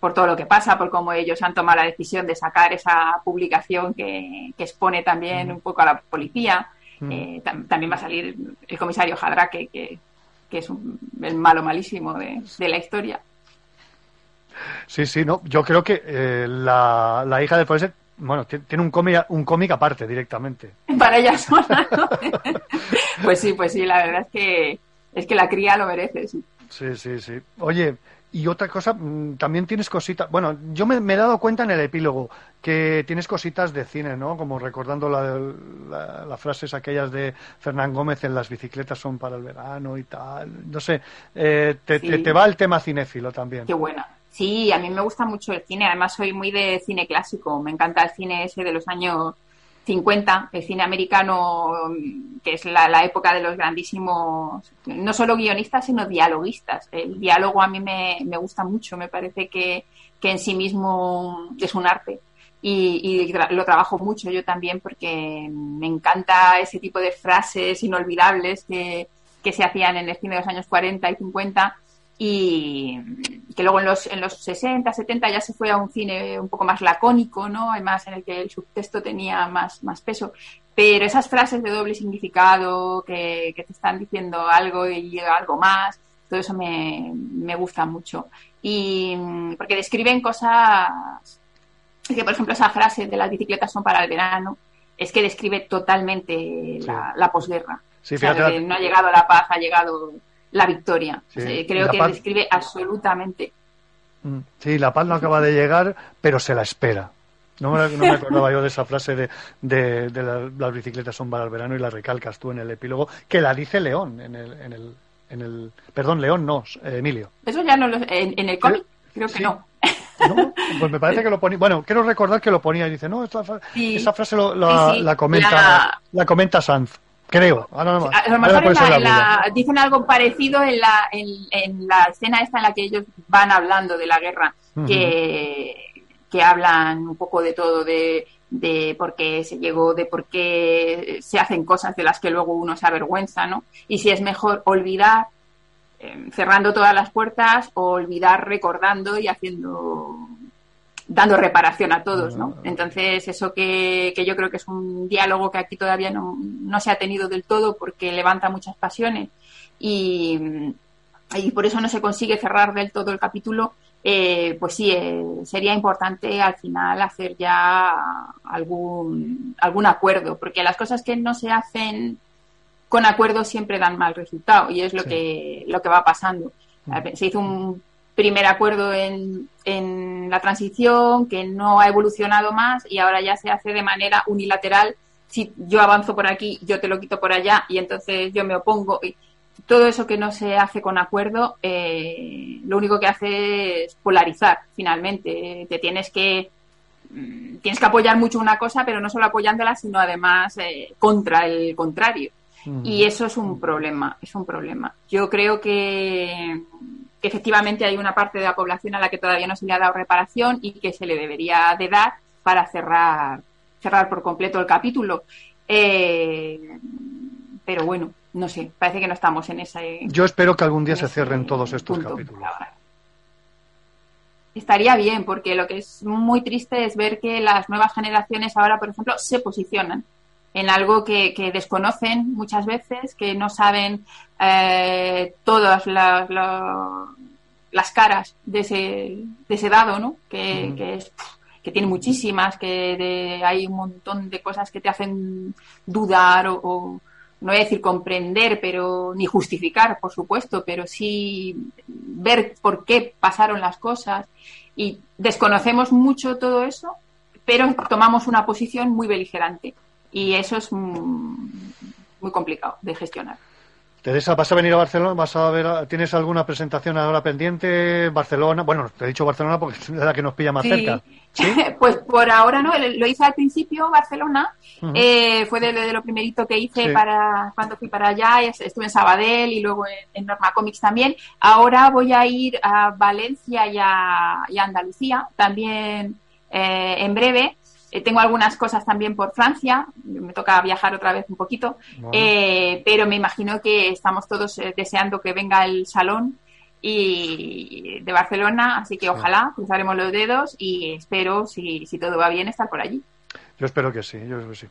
Speaker 14: por todo lo que pasa, por cómo ellos han tomado la decisión de sacar esa publicación que, que expone también un poco a la policía.
Speaker 9: Mm.
Speaker 14: Eh, tam- también va a salir el comisario Jadraque, que, que es un- el malo malísimo de, de la historia.
Speaker 9: Sí, sí, no. Yo creo que eh, la, la hija del forense bueno, ti- tiene un cómic, un cómic aparte directamente.
Speaker 14: Para ella sola. ¿no? pues sí, pues sí, la verdad es que es que la cría lo merece, sí.
Speaker 9: Sí, sí, sí. Oye, y otra cosa, mm, también tienes cositas. Bueno, yo me, me he dado cuenta en el epílogo que tienes cositas de cine, ¿no? Como recordando la, la- las frases aquellas de Fernán Gómez en las bicicletas son para el verano y tal. No sé, eh, te,
Speaker 14: Sí.
Speaker 9: te- te va el tema cinéfilo también.
Speaker 14: Qué buena. Sí, a mí me gusta mucho el cine. Además, soy muy de cine clásico. Me encanta el cine ese de los años 50, el cine americano, que es la, época de los grandísimos, no solo guionistas, sino dialoguistas. El diálogo a mí me, me gusta mucho. Me parece que, que en sí mismo es un arte. Y, y lo trabajo mucho yo también porque me encanta ese tipo de frases inolvidables que, que se hacían en el cine de los años 40 y 50 y que luego en los, en los 60, 70 ya se fue a un cine un poco más lacónico, ¿no? Además en el que el subtexto tenía más, más peso. Pero esas frases de doble significado que, que te están diciendo algo y algo más, todo eso me, me gusta mucho. Y porque describen cosas es que, por ejemplo, esa frase de las bicicletas son para el verano es que describe totalmente la, la posguerra.
Speaker 9: Sí,
Speaker 14: O sea, no ha llegado la paz, ha llegado la victoria.
Speaker 9: Sí,
Speaker 14: Eh, creo que
Speaker 9: paz-
Speaker 14: describe absolutamente.
Speaker 9: Mm, Sí, la paz no acaba de llegar, pero se la espera. No me, no me acordaba yo de esa frase de, de, de la- las bicicletas son para el verano y la recalcas tú en el epílogo, que la dice León en el, en el, en el perdón, León no, eh, Emilio.
Speaker 14: Eso ya no lo en, en el cómic, creo que
Speaker 9: Sí.
Speaker 14: no.
Speaker 9: Pues me parece que lo ponía, bueno, quiero recordar que lo ponía y dice, no, esta
Speaker 14: Sí.
Speaker 9: esa frase lo- la,
Speaker 14: Sí, sí.
Speaker 9: la comenta,
Speaker 14: La-
Speaker 9: la... comenta Sanz, creo. Ahora no,
Speaker 14: A lo mejor en la-
Speaker 9: la
Speaker 14: en la- dicen algo parecido en la, en, en la escena esta en la que ellos van hablando de la guerra, que, que hablan un poco de todo, de, de por qué se llegó, de por qué se hacen cosas de las que luego uno se avergüenza, ¿no? Y si es mejor olvidar eh, cerrando todas las puertas o olvidar recordando y haciendo dando reparación a todos, ¿no? Entonces, eso que, que yo creo que es un diálogo que aquí todavía no, no se ha tenido del todo porque levanta muchas pasiones y, y por eso no se consigue cerrar del todo el capítulo, eh, pues sí, eh, sería importante al final hacer ya algún, algún acuerdo, porque las cosas que no se hacen con acuerdo siempre dan mal resultado y es lo,
Speaker 15: Sí.
Speaker 14: que, lo que va pasando. Se hizo un primer acuerdo en, en la transición que no ha evolucionado más y ahora ya se hace de manera unilateral. Si yo avanzo por aquí, yo te lo quito por allá y entonces yo me opongo. Y todo eso que no se hace con acuerdo, eh, lo único que hace es polarizar finalmente. Te tienes que mm, tienes que apoyar mucho una cosa, pero no solo apoyándola, sino además eh, contra el contrario. Y eso es un problema, es un problema. Yo creo que, que efectivamente hay una parte de la población a la que todavía no se le ha dado reparación y que se le debería de dar para cerrar, cerrar por completo el capítulo. Eh, pero bueno, no sé, parece que no estamos en ese...
Speaker 9: Yo espero que algún día se cierren todos estos capítulos.
Speaker 14: Estaría bien, porque lo que es muy triste es ver que las nuevas generaciones ahora, por ejemplo, se posicionan en algo que, que desconocen muchas veces, que no saben eh, todas las, la- las caras de ese, de ese dado, ¿no? Que, que es que tiene muchísimas, que de- hay un montón de cosas que te hacen dudar o, o no voy a decir comprender, pero ni justificar, por supuesto, pero sí ver por qué pasaron las cosas. Y desconocemos mucho todo eso, pero tomamos una posición muy beligerante y eso es muy complicado de gestionar.
Speaker 9: Teresa, ¿vas a venir a Barcelona? ¿Vas a ver, ¿Tienes alguna presentación ahora pendiente? Barcelona, bueno, te he dicho Barcelona porque es la que nos pilla más
Speaker 14: Sí.
Speaker 9: cerca.
Speaker 14: pues por ahora no, lo hice al principio Barcelona, eh, fue de, de lo primerito que hice
Speaker 9: Sí.
Speaker 14: para cuando fui para allá, es- estuve en Sabadell y luego en, en Norma Comics también. Ahora voy a ir a Valencia y a, y a Andalucía también eh, en breve. Eh, tengo algunas cosas también por Francia, me toca viajar otra vez un poquito,
Speaker 15: Bueno.
Speaker 14: eh, pero me imagino que estamos todos eh, deseando que venga el salón y de Barcelona, así que ojalá cruzaremos los dedos y espero, si, si todo va bien, estar por allí.
Speaker 9: Yo espero que sí, yo espero que sí.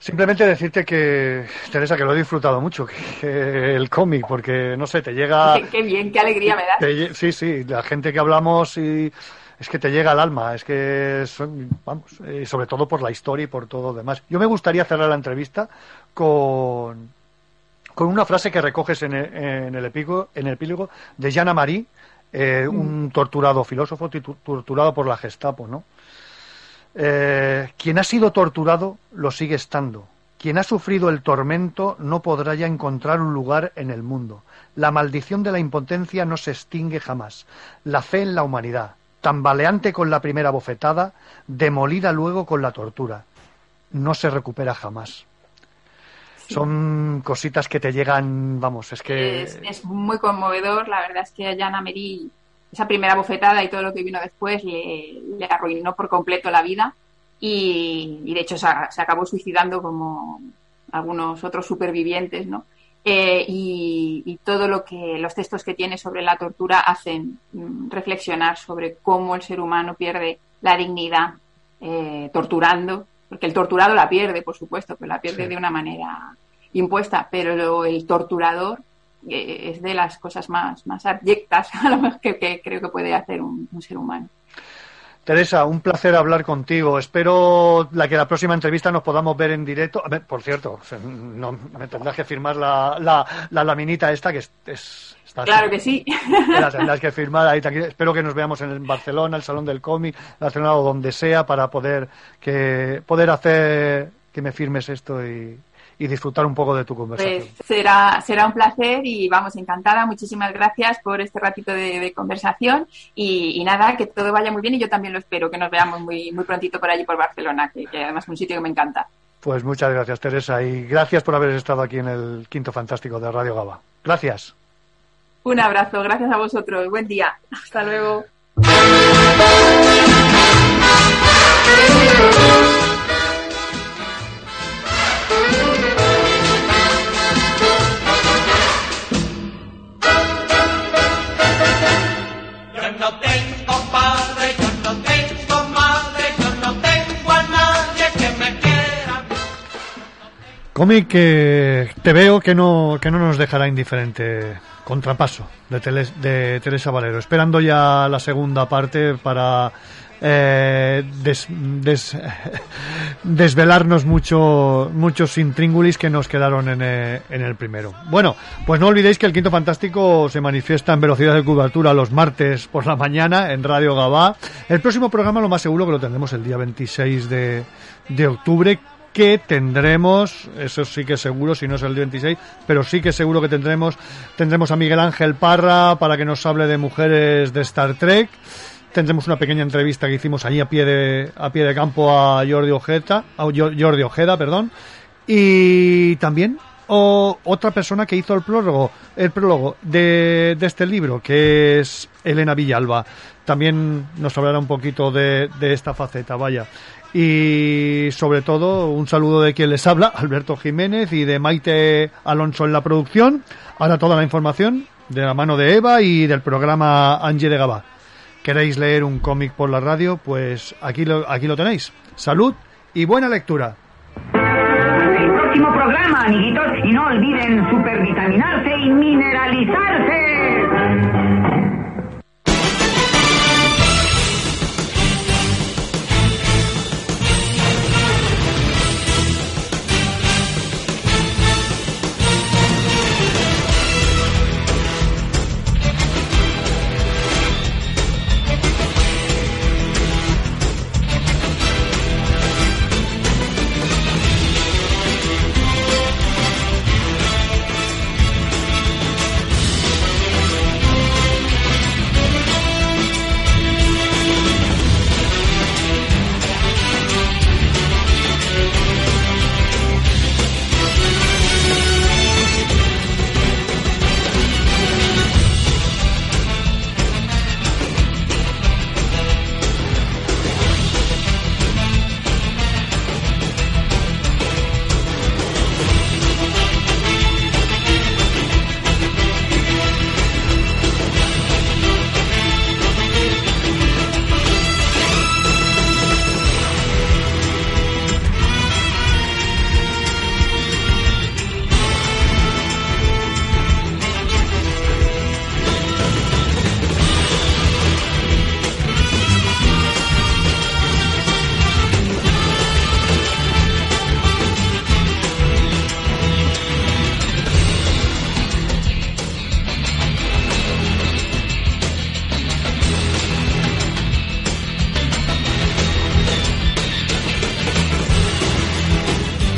Speaker 9: Simplemente decirte que, Teresa, que lo he disfrutado mucho, que el cómic, porque, no sé, te llega...
Speaker 14: Qué, qué bien, qué alegría me da.
Speaker 9: sí, sí, la gente que hablamos y es que te llega al alma, es que son, vamos, eh, sobre todo por la historia y por todo lo demás. Yo me gustaría cerrar la entrevista con, con una frase que recoges en el, en el, epílogo, en el epílogo de Jana Marie, eh, un torturado filósofo torturado por la Gestapo, ¿no? Eh, quien ha sido torturado lo sigue estando. Quien ha sufrido el tormento no podrá ya encontrar un lugar en el mundo. La maldición de la impotencia no se extingue jamás. La fe en la humanidad, tambaleante con la primera bofetada, demolida luego con la tortura, no se recupera jamás. Son cositas que te llegan, vamos, es que
Speaker 14: Es, es muy conmovedor. La verdad es que a Jana Meri, esa primera bofetada y todo lo que vino después, le, le arruinó por completo la vida. Y, y de hecho se, se acabó suicidando como algunos otros supervivientes, ¿no? Eh, y, y todo lo que los textos que tiene sobre la tortura hacen mm, reflexionar sobre cómo el ser humano pierde la dignidad eh, torturando, porque el torturado la pierde, por supuesto, pero la pierde
Speaker 9: Sí.
Speaker 14: de una manera impuesta, pero el torturador eh, es de las cosas más, más abyectas a lo mejor que, que creo que puede hacer un, un ser humano.
Speaker 9: Teresa, un placer hablar contigo. Espero la que la próxima entrevista nos podamos ver en directo. A ver, por cierto, no, me tendrás que firmar la, la, la laminita esta que es, es- está
Speaker 14: Claro que sí.
Speaker 9: La tendrás que firmar ahí. Espero que nos veamos en Barcelona, el Salón del Cómic, Barcelona o donde sea para poder que poder hacer que me firmes esto y, y disfrutar un poco de tu conversación.
Speaker 14: Pues será, será un placer y vamos, encantada. Muchísimas gracias por este ratito de, de conversación y, y nada, que todo vaya muy bien y yo también lo espero, que nos veamos muy, muy prontito por allí por Barcelona, que, que además es un sitio que me encanta.
Speaker 9: Pues muchas gracias, Teresa, y gracias por haber estado aquí en el Quinto Fantástico de Radio Gaba. Gracias.
Speaker 14: Un abrazo, gracias a vosotros. Buen día. Hasta luego.
Speaker 9: Cómic que te veo que no, que no nos dejará indiferente. Contrapaso de, Teles- de Teresa Valero. Esperando ya la segunda parte para eh, des- des- desvelarnos mucho, muchos intríngulis que nos quedaron en, eh, en el primero. Bueno, pues no olvidéis que el Quinto Fantástico se manifiesta en velocidad de cobertura los martes por la mañana en Radio Gabá. El próximo programa lo más seguro que lo tendremos el día 26 de, de octubre que tendremos, eso sí que seguro, si no es el día 26, pero sí que seguro que tendremos, tendremos a Miguel Ángel Parra para que nos hable de mujeres de Star Trek. Tendremos una pequeña entrevista que hicimos allí a pie de, a pie de campo a Jordi Ojeda, a Jo- Jordi Ojeda, perdón. Y también o, otra persona que hizo el prólogo, el prólogo de, de este libro, que es Elena Villalba. También nos hablará un poquito de, de esta faceta, vaya. Y sobre todo, un saludo de quien les habla, Alberto Jiménez, y de Maite Alonso en la producción. Ahora toda la información de la mano de Eva y del programa Angie de Gabá. ¿Queréis leer un cómic por la radio? Pues aquí lo, aquí lo tenéis. Salud y buena lectura.
Speaker 15: El próximo programa, amiguitos, y no olviden supervitaminarse y mineralizarse.